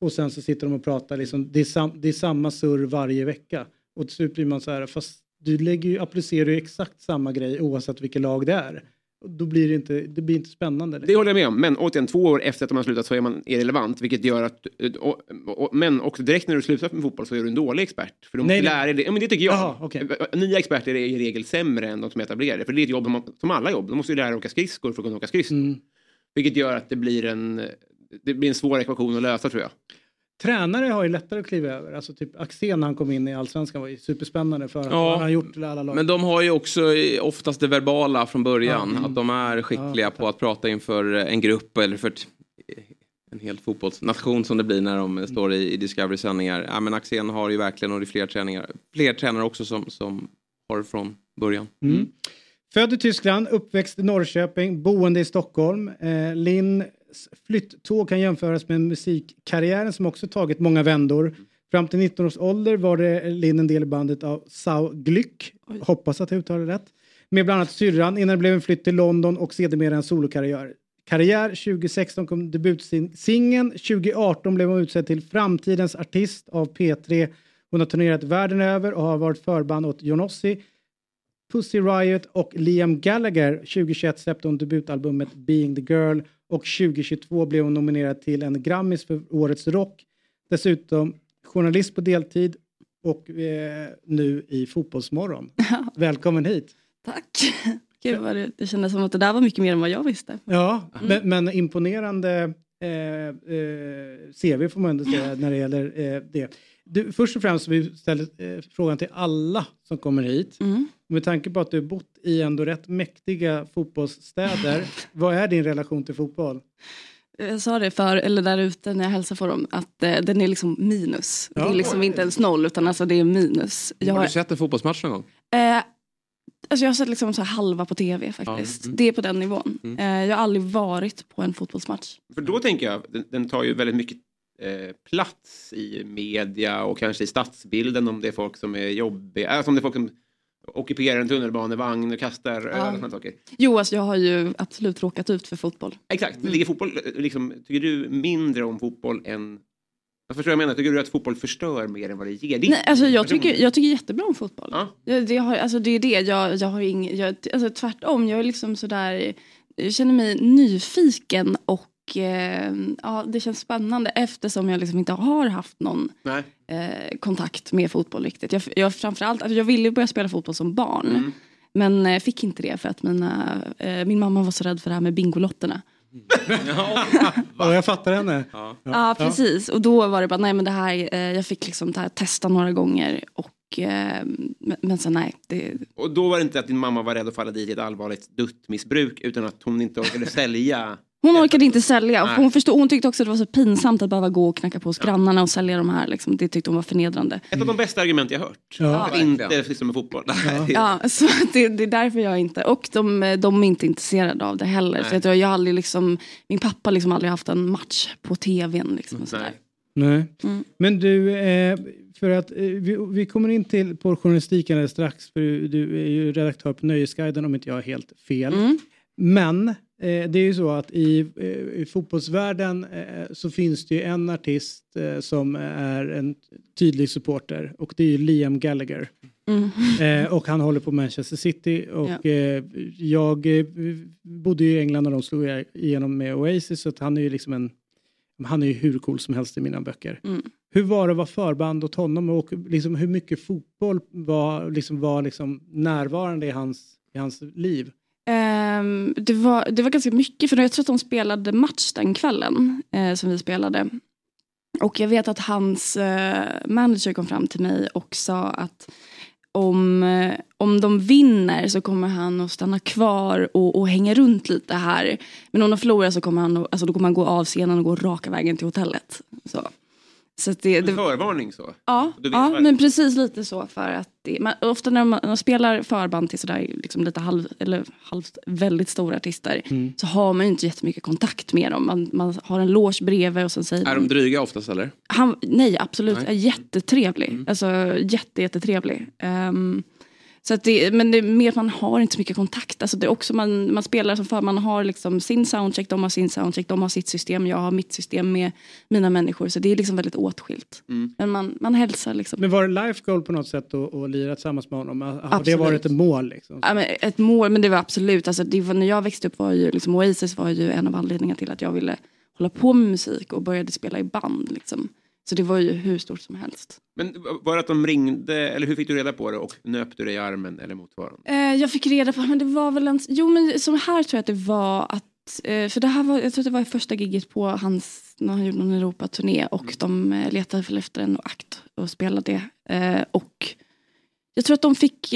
Och sen så sitter de och pratar, liksom, det, är sam, det är samma surr varje vecka. Och till slut blir man så här, fast du lägger ju, applicerar ju exakt samma grej oavsett vilket lag det är. Då blir det inte, det blir inte spännande. Det håller jag med om, men återigen två år efter att de har slutat så är man irrelevant, vilket gör att... Och, och, men också direkt när du slutar med fotboll så är du en dålig expert. För måste Nej, nej. lära dig det. Ja, men det tycker jag. Jaha, okej. Nya experter är i regel sämre än de som är etablerade, för det är ett jobb som- som alla jobb. De måste ju lära sig åka skridskor för att kunna åka skridskor. Mm. Vilket gör att det blir en, det blir en svår ekvation att lösa tror jag. Tränare har ju lättare att kliva över. Alltså typ Axén när han kom in i allsvenskan var ju superspännande för att Ja. han har gjort till alla lag. Men de har ju också eh, oftast det verbala från början. Ja. Mm. Att de är skickliga på att prata inför en grupp eller för ett, en hel fotbollsnation som det blir när de står i, i Discovery-sändningar. Ja, men Axén har ju verkligen, och det är fler, träningar, fler tränare också som, som har det från början. Mm. Född i Tyskland, uppväxt i Norrköping, boende i Stockholm. Eh, Linns flytttåg kan jämföras med musikkarriären som också tagit många vändor. Fram till 19 års ålder var det Linn en del i bandet av Sau Glück, hoppas att jag uttalar det rätt, med bland annat syrran innan det blev en flytt till London och sedermera en solokarriär. Karriär 2016 kom debutsingeln, 2018 blev hon utsedd till framtidens artist av P3. Hon har turnerat världen över och har varit förband åt Johnossi, Pussy Riot och Liam Gallagher. 2021 släppte hon debutalbumet Being the Girl och 2022 blev hon nominerad till en Grammis för Årets Rock. Dessutom journalist på deltid och eh, nu i Fotbollsmorgon. [laughs] Välkommen hit! Tack. Gud vad det, det kändes som att det där var mycket mer än vad jag visste. Ja, Mm. men, men imponerande eh, eh, CV får man ändå säga när det gäller eh, det. Du, först och främst vi ställer eh, frågan till alla som kommer hit. Mm. Med tanke på att du har bott i ändå rätt mäktiga fotbollsstäder, [laughs] vad är din relation till fotboll? Jag sa det för, eller där ute när jag hälsade på dem, att eh, den är liksom minus. Ja. Det är liksom inte ens noll utan alltså det är minus. Jag har du sett en fotbollsmatch någon gång? eh, alltså jag har sett liksom så här halva på tv faktiskt. Ja. Mm. Det är på den nivån. Eh, jag har aldrig varit på en fotbollsmatch. För då tänker jag, den, den tar ju väldigt mycket eh, plats i media och kanske i stadsbilden om det är folk som är jobbiga, alltså om det är folk som ockuperar en tunnelbanevagn och kastar öl och sådana saker. Jo, alltså jag har ju absolut råkat ut för fotboll. Exakt, men ligger fotboll, eh, liksom, tycker du mindre om fotboll än... Jag förstår vad jag menar, tycker du att fotboll förstör mer än vad det ger? Ditt- Nej, alltså jag, tycker, jag tycker jättebra om fotboll. Ja. Jag, det, har, alltså det är det, jag, jag har ing, jag, alltså tvärtom, jag är liksom sådär, jag känner mig nyfiken och eh, ja, det känns spännande eftersom jag liksom inte har haft någon Nej. eh, kontakt med fotboll riktigt. Jag, jag, framförallt, alltså jag ville börja spela fotboll som barn. Mm. Men eh, fick inte det för att mina, eh, min mamma var så rädd för det här med Bingolotterna. [laughs] Ja, jag fattar henne. Ja, precis. Och då var det bara, nej men det här, eh, jag fick liksom det här, testa några gånger och eh, men, men sen nej. Det, Och då var det inte att din mamma var rädd att falla dit i ett allvarligt duttmissbruk utan att hon inte orkade sälja. Hon orkade inte sälja. Hon, förstod, hon tyckte också att det var så pinsamt att behöva gå och knacka på hos grannarna och sälja de här. Liksom. Det tyckte hon var förnedrande. Ett av de bästa argument jag hört. Ja. Att inte syssla med fotboll. Ja, så det, det är därför jag inte, och de, de är inte intresserade av det heller. Nej. Så jag, tror jag aldrig liksom, min pappa har liksom aldrig haft en match på tvn. Liksom, och sådär. Nej. Mm. Men du, eh, för att eh, vi, vi kommer in till på journalistiken strax, för du, du är ju redaktör på Nöjesguiden om inte jag har helt fel. Mm. Men det är ju så att i, eh, i fotbollsvärlden eh, så finns det ju en artist eh, som är en tydlig supporter och det är ju Liam Gallagher. Mm. Eh, och han håller på Manchester City och Ja. eh, jag eh, bodde ju i England när de slog igenom med Oasis så han är ju liksom en han är ju hur cool som helst i mina böcker. Mm. Hur var det att vara förband åt honom och liksom hur mycket fotboll var, liksom, var liksom närvarande i hans, i hans liv? Um, det, var, det var ganska mycket, för jag tror att de spelade match den kvällen uh, som vi spelade. Och jag vet att hans uh, manager kom fram till mig och sa att om, eh, om de vinner så kommer han att stanna kvar och, och hänga runt lite här. Men om de förlorar så kommer han, alltså, då kommer han gå av scenen och gå raka vägen till hotellet. Så. Så att det, En det, förvarning så? Ja, ja men precis lite så. för att det, man, Ofta när man, man spelar förband till sådär liksom lite halv, eller halvt, väldigt stora artister Mm. så har man ju inte jättemycket kontakt med dem. Man, man har en loge bredvid och sen säger Är de dryga oftast eller? han, nej, absolut. Nej. Är jättetrevlig. Alltså jätte, jättetrevlig. Ehm, så att det, men det är mer att man har inte så mycket kontakt. Alltså det är också man, man spelar som för man har liksom sin soundcheck, de har sin soundcheck, de har sitt system, jag har mitt system med mina människor. Så det är liksom väldigt åtskilt. Men man, man hälsar liksom. Men var det life goal på något sätt att, att lira tillsammans med honom? Har det Absolut. varit ett mål? Liksom? Ja, men ett mål, men det var absolut, alltså, det var, när jag växte upp var ju liksom, Oasis var ju en av anledningarna till att jag ville hålla på med musik och började spela i band. Liksom. Så det var ju hur stort som helst. Men var det att de ringde, eller hur fick du reda på det och nöp du dig i armen eller motsvarande? Eh, jag fick reda på, men det var väl en, jo men som här tror jag att det var att, eh, för det här var, jag tror att det var första giget på hans, när han gjorde någon Europaturné och de eh, letade väl efter en akt och spelade det. Eh, och jag tror att de fick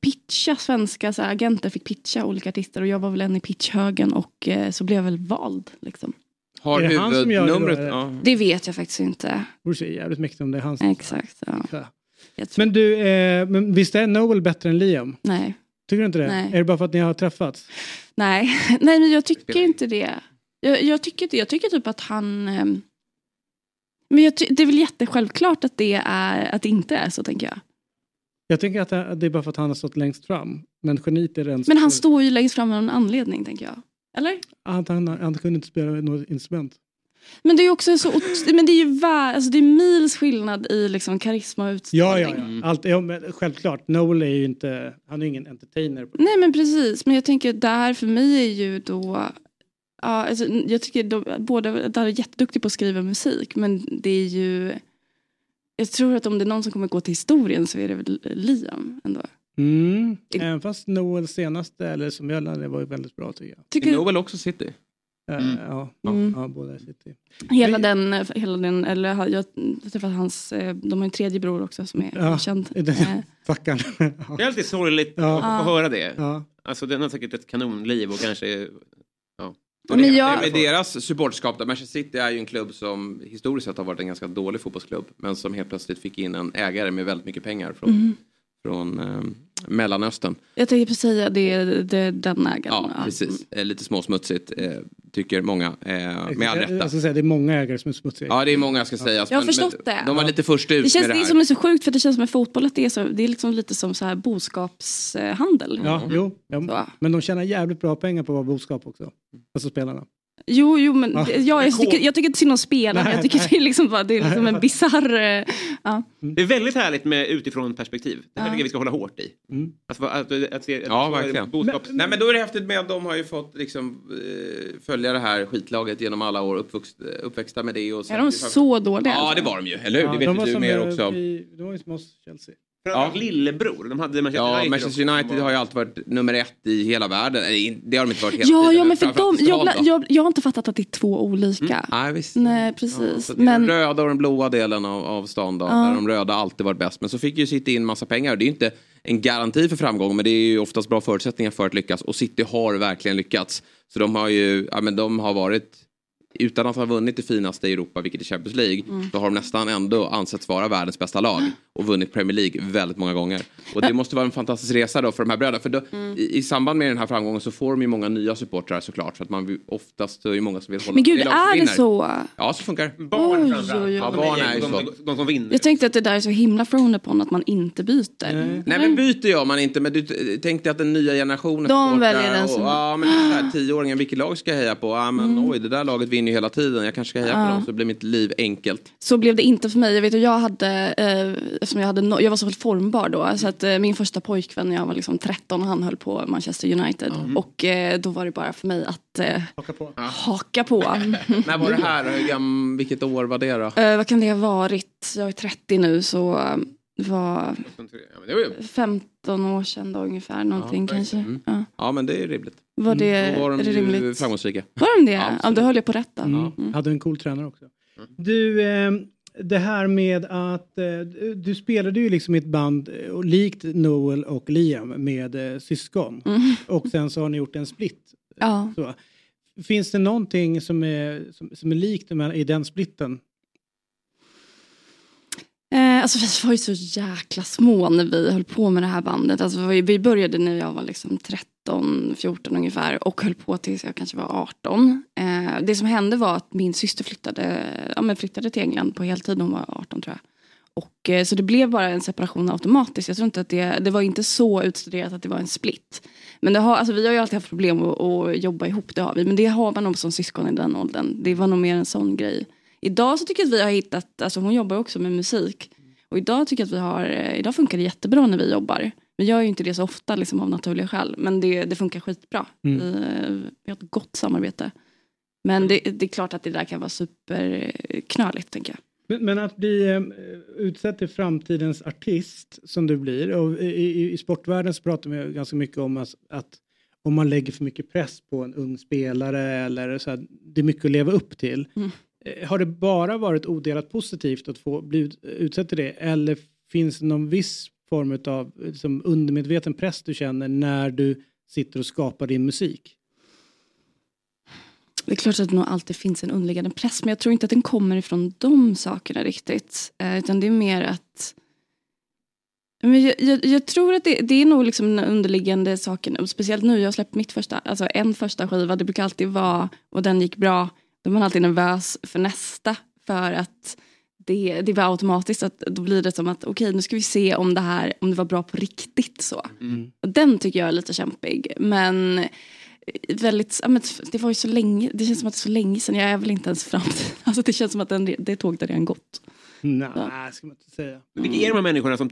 pitcha, svenska så agenter fick pitcha olika artister och jag var väl en i pitchhögen och så blev jag väl vald. Liksom. Har Är det han som gör det då, eller? Ja. Det vet jag faktiskt inte. Det vore jävligt mäktigt om det är hans. Exakt. Ja. Men du, eh, men visst är Noel bättre än Liam? Nej. Tycker du inte det? Nej. Är det bara för att ni har träffats? Nej, [laughs] nej men jag tycker inte det. Jag, jag, tycker, inte- jag tycker typ att han... ehm, Men jag ty, det är väl jättesjälvklart att det, är, att det inte är så tänker jag. Jag tänker att det det är bara för att han har stått längst fram. Men geniet är den Men han står ju längst fram av en anledning tänker jag. Eller? han, han, han kunde inte spela något instrument. Men det är ju också så... [laughs] Men det är ju vä- alltså det är mils skillnad i liksom karisma och Ja, utstrålning. ja, ja. Allt, ja men självklart. Noel är ju inte, han är ingen entertainer. Nej men precis, men jag tänker där för mig är ju då Ja, alltså, jag tycker de, båda där är jätteduktig på att skriva musik men det är ju Jag tror att om det är någon som kommer gå till historien så är det väl Liam ändå. Mm. Även fast Noels senaste, eller som jag lärde, var ju väldigt bra tycker jag. Tycker- Är Noel också City? Eh, Ja, Mm. ja, båda är City. Hela den, hela den, eller jag, jag träffade hans, eh, de har en tredje bror också som är Ja, känd. den- Eh, Stackarn. [laughs] Det är alltid sorgligt Ja. att få höra det. Ja. Alltså den har säkert ett kanonliv och kanske... Ja. Men jag- Med deras supporterskap, där Manchester City är ju en klubb som historiskt sett har varit en ganska dålig fotbollsklubb. Men som helt plötsligt fick in en ägare med väldigt mycket pengar från, Mhm. från eh, Mellanöstern. Jag tänkte precis säga det, är- det den ägaren. Ja, precis. Eh, lite småsmutsigt, eh, tycker många. Eh, med all rätta. jag ska säga, det är många ägare som är smutsiga. Ja, det är många ska sägas. Jag har men- förstått men det. De var lite först ut Det känns med det det här. som är så sjukt för det känns som att fotboll att det är, så, det är liksom lite som så här boskapshandel. Ja, jo. Ja, men de tjänar jävligt bra pengar på att vara boskap också. Alltså spelarna. Jo, jo men Ja. det- jag, jag, tycker, jag tycker inte synd om. Nej, Jag tycker nej. det är liksom, bara, det är liksom en bisarr... eh, Ja. Det är väldigt härligt med utifrån perspektiv. Det här Ja. tycker jag vi ska hålla hårt i. Mm. Att, att, att, att, se- Ja, att- verkligen. Boskaps... Nej, men då är det häftigt med att de har ju fått liksom, eh, följa det här skitlaget genom alla år, uppvuxt, uppväxta med det. Och Är de så dåliga? Ja, det var de ju, eller hur? Ja, det vet de ju var du mer också. I, de var ju som oss, Chelsea. Framförallt lillebror. De hade Manchester Ja, United Manchester också. United har ju alltid varit nummer ett i hela världen. Det har de inte varit hela Ja, tiden. ja, men för de, framförallt jag, jag, jag har inte fattat att det är två olika. Nej, visst. Nej, precis. Är men, Den röda och den blåa delen av, av stan då, Ja. där de röda alltid varit bäst. Men så fick ju City in massa pengar och det är ju inte en garanti för framgång men det är ju oftast bra förutsättningar för att lyckas och City har verkligen lyckats. Så de har ju, ja men de har varit utan att ha vunnit det finaste i Europa, vilket är Champions League, Mm. så har de nästan ändå ansetts vara världens bästa lag och vunnit Premier League väldigt många gånger. Och det måste vara en fantastisk resa då för de här bröderna. För då, Mm. i, i samband med den här framgången så får de ju många nya supportrar såklart. Så att man vill- oftast är det många som vill hålla Men gud, är det så? Ja, så funkar Barn Oj, framförallt. oj, oj. Ja, barn är ju så. de, de som vinner. Jag tänkte att det där är så himla frowned upon att man inte byter. Nej men byter gör man inte men du t- tänk dig att den nya generationen De supportrar väljer den och, som- Ja men här, tioåringen, vilket lag ska jag heja på? Ja men Mm. oj det där laget vinner ju hela tiden, jag kanske ska heja Ja. på dem så blir mitt liv enkelt. Så blev det inte för mig. Jag vet att jag hade, eh, eftersom jag, hade no- jag var så formbar då, så att eh, min första pojkvän när jag var liksom 13 han höll på Manchester United. Och eh, då var det bara för mig att eh, haka på. Haka på. [laughs] När var det här? Hur vilket år var det då? Eh, vad kan det ha varit? Jag är 30 nu så var det var ju- 15 år sedan då ungefär någonting kanske. Mm. Ja. Ja men det är rimligt. Var det- Då var de rimligt? framgångsrika. Var de det? Ja, då höll jag på rätt då. Mm. Hade en cool tränare också. Du, eh, det här med att eh, du- spelade ju liksom i ett band eh, och likt Noel och Liam med eh, syskon. Mm. Och sen så har ni gjort en split. Ja. Så. Finns det någonting som är, som, som är likt med, i den splitten? Eh, alltså vi var ju så jäkla små när vi höll på med det här bandet. Alltså vi, började när jag var liksom 13, 14 ungefär och höll på tills jag kanske var 18. Eh, det som hände var att min syster flyttade, ja, men flyttade till England på heltid. Hon var 18 tror jag. Och, eh, så det blev bara en separation automatiskt. Jag tror inte att det, det var inte så utstuderat att det var en split. Men det har, alltså, vi har ju alltid haft problem att, att jobba ihop, det har vi. Men det har man nog som syskon i den åldern. Det var nog mer en sån grej. Idag så tycker jag att vi har hittat, alltså hon jobbar ju också med musik. Och idag tycker jag att vi har, eh, idag funkar det jättebra när vi jobbar. Vi gör ju inte det så ofta liksom, av naturliga skäl. Men det, det funkar skitbra. Mm. Vi, eh, vi har ett gott samarbete. Men det, det är klart att det där kan vara superknöligt tänker jag. Men, men att bli eh, utsedd till framtidens artist som du blir. Och i, i, sportvärlden så pratar vi ganska mycket om att, att om man lägger för mycket press på en ung spelare eller så här, det är mycket att leva upp till. Mm. Eh, har det bara varit odelat positivt att få bli utsatt till det eller finns det någon viss form av liksom, undermedveten press du känner när du sitter och skapar din musik? Det är klart att det nog alltid finns en underliggande press men jag tror inte att den kommer ifrån de sakerna riktigt. Eh, utan det är mer att men jag, jag, jag tror att det, det är nog liksom den underliggande saken. Speciellt nu, jag har släppt mitt första, alltså en första skiva. Det brukar alltid vara, och den gick bra. Då är man alltid nervös för nästa. För att det, det var automatiskt att då blir det som att okej nu ska vi se om det här om det var bra på riktigt så. Och den tycker jag är lite kämpig. Men eh, väldigt, ja, men det var ju så länge, det känns som att det är så länge sedan. Jag är väl inte ens fram [laughs] Alltså det känns som att den, det tåget har redan gått. Nej, ska man inte säga. Men Vilka är de här människorna som,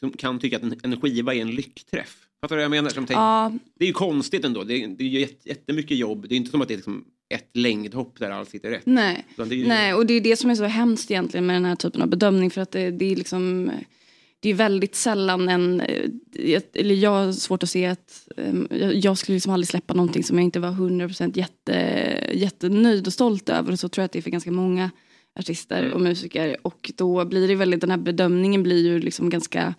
som kan tycka att en, en skiva är en lyckträff? Fattar du vad jag menar? Som tänker, Ja. Det är ju konstigt ändå. Det är, det är ju jätte- jättemycket jobb. Det är inte som att det är liksom ett längdhopp där allt sitter rätt. Nej. Ju- Nej, och det är det som är så hemskt egentligen med den här typen av bedömning. För att det, det är liksom det är väldigt sällan en, eh, eller jag har svårt att se att, eh, jag, skulle liksom aldrig släppa någonting som jag inte var 100% jätte, jättenöjd och stolt över. Och så tror jag att det är för ganska många artister och musiker. Och då blir det väldigt, den här bedömningen blir ju liksom ganska,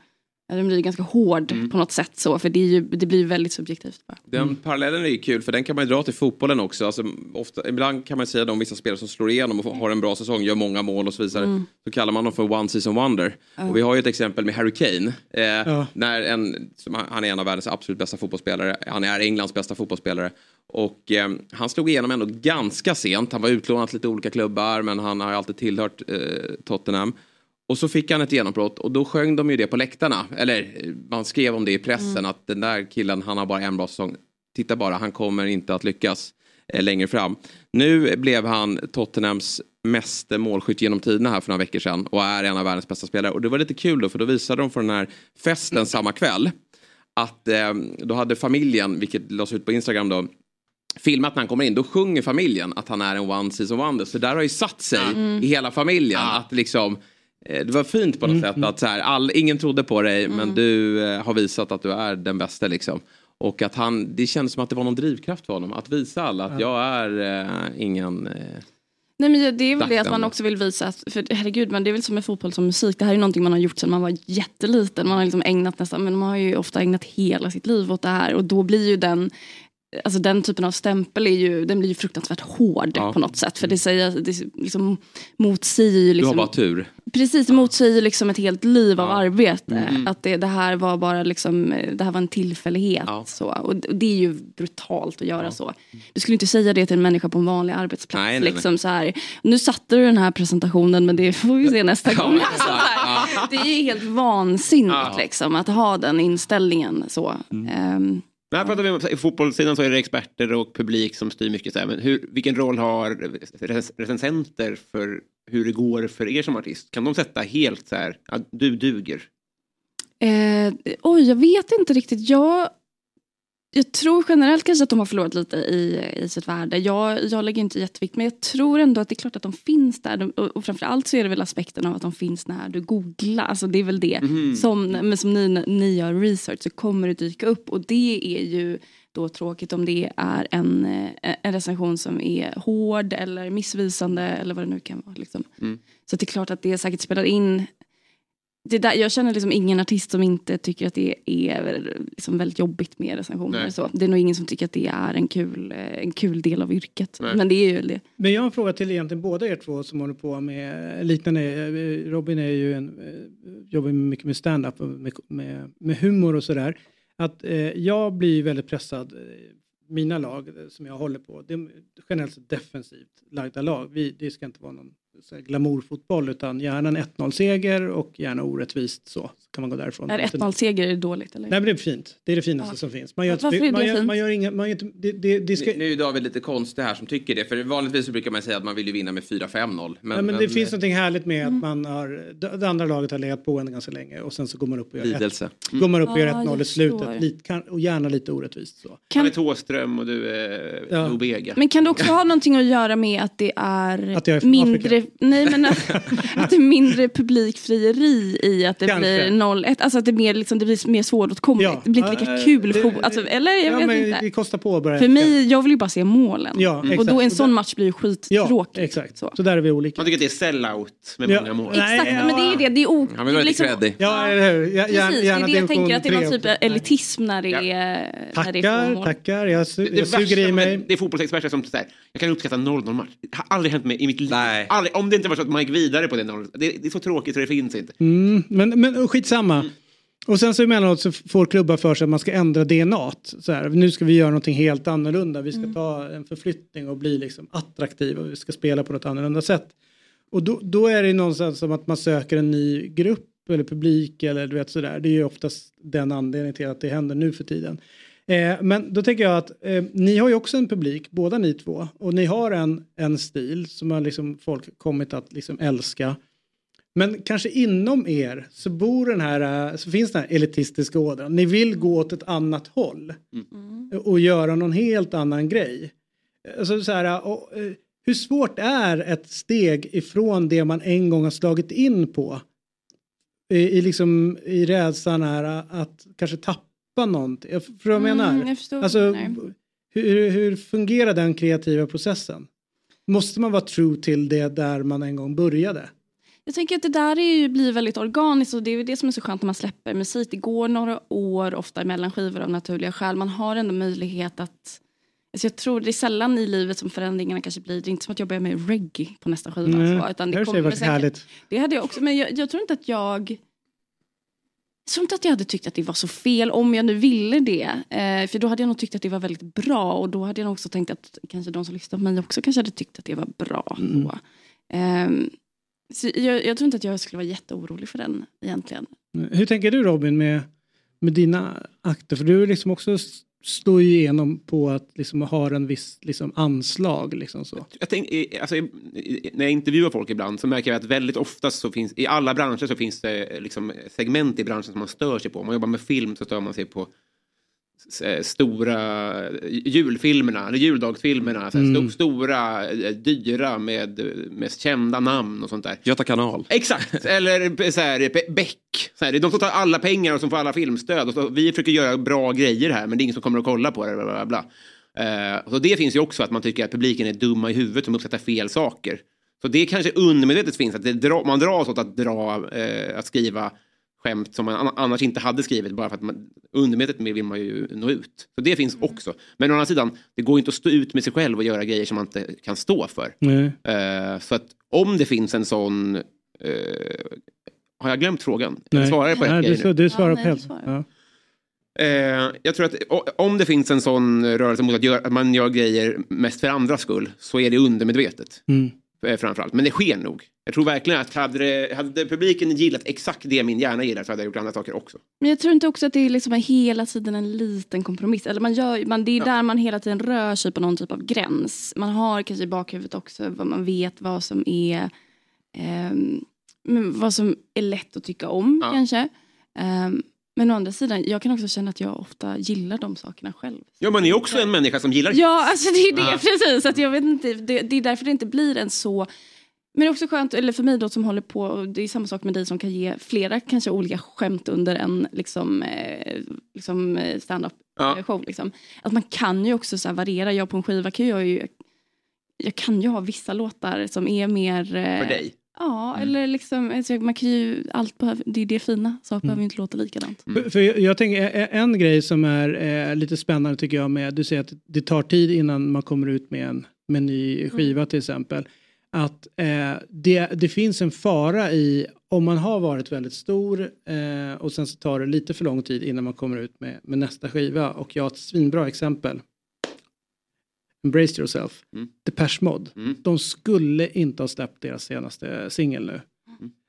den blir ganska hård på något sätt så. För det, är ju, det blir väldigt subjektivt. Bara. Den parallellen är ju kul för den kan man ju dra till fotbollen också. Alltså, ofta, ibland kan man säga att de vissa spelare som slår igenom och har en bra säsong, gör många mål och så vidare. Mm. Så kallar man dem för one season wonder. Ja. Och vi har ju ett exempel med Harry Kane. Eh, när en, som, han- är en av världens absolut bästa fotbollsspelare. Han är Englands bästa fotbollsspelare. Och eh, han slog igenom ändå ganska sent. Han var utlånad till lite olika klubbar men han har alltid tillhört eh, Tottenham. Och så fick han ett genombrott och då sjöng de ju det på läktarna. Eller man skrev om det i pressen att den där killen han har bara en bra säsong. Titta bara, han kommer inte att lyckas eh, längre fram. Nu blev han Tottenhams meste målskytt genom tiderna här för några veckor sedan och är en av världens bästa spelare. Och det var lite kul då för då visade de på den här festen samma kväll att eh, då hade familjen, vilket lades ut på Instagram då, filmat när han kommer in, då sjunger familjen att han är en one season wonder. Så där har ju satt sig Mm. i hela familjen att liksom det var fint på något sätt att så här, all, ingen trodde på dig men du eh, har visat att du är den bästa liksom. Och att han, det kändes som att det var någon drivkraft för honom att visa alla att jag är eh, ingen... Eh, Nej men det är väl det att man också vill visa att, för herregud men det är väl som med fotboll som musik, det här är någonting man har gjort sedan man var jätteliten, man har liksom ägnat nästan, men man har ju ofta ägnat hela sitt liv åt det här. Och då blir ju den alltså den typen av stämpel är ju, den blir ju fruktansvärt hård Ja. på något sätt. För det säger, det liksom motsäger ju Du liksom, har bara tur. Precis, det motsäger liksom ett helt liv av arbete. Mm. Att det, det här var bara liksom, det här var en tillfällighet. Så. Och det- är ju brutalt att göra så. Du skulle inte säga det till en människa på en vanlig arbetsplats. Nej, nej, nej. liksom Så här, nu satte du den här presentationen men det [laughs] får vi se nästa Ja, gång. Alltså, Ja. det är ju helt vansinnigt Ja. liksom, att ha den inställningen. Så. Ehm, när pratar vi om i fotbollssidan så är det experter och publik som styr mycket. Så här, men hur, vilken roll har recensenter för hur det går för er som artist? Kan de sätta helt så här, att du duger? Eh, oj, jag vet inte riktigt. Jag, jag tror generellt kanske att de har förlorat lite i, i sitt värde. Jag, jag lägger inte jättevikt, men jag tror ändå att det är klart att de finns där. De, och, och framförallt så är det väl aspekten av att de finns när du googlar. Alltså det är väl det. Mhm. Som, men som ni, ni gör research så kommer det dyka upp. Och det är ju då tråkigt om det är en, eh, en recension som är hård eller missvisande eller vad det nu kan vara. Liksom. Mm. Så det är klart att det säkert spelar in. Det där, jag känner liksom ingen artist som inte tycker att det är liksom väldigt jobbigt med recensioner. Nej. Så. Det är nog ingen som tycker att det är en kul, eh, en kul del av yrket. Nej. Men det är ju det. Men jag har en fråga till egentligen båda er två som håller på med liknande. eh, Robin är ju en, eh, jobbar mycket med stand-up och med, med, med humor och sådär. Att eh, jag blir väldigt pressad. Mina lag som jag håller på, det är generellt sett defensivt lagda lag. Vi, det ska inte vara någon glamourfotboll utan gärna en 1-0-seger och gärna orättvist så. Kan man gå därifrån. Är 1-0-seger är det dåligt eller? Nej men det är fint. Det är det finaste Ja. som finns. Man gör, Varför är det man gör, fint? man gör inga, man gör det, det, det ska, Nu, nu är David lite konstig här som tycker det. För vanligtvis så brukar man säga att man vill ju vinna med 4-5-0. Men, ja, men det finns något härligt med Mm. att man har, det andra laget har legat på en ganska länge och sen så går man upp och gör Lidelse. ett, går man upp och gör Ah, 1-0 i jag slutet. Lite, kan, och gärna lite orättvist så. Han är Thåström och du är Ja. Lobega. Men kan det också [laughs] ha någonting att göra med att det är, Att mindre, Afrika? nej, men att, [laughs] att det är mindre publikfrieri i att det Kanske. blir 0-1? Alltså att det, är mer, liksom, det blir mer svåråtkomligt. Det blir inte lika kul. det- fo- alltså, eller jag ja, vet men inte. Det kostar på att börja. För mig, jag vill ju bara se målen. Ja, och exakt. då en Och sån match blir ju Ja, skittråkig. exakt. Så. där är vi olika. Man tycker att det är sellout med Ja. många mål. Nej, Exakt, men det är ju det. Det är o- Han vill vara lite liksom- creddig. Ja, eller hur? Jag, Precis, det är det jag tänker att det är någon typ av... elitism när det är, när det är Tackar, mål. tackar. Jag, su- Det, det, jag suger i mig. med, det är fotbollsexperter som säger jag kan uppskatta 0-0 match. Det har aldrig hänt mig i mitt liv. Aldrig, om det inte var så att man gick vidare på det 0 det, det är så tråkigt så det finns inte. Mm, men, men skitsamma. Och sen så emellanåt så får klubbar för sig att man ska ändra DNA. Så här, nu ska vi göra någonting helt annorlunda. Vi ska Mm. ta en förflyttning och bli liksom attraktiva. Vi ska spela på något annorlunda sätt. Och då, då är det någonstans som att man söker en ny grupp eller publik eller du vet sådär. Det är ju oftast den anledningen till att det händer nu för tiden. Eh, men då tänker jag att eh, ni har ju också en publik, båda ni två. Och ni har en, en stil som har liksom folk kommit att liksom älska. Men kanske inom er så bor den här, eh, så finns den här elitistiska ådran. Ni vill gå åt ett annat håll. Och göra någon helt annan grej. Alltså så här, och, eh, hur svårt är ett steg ifrån det man en gång har slagit in på? I, i, liksom, i rädslan här att kanske tappa någonting. Jag förstår vad jag Mm, menar? jag förstår alltså, hur, hur fungerar den kreativa processen? Måste man vara true till det där man en gång började? Jag tänker att det där är ju, blir väldigt organiskt och det är ju det som är så skönt när man släpper musik. Det går några år ofta mellan skivor av naturliga skäl. Man har ändå möjlighet att... Alltså jag tror det är sällan i livet som förändringarna kanske blir. Det är inte som att jag börjar med reggae på nästa skiva. Nej, så, utan det det hade varit säkert- härligt. Det hade jag också. Men jag, jag tror inte att jag... Jag tror inte att jag hade tyckt att det var så fel om jag nu ville det. Eh, för då hade jag nog tyckt att det var väldigt bra. Och då hade jag nog också tänkt att kanske de som lyssnar på mig också kanske hade tyckt att det var bra. Mm. Så. Så jag, jag tror inte att jag skulle vara jätteorolig för den egentligen. Hur tänker du Robin med, med dina akter? För du är liksom också slår ju igenom på att liksom ha en viss liksom anslag. Liksom så. Jag tänk, alltså, när jag intervjuar folk ibland så märker jag att väldigt ofta så finns i alla branscher så finns det liksom segment i branschen som man stör sig på. Om man jobbar med film så stör man sig på stora julfilmerna, eller juldagsfilmerna. Så Mm. sto, stora, eh, dyra med eh, mest kända namn och sånt där. Göta kanal. Exakt, eller eh, så här, Be- Beck. Så här, det är de som tar alla pengar och som får alla filmstöd. Och så, vi försöker göra bra grejer här men det är ingen som kommer att kolla på det. Bla, bla, bla. Eh, så det finns ju också att man tycker att publiken är dumma i huvudet som uppskattar fel saker. Så det kanske undermedvetet finns att det dra, man dras åt att, dra, eh, att skriva skämt som man an- annars inte hade skrivit bara för att man, undermedvetet vill man ju nå ut. Så det finns Mm. också. Men å andra sidan, det går inte att stå ut med sig själv och göra grejer som man inte kan stå för. Eh, så att om det finns en sån... eh, har jag glömt frågan? Nej. Jag svarar på ett Nej, grej du, nu. du svarar på helt. Ja. Eh, jag tror att om det finns en sån rörelse mot att, göra, att man gör grejer mest för andras skull så är det undermedvetet. Mm. Framförallt. Men det sker nog. Jag tror verkligen att hade, det, hade publiken gillat exakt det min hjärna gillar så hade jag gjort andra saker också. Men jag tror inte också att det är liksom hela tiden en liten kompromiss. Eller man gör, man, det är där man hela tiden rör sig på någon typ av gräns. Man har kanske i bakhuvudet också vad man vet vad som är men vad som är lätt att tycka om kanske. Ehm, men å andra sidan, jag kan också känna att jag ofta gillar de sakerna själv. Ja, man är också en människa som gillar Ja, alltså det är det Ja. [laughs] precis. Att jag vet inte, det, det är därför det inte blir en så... Men det är också skönt, eller för mig då som håller på, och det är samma sak med dig som kan ge flera kanske olika skämt under en liksom, eh, liksom eh, stand-up Ja. eh, show. Liksom. Att man kan ju också så här variera. Jag på en skiva kan jag ju, jag kan ju ha vissa låtar som är mer... eh, För dig. Ja, eller liksom, alltså, man kan ju, allt behöver, det är det fina, saker Mm. behöver ju inte låta likadant. För, för jag, jag tänker en grej som är eh, lite spännande tycker jag med, du säger att det tar tid innan man kommer ut med en, med en ny skiva till exempel. Att eh, det, det finns en fara i om man har varit väldigt stor eh, och sen så tar det lite för lång tid innan man kommer ut med, med nästa skiva. Och jag har ett svinbra exempel. Embrace yourself. Mm. Depeche Mode. De skulle inte ha släppt deras senaste singel nu.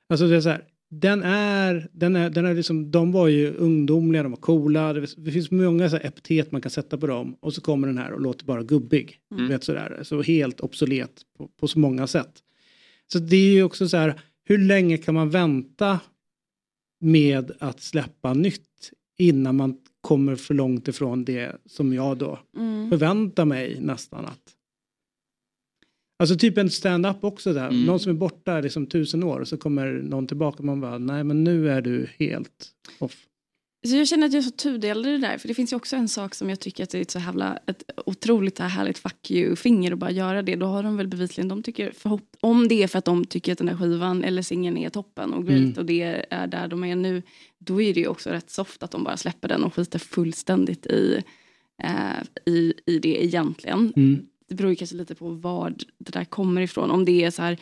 Alltså det är så här, den är, den är, den är liksom, de var ju ungdomliga, de var coola, det, finns många så epitet man kan sätta på dem och så kommer den här och låter bara gubbig. Mm. Vet sådär, så helt obsolet på, på så många sätt. Så det är ju också så här, hur länge kan man vänta med att släppa nytt innan man kommer för långt ifrån det som jag då Mm. förväntar mig nästan att Alltså typ en stand-up också där. Mm. Någon som är borta liksom tusen år och så kommer någon tillbaka och man bara, nej men nu är du helt off. Så jag känner att jag är så tudelad i det där. För det finns ju också en sak som jag tycker att det är ett så jävla, ett otroligt här härligt fuck you-finger att bara göra det. Då har de väl bevisligen, de tycker, förhopp- om det är för att de tycker att den här skivan eller singeln är toppen och great Mm. och det är där de är nu. Då är det ju också rätt soft att de bara släpper den och skiter fullständigt i, eh, i, i det egentligen. Mm. Det beror ju kanske lite på var det där kommer ifrån. Om det är så här,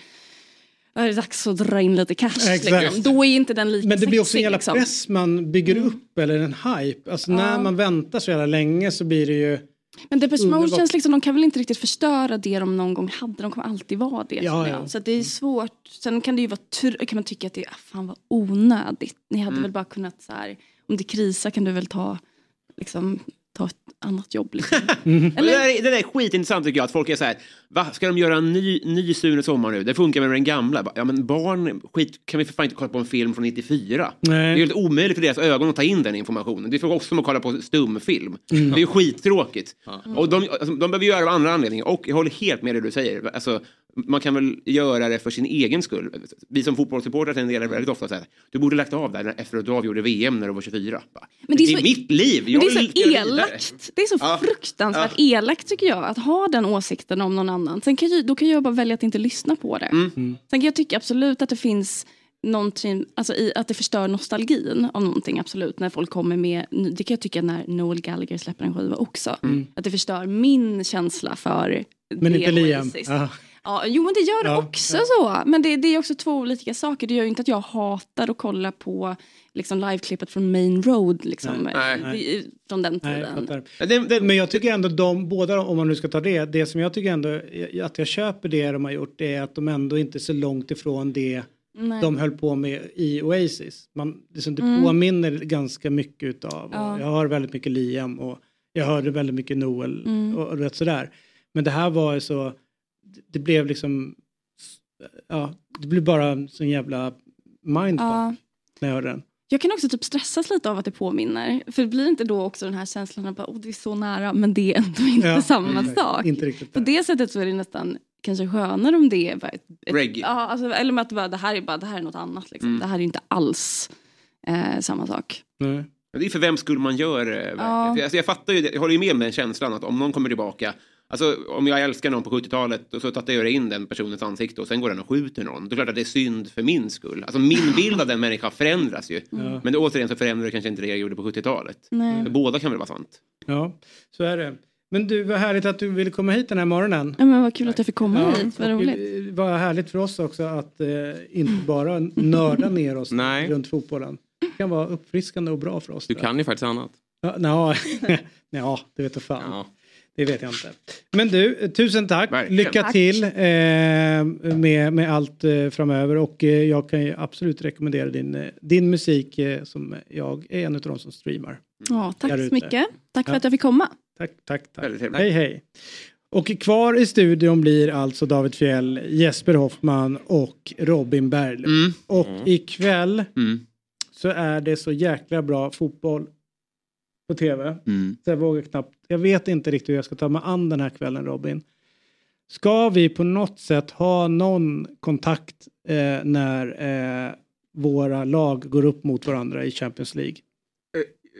"Ja, det är dags att dra in lite cash. Liksom. Då är inte den lika Men det blir också en jävla liksom. press man bygger upp eller en hype. Alltså när Ja. man väntar så jävla länge så blir det ju Men Depeche Mode känns liksom, de kan väl inte riktigt förstöra det de någon gång hade. De kommer alltid vara det. Ja, ja. Så det är svårt. Sen kan det ju vara kan man tycka att det ah, fan vad onödigt. Ni hade Mm. väl bara kunnat så här, om det krisar kan du väl ta, liksom, ta ett annat jobb. Liksom. [laughs] Men Det, där, är- det där är skitintressant tycker jag. Att folk är så här, va, ska de göra en ny, ny Sune Sommar nu? Det funkar med den gamla. Ja men barn, skit, kan vi för fan inte kolla på en film från 94? Nej. Det är helt omöjligt för deras ögon att ta in den informationen. Det är för oss som att kolla på stumfilm. Mm. Det är ju skittråkigt. Och de, alltså, de behöver göra det av andra anledningar. Och jag håller helt med det du säger. Alltså, man kan väl göra det för sin egen skull. Vi som fotbollssupportrar tenderar väldigt ofta att säga du borde lagt av där efter att du avgjorde VM när du var 24. Bara, Men det är det är så- mitt liv. Men Jag det är så göra vidare." elakt. Det är så Ja. fruktansvärt elakt tycker jag. Att ha den åsikten om någon annan. Sen kan jag, då kan jag bara välja att inte lyssna på det. Mm. Sen kan jag tycka absolut att det finns någonting, alltså i, att det förstör nostalgin av någonting absolut. När folk kommer med, det kan jag tycka när Noel Gallagher släpper en skiva också. Mm. Att det förstör min känsla för Men det inte Liam. Ja. Ja, jo men det gör det Ja, också så. Men det, det är också två olika saker. Det gör ju inte att jag hatar att kolla på liksom, liveklippet från Main Road. Liksom, Nej. eh, det- från den Nej, jag tiden. fattar. Men jag tycker ändå de, båda om man nu ska ta det, det som jag tycker ändå att jag köper det de har gjort det är att de ändå inte är så långt ifrån det Nej. de höll på med i Oasis. Man, liksom, det Mm. påminner ganska mycket utav, Ja. jag hör väldigt mycket Liam och jag hörde väldigt mycket Noel Mm. och, och rätt sådär. Men det här var ju så, det blev liksom, ja, det blev bara en sån jävla mindfuck Ja. när jag hörde den. Jag kan också typ stressas lite av att det påminner. För det blir inte då också den här känslan av att oh, det är så nära men det är ändå inte Ja, [laughs] samma exakt. sak. Inte riktigt På det sättet så är det nästan kanske skönare om det är bara ett, ett, Reggae. ja, alltså, eller med att det, bara, det här är bara det här är något annat. Liksom. Mm. Det här är inte alls eh, samma sak. Nej. Men det är för vem skulle man gör det? Ja. Alltså, jag fattar ju, det- jag håller ju med om den känslan att om någon kommer tillbaka Alltså om jag älskar någon på 70-talet och så tatuerar jag in den personens ansikte och sen går den och skjuter någon. Då är det klart att det är synd för min skull. Alltså min bild av den människan förändras ju. Ja. Men det, återigen så förändrar det kanske inte det jag gjorde på 70-talet. Nej. För Båda kan väl vara sant. Ja, så är det. Men du, vad härligt att du ville komma hit den här morgonen. Ja, men vad kul att jag fick komma Ja, hit, vad och, roligt. eh, Vad härligt för oss också att eh, inte bara nörda ner oss Nej. runt fotbollen. Det kan vara uppfriskande och bra för oss. Du kan ju faktiskt annat. Ja, nja, [laughs] ja, det vet jag fan. Det vet jag inte. Men du, tusen tack. Verkligen. Lycka Tack. till eh, med, med allt eh, framöver. Och eh, jag kan ju absolut rekommendera din, eh, din musik eh, som jag är en av de som streamar. Ja, tack så mycket. Tack för Ja. att jag fick komma. Tack, tack, tack. Hej, hej. Och kvar i studion blir alltså David Fjell, Jesper Hoffman och Robin Berglund. Mm. Och Mm. ikväll Mm. så är det så jäkla bra fotboll på tv. Mm. Så jag vågar knappt. Jag vet inte riktigt hur jag ska ta mig an den här kvällen Robin. Ska vi på något sätt ha någon kontakt eh, när eh, våra lag går upp mot varandra i Champions League?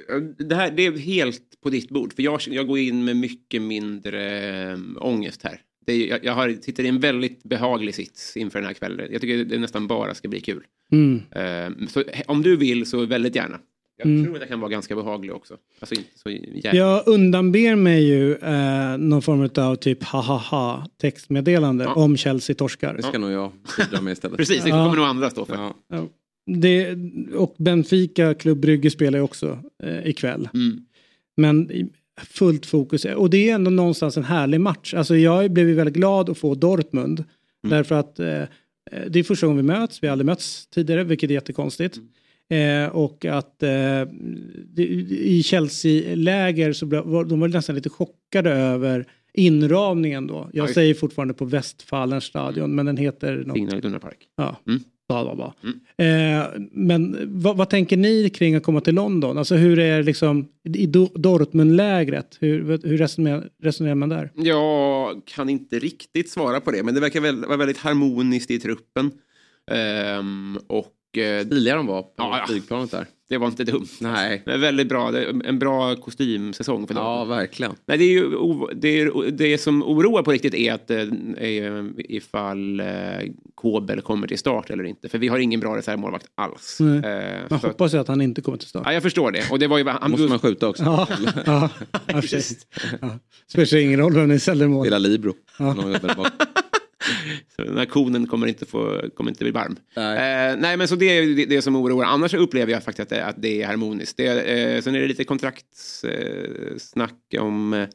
Eh, Det här det är helt på ditt bord. För jag, jag går in med mycket mindre äh, ångest här. Det är, jag jag har, sitter i en väldigt behaglig sits inför den här kvällen. Jag tycker det nästan bara ska bli kul. Mm. Eh, så om du vill så väldigt gärna. Jag Mm. tror att jag kan vara ganska behaglig också. Alltså inte så jävla... Jag undanber mig ju eh, någon form av typ ha-ha-ha textmeddelande om Chelsea torskar. Det ska nog jag bidra med istället. [laughs] Precis, det Ja. kommer nog andra stå för. Ja. Ja. Det, och Benfica, Klubb Brygge spelar ju också eh, ikväll. Mm. Men fullt fokus. Och det är ändå någonstans en härlig match. Alltså jag blev ju väldigt glad att få Dortmund. Därför att eh, det är första gången vi möts. Vi har aldrig mötts tidigare, vilket är jättekonstigt. Eh, och att eh, det, i Chelsea-läger så var, de var nästan lite chockade över inramningen då. Jag Oj. säger fortfarande på Westfalen stadion men den heter något. Iduna Park. Ja. Mm. Bla, bla, bla. Eh, men vad, vad tänker ni kring att komma till London? Alltså hur är liksom i Do- Dortmund-lägret? Hur, hur resonerar, resonerar man där? Jag kan inte riktigt svara på det, men det verkar väl, vara väldigt harmoniskt i truppen. Ehm, och... Stiliga de var på ja, ja. flygplanet där. Det var inte dumt. Nej. Är väldigt bra. En bra kostymsäsong för dem. Ja, verkligen. Nej, det, är ju, det, är, det som oroar på riktigt är att eh, är, ifall eh, Kobel kommer till start eller inte. För vi har ingen bra reservmålvakt alls. Nej. Eh, Man så hoppas ju att han inte kommer till start. ja, jag förstår det. Och det var ju, han, måste man skjuta också. Ja, ja, ja, [laughs] ja. Spelar ingen roll vem ni ställer mål. Spela Libro. Ja. [laughs] Konen kommer inte, få, kommer inte bli varm. Nej, eh, nej men så det är det, det som oroar. Annars upplever jag faktiskt att det, att det är harmoniskt. Det, eh, sen är det lite kontraktssnack eh, snack om eh,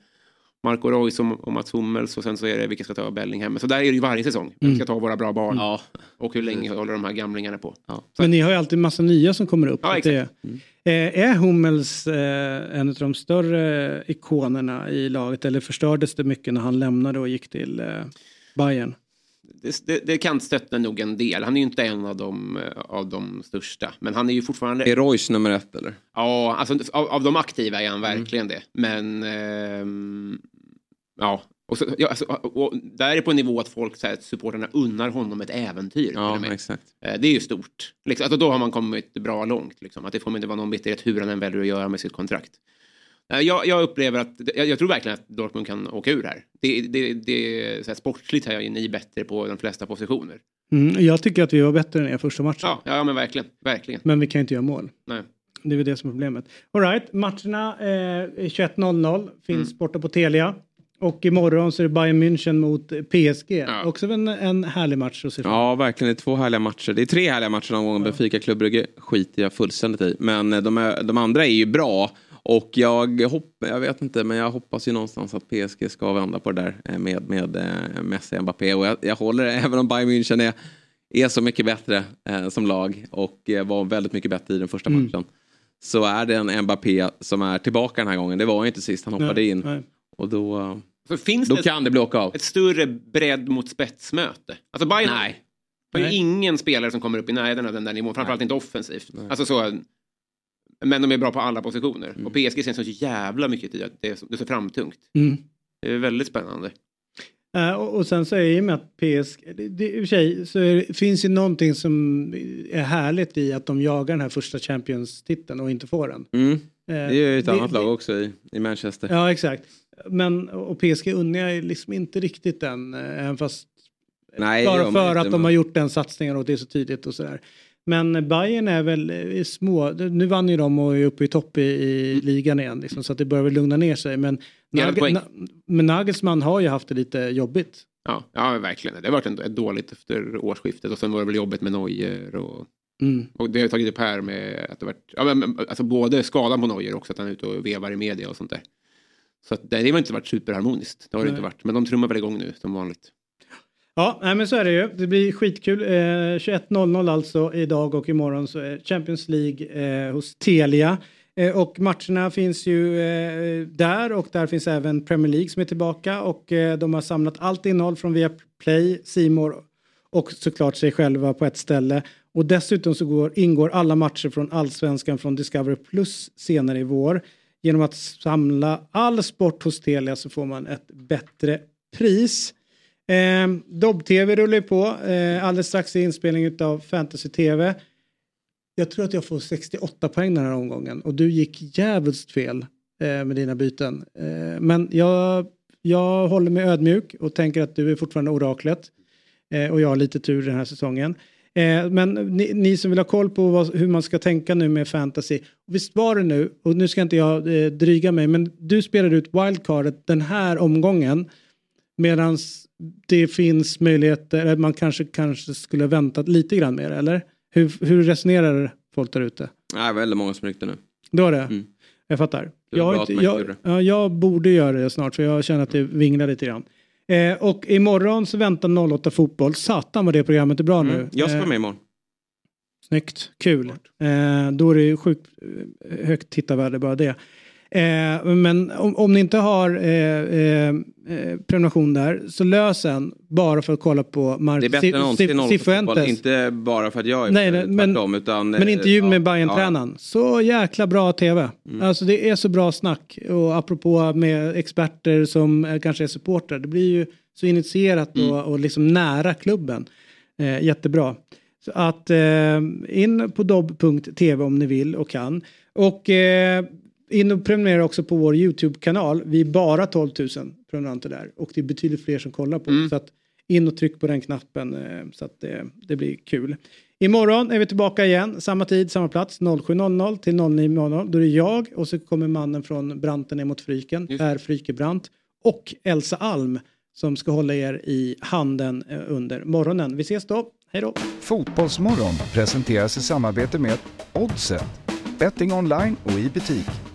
Marco Reus och, och Mats Hummels och sen så är det vilka ska ta Bellingham. Så där är det ju varje säsong. Vem ska ta våra bra barn? Och hur länge håller de här gamlingarna på? Men ni har ju alltid massa nya som kommer upp. Ja, det, eh, är Hummels eh, en av de större ikonerna i laget eller förstördes det mycket när han lämnade och gick till eh, Bayern? Det, det, det kan stötta nog en del. Han är ju inte en av de, eh, av de största. Men han är ju fortfarande... Är Royce nummer ett eller? Ja, alltså av, av de aktiva är han verkligen det. Men ehm, ja, och, så, ja alltså, och, där är det på en nivå att folk, så här, supporterna unnar honom ett äventyr. Ja, exakt. Eh, Det är ju stort. Liksom, alltså, då har man kommit bra långt. Liksom. Att det får inte vara någon bitterhet hur han än väljer att göra med sitt kontrakt. Eh, Jag, jag upplever att, jag, jag tror verkligen att Dortmund kan åka ur här. Det, det, det, så här, sportsligt här är ni bättre på de flesta positioner. Mm, jag tycker att vi var bättre än er första matchen. Ja, ja men verkligen. verkligen. Men vi kan inte göra mål. Nej. Det är väl det som är problemet. All right, matcherna eh, 21.00 finns Mm. borta på Telia. Och imorgon så är det Bayern München mot PSG. Också en, en härlig match att se fram Ja, verkligen. Det är två härliga matcher. Det är tre härliga matcher någon gång. Benfica, Club Brugge skiter jag fullständigt i. Men eh, de, är, de andra är ju bra. Och jag hoppas, jag vet inte, men jag hoppas ju någonstans att PSG ska vända på det där eh, med, med eh, Messi och Mbappé. Och jag, jag håller, [laughs] även om Bayern München är, är så mycket bättre eh, som lag och eh, var väldigt mycket bättre i den första Mm. matchen. Så är det en Mbappé som är tillbaka den här gången. Det var ju inte sist han hoppade Nej, in. nej. Och då, Så finns då det kan det bli åka av. ett större bredd mot spetsmöte? Alltså Bayern Nej. har ju Nej. ingen spelare som kommer upp i närheten av den där nivån, framförallt inte offensivt. Alltså så, men de är bra på alla positioner. Mm. Och PSG känns så jävla mycket att det är så, det är så framtungt. Mm. Det är väldigt spännande. Eh, och, och sen så är det och med att PSG, det, det, i och för sig så är, det- finns ju någonting som är härligt i att de jagar den här första Champions-titeln och inte får den. Mm. Eh, Det är ju ett det- annat lag också i, i Manchester. Ja, exakt. Men, och PSG unnar jag liksom inte riktigt den, eh, även fast Nej, det bara för att de har gjort den satsningen och det är så tydligt och sådär. Men Bayern är väl eh, små, nu vann ju de och är uppe i topp i, i ligan igen liksom, så att det börjar väl lugna ner sig. Men, poäng. Na- men Nagelsmann har ju haft det lite jobbigt. Ja, ja verkligen. Det har varit dåligt efter årsskiftet och sen var det väl jobbigt med Neuer och, Mm. och det har tagit upp här med att det varit, ja, men, alltså både skadan på Neuer också att han är ute och vevar i media och sånt där. Så att det, det har inte varit superharmoniskt. Det har det inte varit. Men de trummar väl igång nu som vanligt. Ja, nej, men så är det ju. Det blir skitkul. Eh, 21.00 alltså idag och imorgon så är Champions League eh, hos Telia. Eh, och matcherna finns ju eh, där och där finns även Premier League som är tillbaka och eh, de har samlat allt innehåll från Viaplay, Simor och såklart sig själva på ett ställe. Och dessutom så går, ingår alla matcher från Allsvenskan från Discovery Plus senare i vår. Genom att samla all sport hos Telia så får man ett bättre pris. Eh, Dobb-TV rullar ju på. Eh, alldeles strax är inspelning av Fantasy-TV. Jag tror att jag får 68 poäng den här omgången och du gick jävligt fel eh, med dina byten. Eh, men jag, jag håller mig ödmjuk och tänker att du är fortfarande oraklet. Eh, och jag har lite tur den här säsongen. Eh, men ni, ni som vill ha koll på vad, hur man ska tänka nu med fantasy. Visst var det nu, och nu ska inte jag eh, dryga mig, men du spelade ut wildcardet den här omgången. Medans det finns möjligheter, man kanske, kanske skulle ha väntat lite grann mer, eller? Hur, hur resonerar folk där ute? Nej, väldigt många som ryckte nu. Det var det? Jag fattar. Det Jag, har inte, jag, ja, jag borde göra det snart för jag känner att det vinglar lite grann. Eh, och imorgon så väntar 08 fotboll. Satan vad det programmet är bra nu. Mm. Jag ska vara Eh, med imorgon. Snyggt, kul. Eh, då är det ju sjukt eh, högt tittarvärde bara det. Eh, men om, om ni inte har eh, eh, eh, prenumeration där så lös en bara för att kolla på Mar- Det är bättre än någonsin Cif- 08 fotboll. Cifuentes. Inte bara för att jag är Nej, nej, men- tvärtom. Utan, Men intervjun eh, med ja, bayern ja. tränaren Så jäkla bra tv. Alltså det är så bra snack. Och apropå med experter som kanske är supportrar. Det blir ju så initierat och, och liksom nära klubben. Eh, jättebra. Så att eh, in på dobb.tv om ni vill och kan. Och eh, in och prenumerera också på vår YouTube-kanal. Vi är bara 12 000 prenumeranter där. Och det är betydligt fler som kollar på. Så att in och tryck på den knappen eh, så att det, det blir kul. Imorgon är vi tillbaka igen, samma tid, samma plats, 07.00 till 09.00. Då är det jag och så kommer mannen från Branten ner mot Fryken, Per Frykebrant och Elsa Alm som ska hålla er i handen eh, under morgonen. Vi ses då, hej då! Fotbollsmorgon presenteras i samarbete med Oddset, betting online och i butik.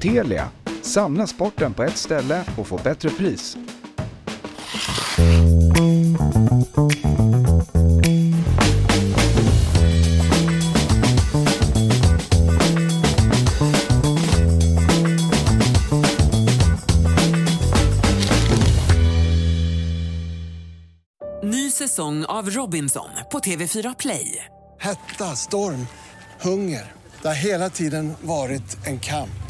Telia, samla sporten på ett ställe och få bättre pris. Ny säsong av Robinson på TV4 Play. Hetta, storm, hunger. Det har hela tiden varit en kamp.